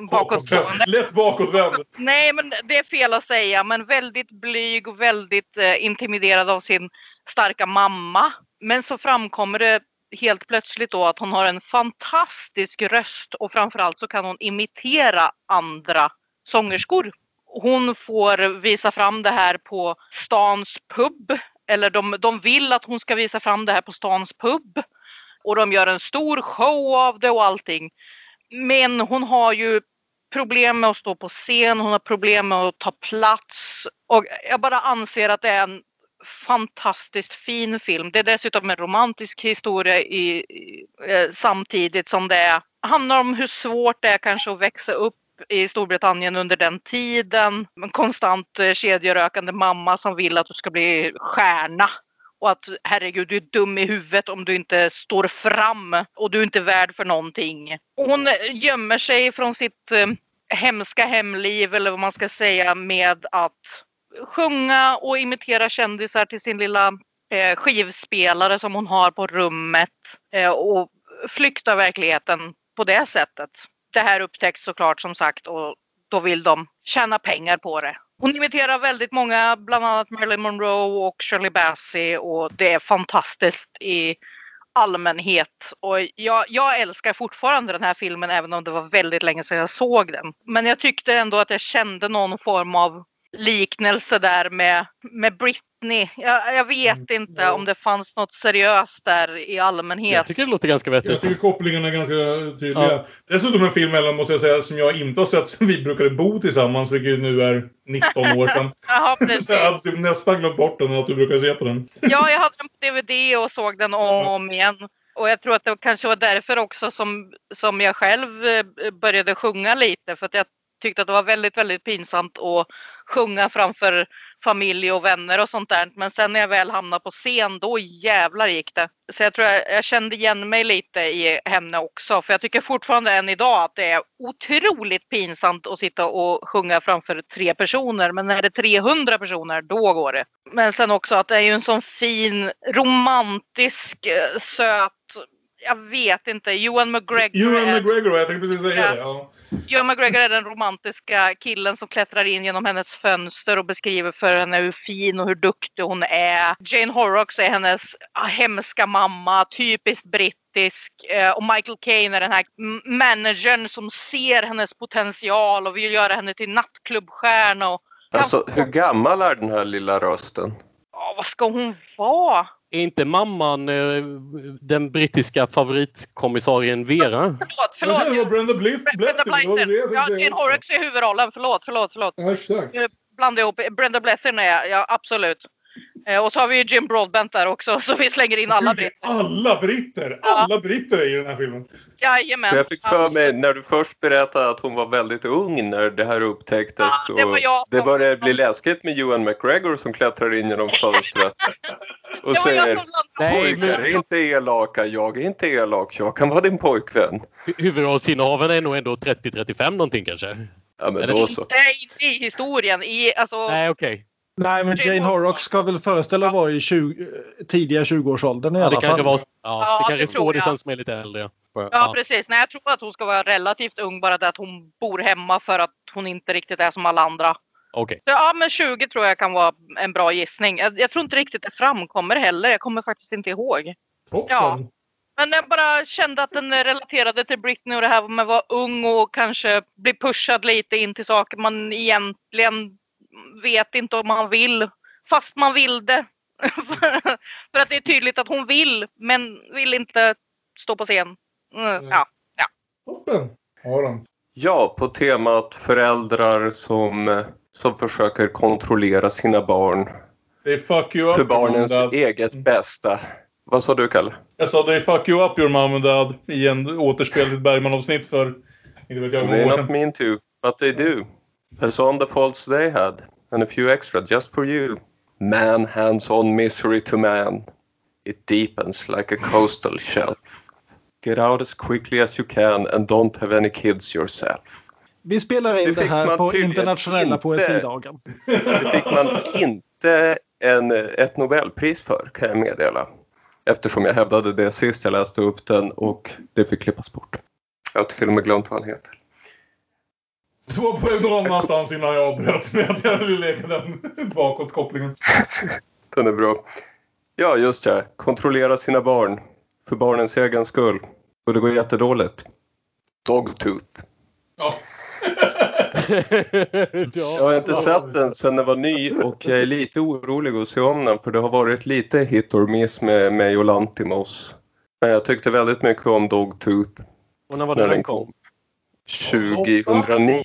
bakåtstående. Lätt bakåtvänd. Nej, men det är fel att säga, men väldigt blyg och väldigt eh, intimiderad av sin starka mamma. Men så framkommer det helt plötsligt då att hon har en fantastisk röst och framförallt så kan hon imitera andra sångerskor. Hon får visa fram det här på stans pub. Eller de, de vill att hon ska visa fram det här på stans pub. Och de gör en stor show av det och allting. Men hon har ju problem med att stå på scen, hon har problem med att ta plats. Och jag bara anser att det är en fantastiskt fin film. Det är dessutom en romantisk historia i, i, eh, samtidigt som det är, handlar om hur svårt det är kanske att växa upp i Storbritannien under den tiden. En konstant eh, kedjerökande mamma som vill att du ska bli stjärna. Och att herregud, du är dum i huvudet om du inte står fram och du är inte värd för någonting. Och hon eh, gömmer sig från sitt eh, hemska hemliv eller vad man ska säga med att sjunga och imitera kändisar till sin lilla eh, skivspelare som hon har på rummet eh, och flykta verkligheten på det sättet. Det här upptäcks såklart som sagt och då vill de tjäna pengar på det. Hon imiterar väldigt många, bland annat Marilyn Monroe och Shirley Bassey och det är fantastiskt i allmänhet. Och jag, jag älskar fortfarande den här filmen även om det var väldigt länge sedan jag såg den. Men jag tyckte ändå att jag kände någon form av liknelse där med, med Britney. Jag, jag vet Mm, inte om det fanns något seriöst där i allmänhet. Jag tycker det låter ganska Jag vettigt. tycker kopplingarna är ganska tydliga. Ja. Dessutom en film, Ellen, måste jag säga, som jag inte har sett sen vi brukade bo tillsammans, vilket nu är 19 år sedan. Jaha, Så precis. jag hade typ nästan glömt bort den, att du brukar se på den. Ja, jag hade den på DVD och såg den om och om igen. Och jag tror att det kanske var därför också som, som jag själv eh, började sjunga lite. För att jag tyckte att det var väldigt, väldigt pinsamt att sjunga framför familj och vänner och sånt där. Men sen när jag väl hamnade på scen, då jävlar gick det. Så jag tror jag, jag kände igen mig lite i henne också. För jag tycker fortfarande än idag att det är otroligt pinsamt att sitta och sjunga framför tre personer. Men när det är 300 personer, då går det. Men sen också att det är ju en sån fin, romantisk, eh, söt, jag vet inte, Ewan McGregor. Är- McGregor, jag tänkte precis säga Ja. det. Ja. Ewan McGregor är den romantiska killen som klättrar in genom hennes fönster och beskriver för henne hur fin och hur duktig hon är. Jane Horrocks är hennes ah, hemska mamma, typiskt brittisk. Eh, Och Michael Caine är den här managern som ser hennes potential och vill göra henne till nattklubbstjärna. Och, Alltså, hur gammal är den här lilla rösten? ja, vad ska hon vara? Är inte mamman eh, den brittiska favoritkommissarien Vera? Förlåt, Jag förlåt. kände det var Brenda jag Blyther. Ja, tänkte Jane. Horrocks är huvudrollen. Förlåt, förlåt, förlåt. Ja, exakt. Jag blandade ihop. Brenda Blethyn är ja absolut. Eh, Och så har vi ju Jim Broadbent där också så vi slänger in alla britter. alla britter! Alla britter är i den här filmen. Jajamän. Jag fick för mig när du först berättade att hon var väldigt ung när det här upptäcktes. Ja, det var och jag det började bli läskigt med Ewan McGregor som klättrar in genom fönstret. Och säger Nej, pojkar är inte elaka, jag är inte elak, jag kan vara din pojkvän. hu- huvudrollsinnehavaren är nog ändå 30-35 någonting kanske. Ja men Eller- då så. Inte i, historien. I, alltså, Nej, okej. Nej, men Jane Jane Horrocks ska väl föreställa vara i 20, tidiga 20-årsåldern i Ja, det alla kanske fall. var ja, Ja, det kanske är skådisen som är lite äldre. Ja. ja, precis. Nej, jag tror att hon ska vara relativt ung. Bara det att hon bor hemma för att hon inte riktigt är som alla andra. Okej. Så ja, men 20 tror jag kan vara en bra gissning. Jag, jag tror inte riktigt det framkommer heller. Jag kommer faktiskt inte ihåg. Toppen. Ja. Men jag bara kände att den relaterade till Britney och det här med att vara ung och kanske bli pushad lite in till saker man egentligen vet inte om man vill. Fast man vill det. För att det är tydligt att hon vill men vill inte stå på scen. Mm, ja. Toppen. Har den. Ja, på temat föräldrar som, som försöker kontrollera sina barn They fuck you up för barnens eget bästa. Vad sa du, Kalle? Jag sa they fuck you up your mom and dad i en återspel till ett Bergman-avsnitt för inte vet jag hur They många år not sedan. mean to, but they do. Pass on the faults they had, and a few extra just for you. Man hands on misery to man. It deepens like a coastal shelf. Get out as quickly as you can and don't have any kids yourself. Vi spelar in Det det här på internationella inte. poesidagen. Det fick man inte en, ett Nobelpris för kan jag meddela. Eftersom jag hävdade det sist jag läste upp den och det fick klippas bort. Jag har till och med glömt vad han heter. Det var på någon annanstans innan jag avbröt med att jag ville leka den bakåtkopplingen. Den är bra. Ja, just det. Kontrollera sina barn. För barnens egen skull. Och det går jättedåligt. Dogtooth. Ja. Jag har inte sett den sedan den var ny och jag är lite orolig att se om den för det har varit lite hit or miss med mig och Lantimos. Men jag tyckte väldigt mycket om Dogtooth Och när var när den den kom? Kom. 2009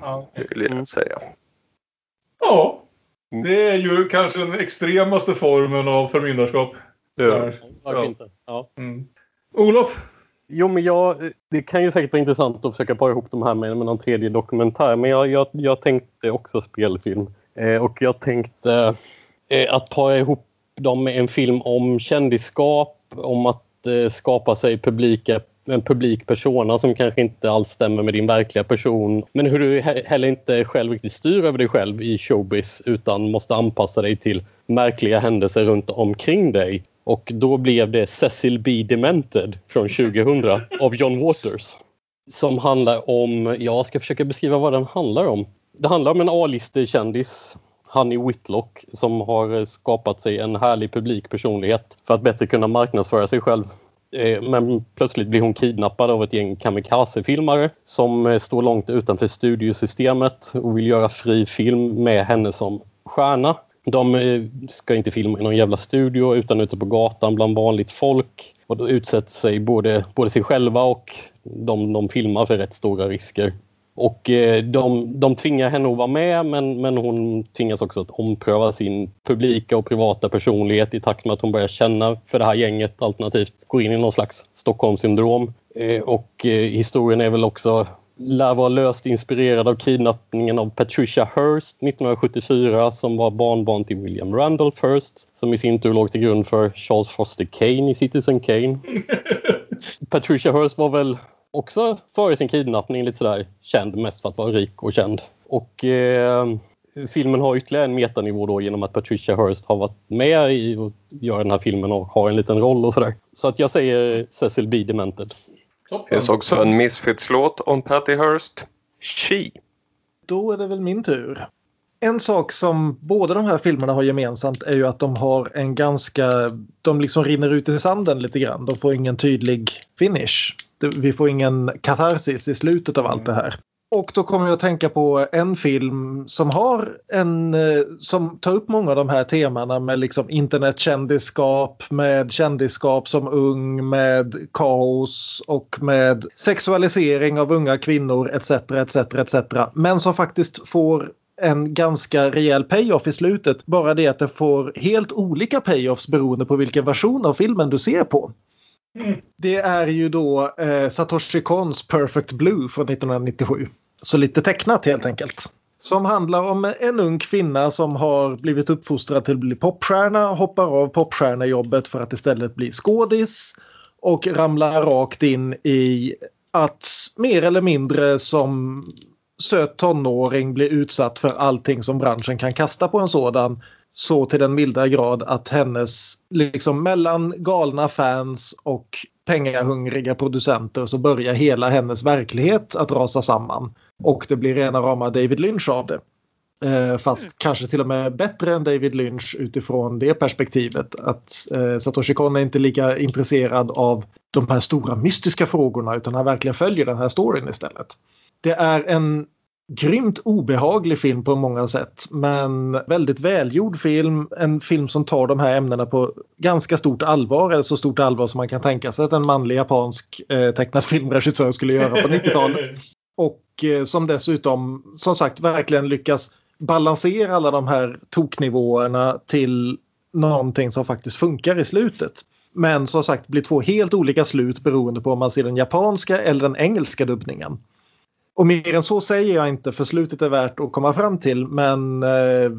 Ja. vill jag säga. ja. Det är ju kanske den extremaste formen av förmyndarskap. Ja. Mm. Olof, Jo, men jag, det kan ju säkert vara intressant att försöka para ihop de här med, med någon tredje dokumentär. Men jag, jag, jag tänkte också spelfilm. Eh, och jag tänkte eh, att para ihop dem med en film om kändisskap, om att eh, skapa sig publika en publik persona som kanske inte alls stämmer med din verkliga person. Men hur du heller inte själv riktigt styr över dig själv i showbiz utan måste anpassa dig till märkliga händelser runt omkring dig. Och då blev det Cecil B. Demented från 2000 av John Waters. Som handlar om, jag ska försöka beskriva vad den handlar om. Det handlar om en A-listekändis Honey Whitlock som har skapat sig en härlig publikpersonlighet för att bättre kunna marknadsföra sig själv. Eh, men plötsligt blir hon kidnappad av ett gäng kamikaze-filmare som eh, står långt utanför studiosystemet och vill göra fri film med henne som stjärna. De eh, ska inte filma i någon jävla studio utan ute på gatan bland vanligt folk. Och då utsätter sig både, både sig själva och de de filmar för rätt stora risker. Och eh, de, de tvingar henne att vara med men, men hon tvingas också att ompröva sin publika och privata personlighet i takt med att hon börjar känna för det här gänget alternativt går in i någon slags Stockholmssyndrom. Eh, och historien är väl också lär vara löst inspirerad av kidnappningen av Patricia Hearst 1974 som var barnbarn till William Randolph Hearst som i sin tur låg till grund för Charles Foster Kane i Citizen Kane. Patricia Hearst var väl också före sin kidnappning lite sådär känd mest för att vara rik och känd. Och eh, filmen har ytterligare en metanivå då genom att Patricia Hearst har varit med i att göra den här filmen och har en liten roll och sådär. Så att jag säger Cecil B. Demented. Det finns också en Misfits-låt om Patty Hearst. She. Då är det väl min tur. En sak som båda de här filmerna har gemensamt är ju att de har en ganska... De liksom rinner ut i sanden lite grann. De får ingen tydlig finish. Vi får ingen katarsis i slutet av allt det här. Och då kommer jag att tänka på en film som har en eh, som tar upp många av de här temana med liksom internetkändisskap, med kändisskap som ung, med kaos och med sexualisering av unga kvinnor etc. etc. etc. Men som faktiskt får en ganska rejäl payoff i slutet. Bara det att det får helt olika payoffs beroende på vilken version av filmen du ser på. Det är ju då eh, Satoshi Kons Perfect Blue från 1997. Så lite tecknat helt enkelt. Som handlar om en ung kvinna som har blivit uppfostrad till att bli popstjärna, hoppar av popstjärnejobbet för att istället bli skådis och ramlar rakt in i att mer eller mindre som söt tonåring bli utsatt för allting som branschen kan kasta på en sådan så till den milda grad att hennes liksom mellan galna fans och pengahungriga producenter så börjar hela hennes verklighet att rasa samman. Och det blir rena rama David Lynch av det. Eh, fast mm. kanske till och med bättre än David Lynch utifrån det perspektivet. Att eh, Satoshi Kon är inte lika intresserad av de här stora mystiska frågorna utan han verkligen följer den här storyn istället. Det är en grymt obehaglig film på många sätt men väldigt välgjord film. En film som tar de här ämnena på ganska stort allvar, eller så stort allvar som man kan tänka sig att en manlig japansk eh, tecknad filmregissör skulle göra på 90-talet. Och eh, som dessutom som sagt verkligen lyckas balansera alla de här toknivåerna till någonting som faktiskt funkar i slutet. Men som sagt blir två helt olika slut beroende på om man ser den japanska eller den engelska dubbningen. Och mer än så säger jag inte för slutet är värt att komma fram till men eh,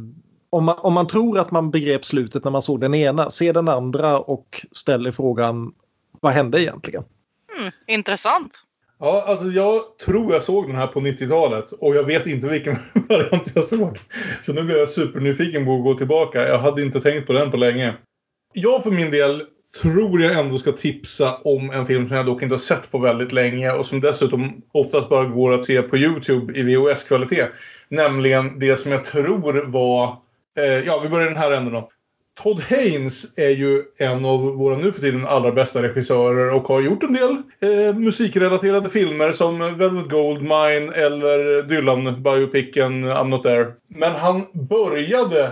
om, man, om man tror att man begrep slutet när man såg den ena, se den andra och ställer frågan vad hände egentligen? Mm, intressant. Ja, alltså jag tror jag såg den här på 90-talet och jag vet inte vilken variant jag såg. Så nu blev jag supernyfiken på att gå tillbaka. Jag hade inte tänkt på den på länge. Jag för min del tror jag ändå ska tipsa om en film som jag dock inte har sett på väldigt länge och som dessutom oftast bara går att se på Youtube i VHS-kvalitet. Nämligen det som jag tror var... Eh, ja, vi börjar den här änden då. Todd Haynes är ju en av våra nu för tiden allra bästa regissörer och har gjort en del eh, musikrelaterade filmer som Velvet Goldmine eller Dylan-biopicen I'm Not There. Men han började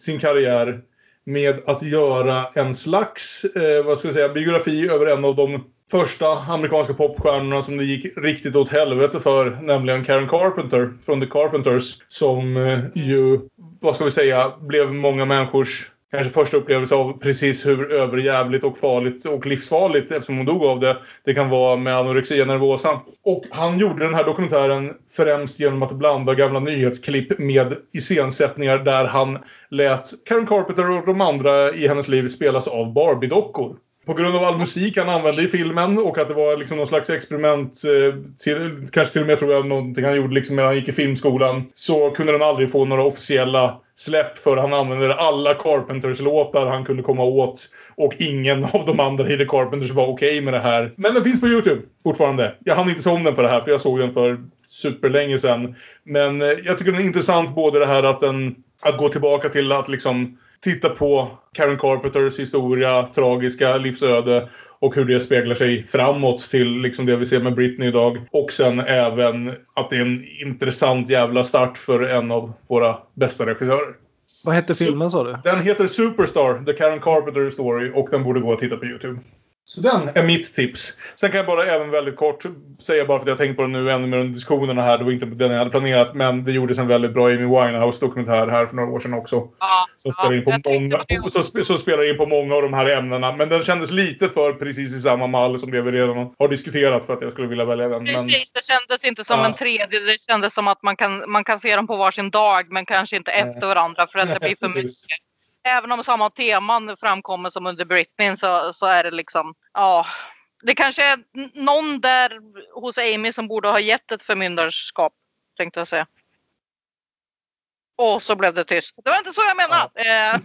sin karriär med att göra en slags, eh, vad ska jag säga, biografi över en av de första amerikanska popstjärnorna som det gick riktigt åt helvete för, nämligen Karen Carpenter från The Carpenters. Som eh, ju, vad ska vi säga, blev många människors kanske första upplevelse av precis hur överjävligt och farligt och livsfarligt, eftersom hon dog av det, det kan vara med anorexia nervosa. Och han gjorde den här dokumentären främst genom att blanda gamla nyhetsklipp med iscensättningar där han lät Karen Carpenter och de andra i hennes liv spelas av Barbie-dockor. På grund av all musik han använde i filmen och att det var liksom någon slags experiment, eh, till, kanske till och med tror jag någonting han gjorde liksom när han gick i filmskolan, så kunde den aldrig få några officiella släpp för han använde alla Carpenters låtar han kunde komma åt och ingen av de andra i The Carpenters var okej okay med det här. Men den finns på Youtube fortfarande. Jag hann inte se om den för det här för jag såg den för superlänge sedan. Men eh, jag tycker den är intressant både det här att den att gå tillbaka till att liksom titta på Karen Carpenters historia, tragiska livsöde och hur det speglar sig framåt till liksom det vi ser med Britney idag. Och sen även att det är en intressant jävla start för en av våra bästa regissörer. Vad hette filmen sa du? Den heter Superstar, The Karen Carpenter Story och den borde gå att titta på Youtube. Så den är mitt tips. Sen kan jag bara även väldigt kort säga, bara för att jag tänkt på det nu ännu mer under diskussionerna här. Det var inte den jag hade planerat. Men det gjordes en väldigt bra Amy Winehouse-dokumentär här för några år sedan också. Ja, som spelar in på många, så, så spelar in på många av de här ämnena. Men den kändes lite för precis i samma mall som det vi redan har diskuterat för att jag skulle vilja välja den. Men, Precis, det kändes inte som Ja. en tredje. Det kändes som att man kan, man kan se dem på varsin dag men kanske inte efter varandra för att det blir för mycket. Även om samma teman framkommer som under Britney så, så är det liksom, ja. Det kanske är någon där hos Amy som borde ha gett ett förmyndarskap, tänkte jag säga. Och så blev det tyst. Det var inte så jag menade. Eh,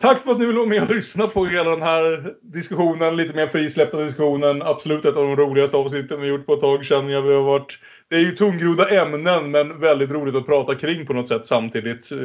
Tack för att ni vill vara med och lyssna på hela den här diskussionen. Lite mer frisläppta diskussionen. Absolut ett av de roligaste avsnitten vi gjort på ett tag känner jag. Vi har varit, det är ju tungrodda ämnen men väldigt roligt att prata kring på något sätt samtidigt. Eh,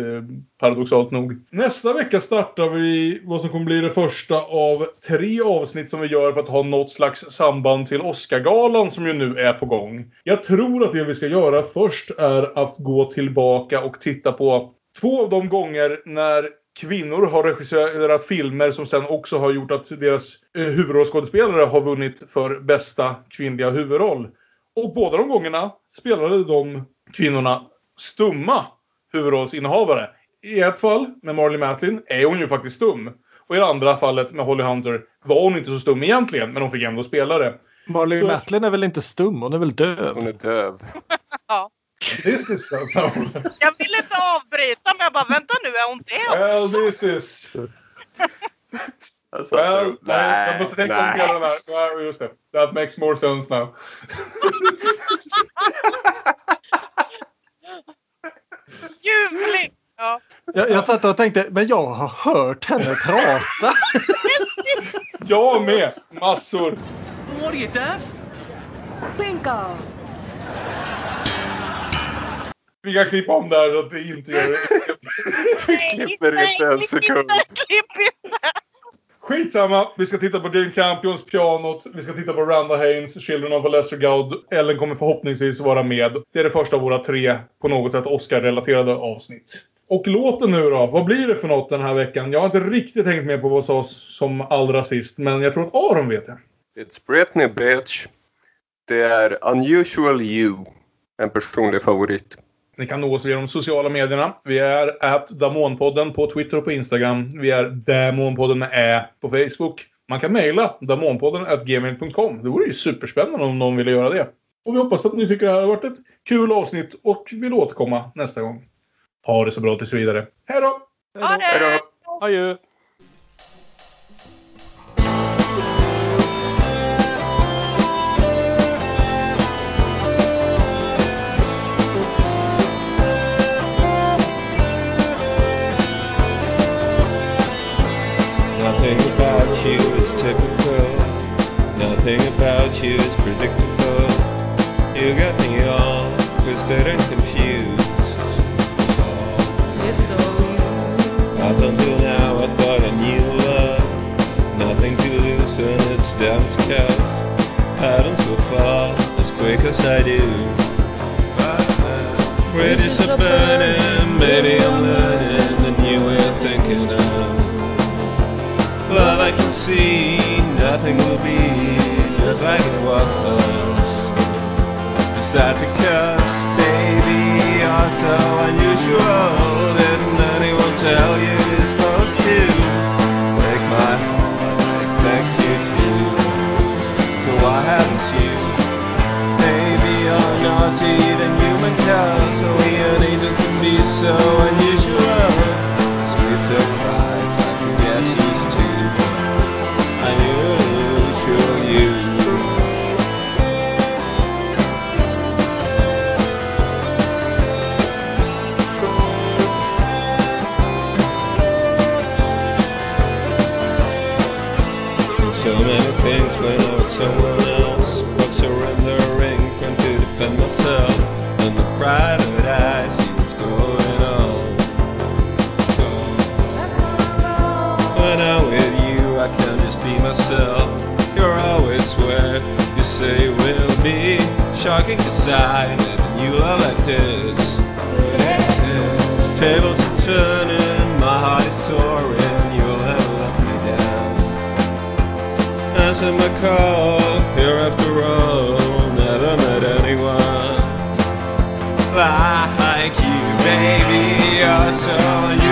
paradoxalt nog. Nästa vecka startar vi vad som kommer bli det första av tre avsnitt som vi gör för att ha något slags samband till Oscargalan som ju nu är på gång. Jag tror att det vi ska göra först är att gå tillbaka och titta på två av de gånger när kvinnor har regisserat filmer som sen också har gjort att deras huvudrollskådespelare huvudrollsskådespelare har vunnit för bästa kvinnliga huvudroll. Och båda de gångerna spelade de kvinnorna stumma huvudrollsinnehavare. I ett fall, med Marley Matlin, är hon ju faktiskt stum. Och i det andra fallet med Holly Hunter var hon inte så stum egentligen, men hon fick ändå spela det. Marley Så- Matlin är väl inte stum? Hon är väl döv? Hon är döv. ja. This is so Jag ville inte avbryta men jag bara vänta nu, är hon det? Well, this is... Alltså, Well, nej, jag måste tänka om nej. hela den här. Just det. That makes more sense now. Ljuvligt! Ja. Jag, jag satt och tänkte, men jag har hört henne prata. Jag med! Massor. What are you, deaf? Bingo. Vi kan klippa om det här så att det inte gör det. Vi klipper inte en sekund. Klipp inte! Skitsamma. Vi ska titta på Jane Campions pianot. Vi ska titta på Randa Haynes, Children of a Lesser God. Ellen kommer förhoppningsvis vara med. Det är det första av våra tre, på något sätt Oscar-relaterade avsnitt. Och låten nu då? Vad blir det för något den här veckan? Jag har inte riktigt tänkt med på vad som sades som allra sist, men jag tror att Aron vet det. It's Britney bitch. Det är Unusual You. En personlig favorit. Ni kan nå oss via de sociala medierna. Vi är at Damonpodden på Twitter och på Instagram. Vi är Damonpodden med Ä på Facebook. Man kan mejla damonpodden gmail.com. Det vore ju superspännande om någon ville göra det. Och vi hoppas att ni tycker det här har varit ett kul avsnitt och vill återkomma nästa gång. Ha det så bra tills vidare. Hej då! Ha det! Adjö! Nothing about you is predictable. You got me all twisted and confused. Up until now, I thought I knew love. Nothing to lose when it's down to cast. Hadn't so far as quick as I do. Bridges are burning, maybe I'm learning a new way of thinking of. Love I can see, nothing will be like it was. Is that because, baby, you're so unusual? Didn't anyone tell you you're supposed to break my heart. I expect you to. So why haven't you? Maybe you're not even human, cause only an angel can be so unusual. Be myself You're always where you say we'll be Shocking aside and you love like this Tables are turning, my heart is soaring You'll never let me down answer my call. Here after all, never met anyone like you, baby. You're so